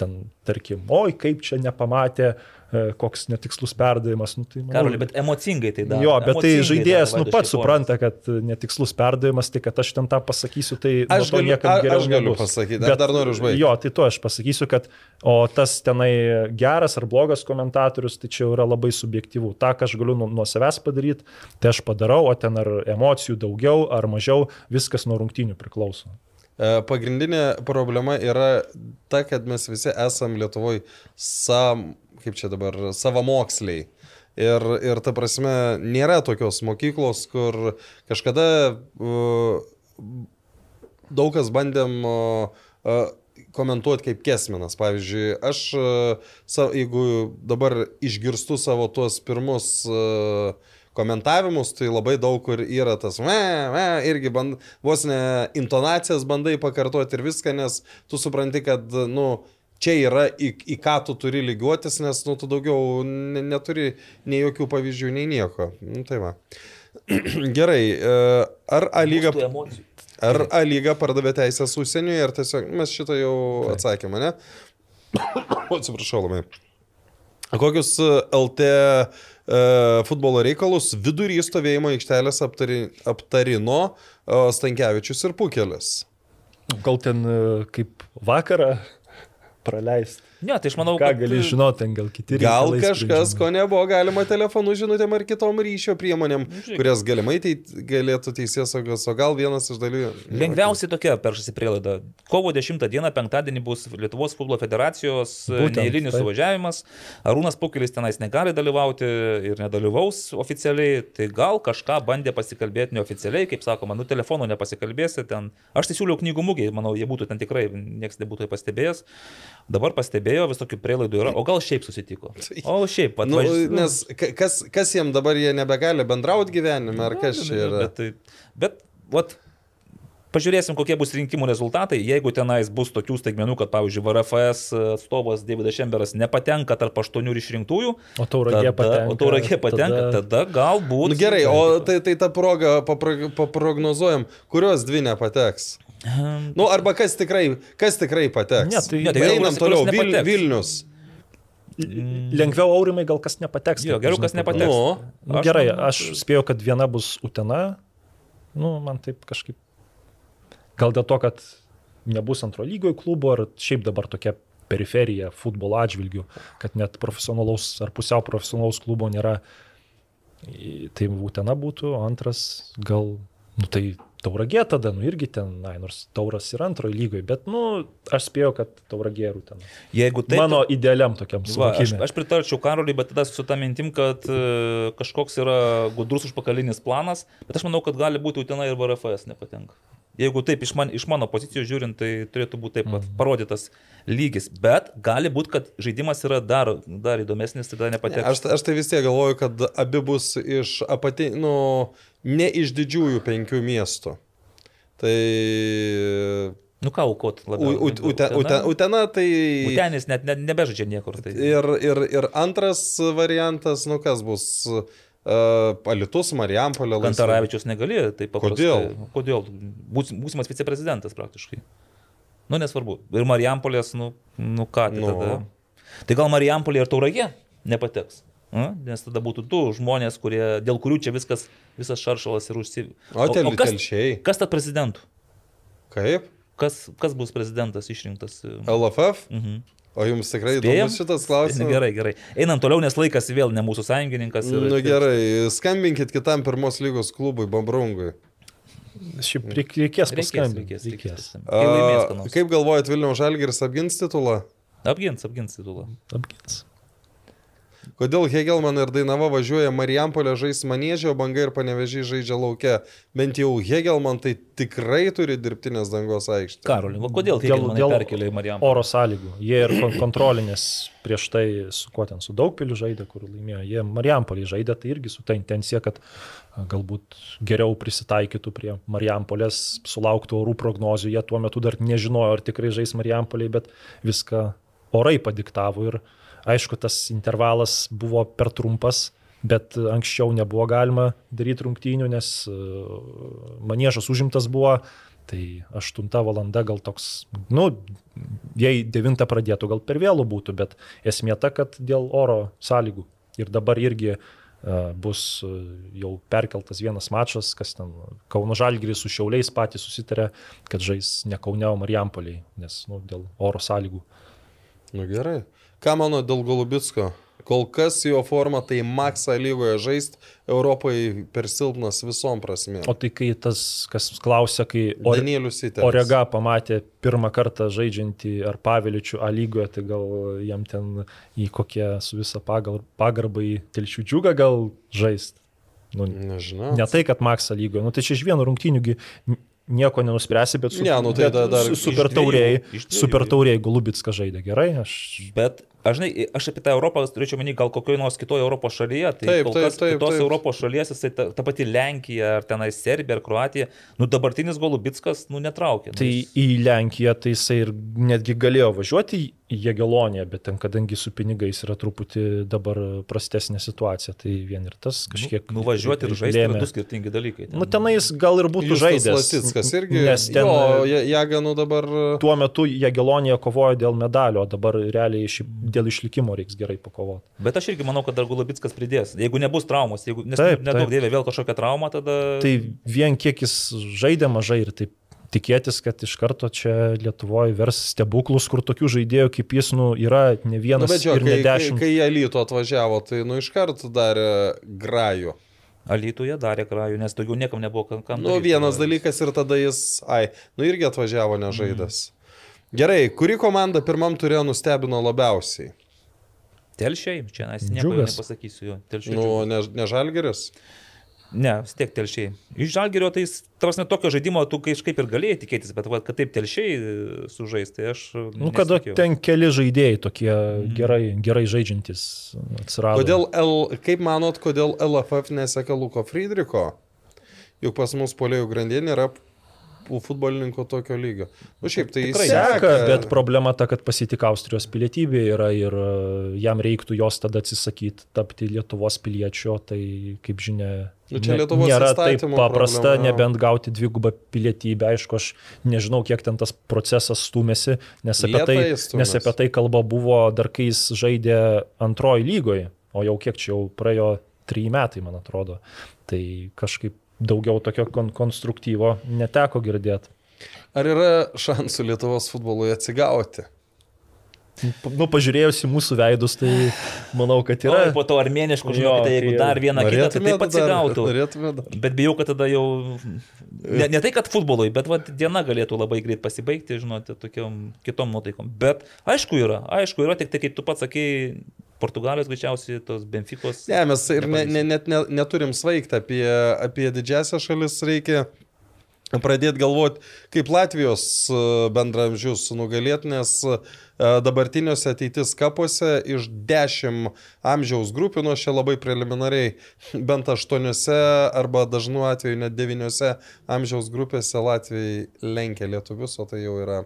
ten, tarkim, oi, kaip čia nepamatė, e, koks netikslus perdavimas. Nu, tai, manau, Karoli, bet emocingai tai daro. Jo, bet tai Emocingai žaidėjas, daro nu pats supranta, kad netikslus perdavimas, tai kad aš ten tą pasakysiu, tai Aš to galiu- niekam geriau aš galiu nebus. pasakyti, dar- dar noriu užbaigti. Jo, tai to aš pasakysiu, kad o tas tenai geras ar blogas komentatorius, tai čia yra labai subjektyvu. Ta, ką aš galiu nuo, nuo savęs padaryti, tai aš padarau, o ten ar emocijų daugiau ar mažiau, viskas nuo rungtynių priklauso. E, Pagrindinė problema yra ta, kad mes visi esam Lietuvoje, sam, kaip čia dabar, savamoksliai. Ir, ir ta prasme, nėra tokios mokyklos, kur kažkada uh, daug kas bandėm uh, uh, komentuoti kaip kesminas. Pavyzdžiui, aš, uh, jeigu dabar išgirstu savo tuos pirmus uh, komentavimus, tai labai daug kur yra tas, me, me, irgi band, vos ne intonacijas bandai pakartoti ir viską, nes tu supranti, kad, nu, čia yra į, į ką tu turi lygiuotis, nes, nu, tu daugiau ne, neturi nei jokių pavyzdžių, nei nieko. Nu, tai va. [CLEARS THROAT] Gerai, e, ar A lyga... Ar A lyga pardavė teisės užsieniui, ar tiesiog mes šitą jau atsakėme, ne? [COUGHS] Atsiprašau labai. Kokius LT e, futbolo reikalus vidury stovėjimo aikštelės aptari, aptarino e, Stankievičius ir Pukelis? Gal ten kaip vakarą praleisti. Ne, tai aš manau, Ką kad... gali žinoti, ten gal kiti Gal kažkas, sprendžiami. ko nebuvo galima telefonu žinutėm ar kitom ryšio priemonėm, žiūrėk. kurias galimai tai galėtų teisės saugos, o gal vienas iš dalyvių. Lengviausiai tokia peršasi prielaida. Kovo 10 dieną, penktadienį bus Lietuvos futbolo federacijos e, neįlinis suvažiavimas. Arūnas Pukelis tenais negali dalyvauti ir nedalyvaus oficialiai. Tai gal kažką bandė pasikalbėti neoficialiai, kaip sakoma, nu telefonu nepasikalbėsi ten. Aš tai siūliau knygų mūgiai, manau, jie būtų ten tikrai, niekas nebūtų pastebėjęs. Dabar pastebėjo, vis tokių prielaidų yra. O gal šiaip susitiko? O šiaip, Nu, atvažiuoju. nes ka- kas, kas jiem dabar jie nebegali bendrauti gyvenime, ar kas čia yra? Bet, tai- bet vat, pažiūrėsim, kokie bus rinkimų rezultatai. Jeigu tenais bus tokių staigmenų, kad, pavyzdžiui, VRFS atstovas Davidas Šemberas nepatenka tarp aštuonių išrinktųjų, O tauragė patenka. o tauragė patenka, tada, tada galbūt. Nu, gerai, o tai, tai tą progą paprognozuojam, kurios dvi nepateks. Nu, arba kas tikrai, kas tikrai pateks. Ne, tai- Ne, tai Einam toliau, Vil, nepateks. Vilnius. Lengviau aurimai gal kas nepateks. Jo, geriau, kas nepateks. būna. Nu, Nu, Aš gerai, aš spėjau, kad viena bus Utena. Nu, man taip kažkaip. Gal dėl to, kad nebus antro lygojo klubo, ar šiaip dabar tokia periferija futbolo atžvilgių, kad net profesionalaus ar pusiau profesionalaus klubo nėra. Tai Utena būtų, antras gal, nu tai tauragė tada, nu irgi ten, na, nors tauras yra antrojo lygoje, bet, nu, aš spėjau, kad tauragė ir Utena. Jeigu taip, Mano idealiam tokiam Va, aš, suvokimui. aš pritarčiau Karoliui, bet tada su tą mintim, kad e, kažkoks yra gudrus užpakalinis planas, bet aš manau, kad gali būti Utena ir VRFS nepatenka. Jeigu taip iš, man, iš mano pozicijos žiūrint, tai turėtų būti taip pat parodytas lygis. Bet gali būti, kad žaidimas yra dar, dar įdomesnis, tada Ne, nepateks. Aš, aš tai vis tiek galvoju, kad abi bus iš apatinių, nu, ne iš didžiųjų penkių miestų. Tai Nu ką, aukot labiau. U- Ut- Ute- Ute- Utena tai... Utenis net ne, nebežaidžia niekur. Tai... Ir, ir, ir antras variantas, nu kas bus, Alitus, Marijampolė. Kantaravičius negali, tai paprastai. Kodėl? Kodėl? Būs- Būsimas viceprezidentas praktiškai. Nu, nesvarbu. Ir Marijampolės, nu, nu ką, tai Nu. tada. Tai gal Marijampolė ir Tauragė nepateks. A? Nes tada būtų du žmonės, kurie, dėl kurių čia viskas, visas šaršalas ir užsi... O tel- kas, telšiai. kas tad prezidentų? Kaip? Kas, kas bus prezidentas išrinktas? LFF? Mhm. O jums tikrai Spėjam? įdomus šitas klausimas? Gerai, gerai. Einam toliau, nes laikas vėl ne mūsų sąjungininkas. ir- Nu gerai, skambinkit kitam pirmos lygos klubui, Bambrungui. Šiaip reik- reikės Reikės, paskambinti. reikės, reikės. Reikės. A. Kaip galvojat, Vilniaus Žalgiris apgins titulą? Apgins, apgins titulą. Apgins. Kodėl Hegelman ir Dainava važiuoja Marijampolė žais manėžio, banga ir panevežiai žaidžia laukia? Bent jau Hegelman tai tikrai turi dirbtinės dangos aikštę. Karoli, va kodėl Dėl, dėl, dėl perkelė į Marijampolę? oro sąlygų. Jie ir kon- kontrolinės prieš tai su kuo ten, su Daugpiliu žaidė, kur laimėjo. Jie Marijampolį žaidė, tai irgi su ta intencija, kad galbūt geriau prisitaikytų prie Marijampolės, sulauktų orų prognozių. Jie tuo metu dar nežinojo, ar tikrai žais Marijampolį, bet viską orai padiktavo. Ir aišku, tas intervalas buvo per trumpas. Bet anksčiau nebuvo galima daryti rungtynių, nes e, maniežas užimtas buvo, tai 8 valanda gal toks, nu, jei 9 pradėtų, gal per vėlų būtų, bet esmė ta, kad dėl oro sąlygų. Ir dabar irgi uh, bus uh, jau perkeltas vienas mačas, kas ten Kauno Žalgiris su Šiauliais patys susitarė, kad žais ne Kaune, o Marijampoliai, nes nu, dėl oro sąlygų. Nu gerai. Ką mano dėl Golubitsko? Kol kas jo forma tai Maksą lygoje žaisti Europai per silpnas visom prasmėm. O tai kai tas, kas klausia, kai ore. Orega pamatė pirmą kartą žaidžiantį ar Paviličių A lygoje, tai gal jam ten į kokią su visą pagarbą į telšių džiugą gal žaist. Nu, Nežinau. ne tai, kad Maksą lygoje, nu tai čia iš vieno rungtynių nieko nenuspręsi, bet, su, Ne, nu tai bet da- dar super tauriai, super tauriai Golubitska žaidė gerai, aš Bet aš, žinai, aš apie tą Europą turėčiau manyti gal kokioje nors kitoje Europos šalyje. Tai Taip, kol taip, kas taip, kitos taip. Europos šalies, jisai ta, ta pati Lenkija, ar tenai Serbija, ar Kroatija, nu dabartinis Golubitskas, nu netraukia. Nu, Tai jis- į Lenkiją tai jisai ir netgi galėjo važiuoti į Jėgeloniją, bet ten, kadangi su pinigais yra truputį dabar prastesnė situacija, tai vien ir tas kažkiek... Nu, nuvažiuoti ir žaisti yra du skirtingi dalykai. ten. Nu, tenais gal ir būtų Justas žaidęs. Lasickas irgi. Nes ten Jo, Ja- Jaganų dabar. tuo metu Jėgelonija kovojo dėl medalio, o dabar realiai iš, dėl išlikimo reiks gerai pakovoti. Bet aš irgi manau, kad dar Golubitskas pridės. Jeigu nebus traumos, jeigu nes Taip, nedaug dievė vėl kažkokia trauma, tada... Tai vien kiek jis žaidė mažai ir taip tikėtis, kad iš karto čia Lietuvoje vers stebuklus, kur tokių žaidėjų kaip jis nu, yra ne Nu, vienas bet jo, ir ne kai, kai, dešimt. kai jie lyto atvažiavo, tai nu iš karto darė grajų. Alytuje darė krajų, nes daugiau niekam nebuvo kam. kam Nu, daryt. vienas dalykas ir tada jis, ai, nu irgi atvažiavo nežaidas. Gerai, kuri komanda pirmam turėjo nustebino labiausiai? Telšiai, čia nes nieko nepasakysiu jo. Telšiai. Nu, džiugas. ne, ne Žalgeris? Ne, vis tiek telšiai. Iš žalgerio tai, tarsi, tokio žaidimo tu kažkaip ir galėjai tikėtis, bet va, kad taip telšiai e, sužais, tai aš... Nu, kada ten keli žaidėjai tokie gerai, gerai žaidžiantis atsirado. Kodėl L, kaip manot, kodėl LFF neseka Luko Friedriko? Juk pas mus polėjų grandinė yra futbolininko tokio lygio. Nu, šiaip tai jis Tikrai seka, bet problema ta, kad pasitik Austrijos pilietybė yra ir e, jam reiktų jos tada atsisakyti tapti Lietuvos piliečio, tai kaip žinia, Nu, čia Lietuvos nėra taip paprasta, problema, jo. nebent gauti dvigubą pilietybę. Aišku, aš nežinau, kiek ten tas procesas stumėsi, nes apie, tai, Lėtai stūmėsi. nes apie tai kalba buvo dar kai jis žaidė antroji lygoje, o jau kiek čia jau praėjo trijai metai, man atrodo. Tai kažkaip daugiau tokio kon konstruktyvo neteko girdėti. Ar yra šansų Lietuvos futbolui atsigauti? Nu, pažiūrėjus į mūsų veidus, tai manau, kad Yra. O po to armėniškų, Jo, žinokite, jeigu tai dar vieną kitą, tai taip atsigautų. Dar. Bet bijau, kad tada jau... Ne, ne tai, kad futbolui, bet va, diena galėtų labai greit pasibaigti, žinote, tokiom kitom nuotaikom. Bet aišku yra, aišku yra, tik tai kaip tu pats sakei, Portugalijos greičiausiai tos Benficos. Ne, mes ir ne, ne, net ne, neturim svaigti apie, apie didžiasią šalis, reikia pradėti galvoti, kaip Latvijos e, bendramžius nugalėti, nes e, dabartiniuose ateitis kapuose iš 10 amžiaus grupių, nu aš čia labai preliminariai, bent 8 arba dažnu atveju net 9 amžiaus grupėse Latvijai lenkia lietuvius, o tai jau yra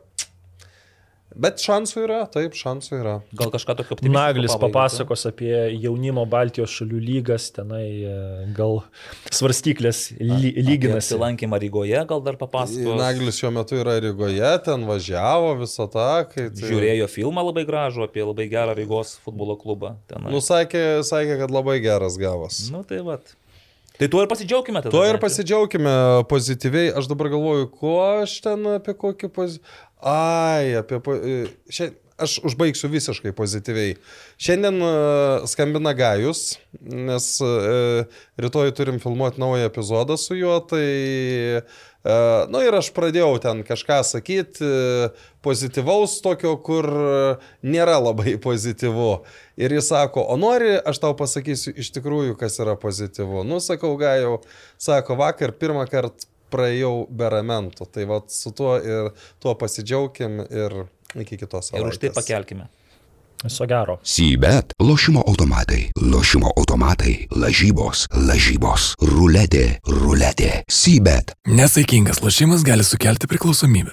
Bet šansų yra, taip, šansų yra. Gal kažką tokio optimistiško. Naglis papasakos apie jaunimo Baltijos šalių lygas, tenai e, gal svarstyklės ly, lyginasi. Lankymą Rygoje gal dar papasakos. Naglis šiuo metu yra Rygoje, ten važiavo visą tą. Tai... Žiūrėjo filmą labai gražų apie labai gerą Rygos futbolo klubą. Tenai. Nu, sakė, sakė, kad labai geras gavas. Nu, tai vat. Tai tuo ir pasidžiaugime tada. Tuo ir pasidžiaugime pozityviai. Aš dabar galvoju, kuo aš ten apie kokį pozityvį... Ai, apie... e, Šia... Aš užbaigsiu visiškai pozityviai. Šiandien e, skambina Gajus, nes e, rytoj turim filmuoti naują epizodą su juo, tai... Na nu, ir aš pradėjau ten kažką sakyti pozityvaus tokio, kur nėra labai [LAUGHS] pozityvu. Ir jis sako, o nori, aš tau pasakysiu iš tikrųjų, kas yra pozityvu. Nu, sakau, Gajau, sako, vakar pirmą kartą praėjau be ramentų. Tai vad su tuo ir tuo pasidžiaugim ir iki kitos Ir savaitės. už tai pakelkime. Viso gero. Sybet, lošimo automatai, lošimo automatai, lažybos, lažybos, ruletė, ruletė, sybet. Nesaikingas lošimas gali sukelti priklausomybę.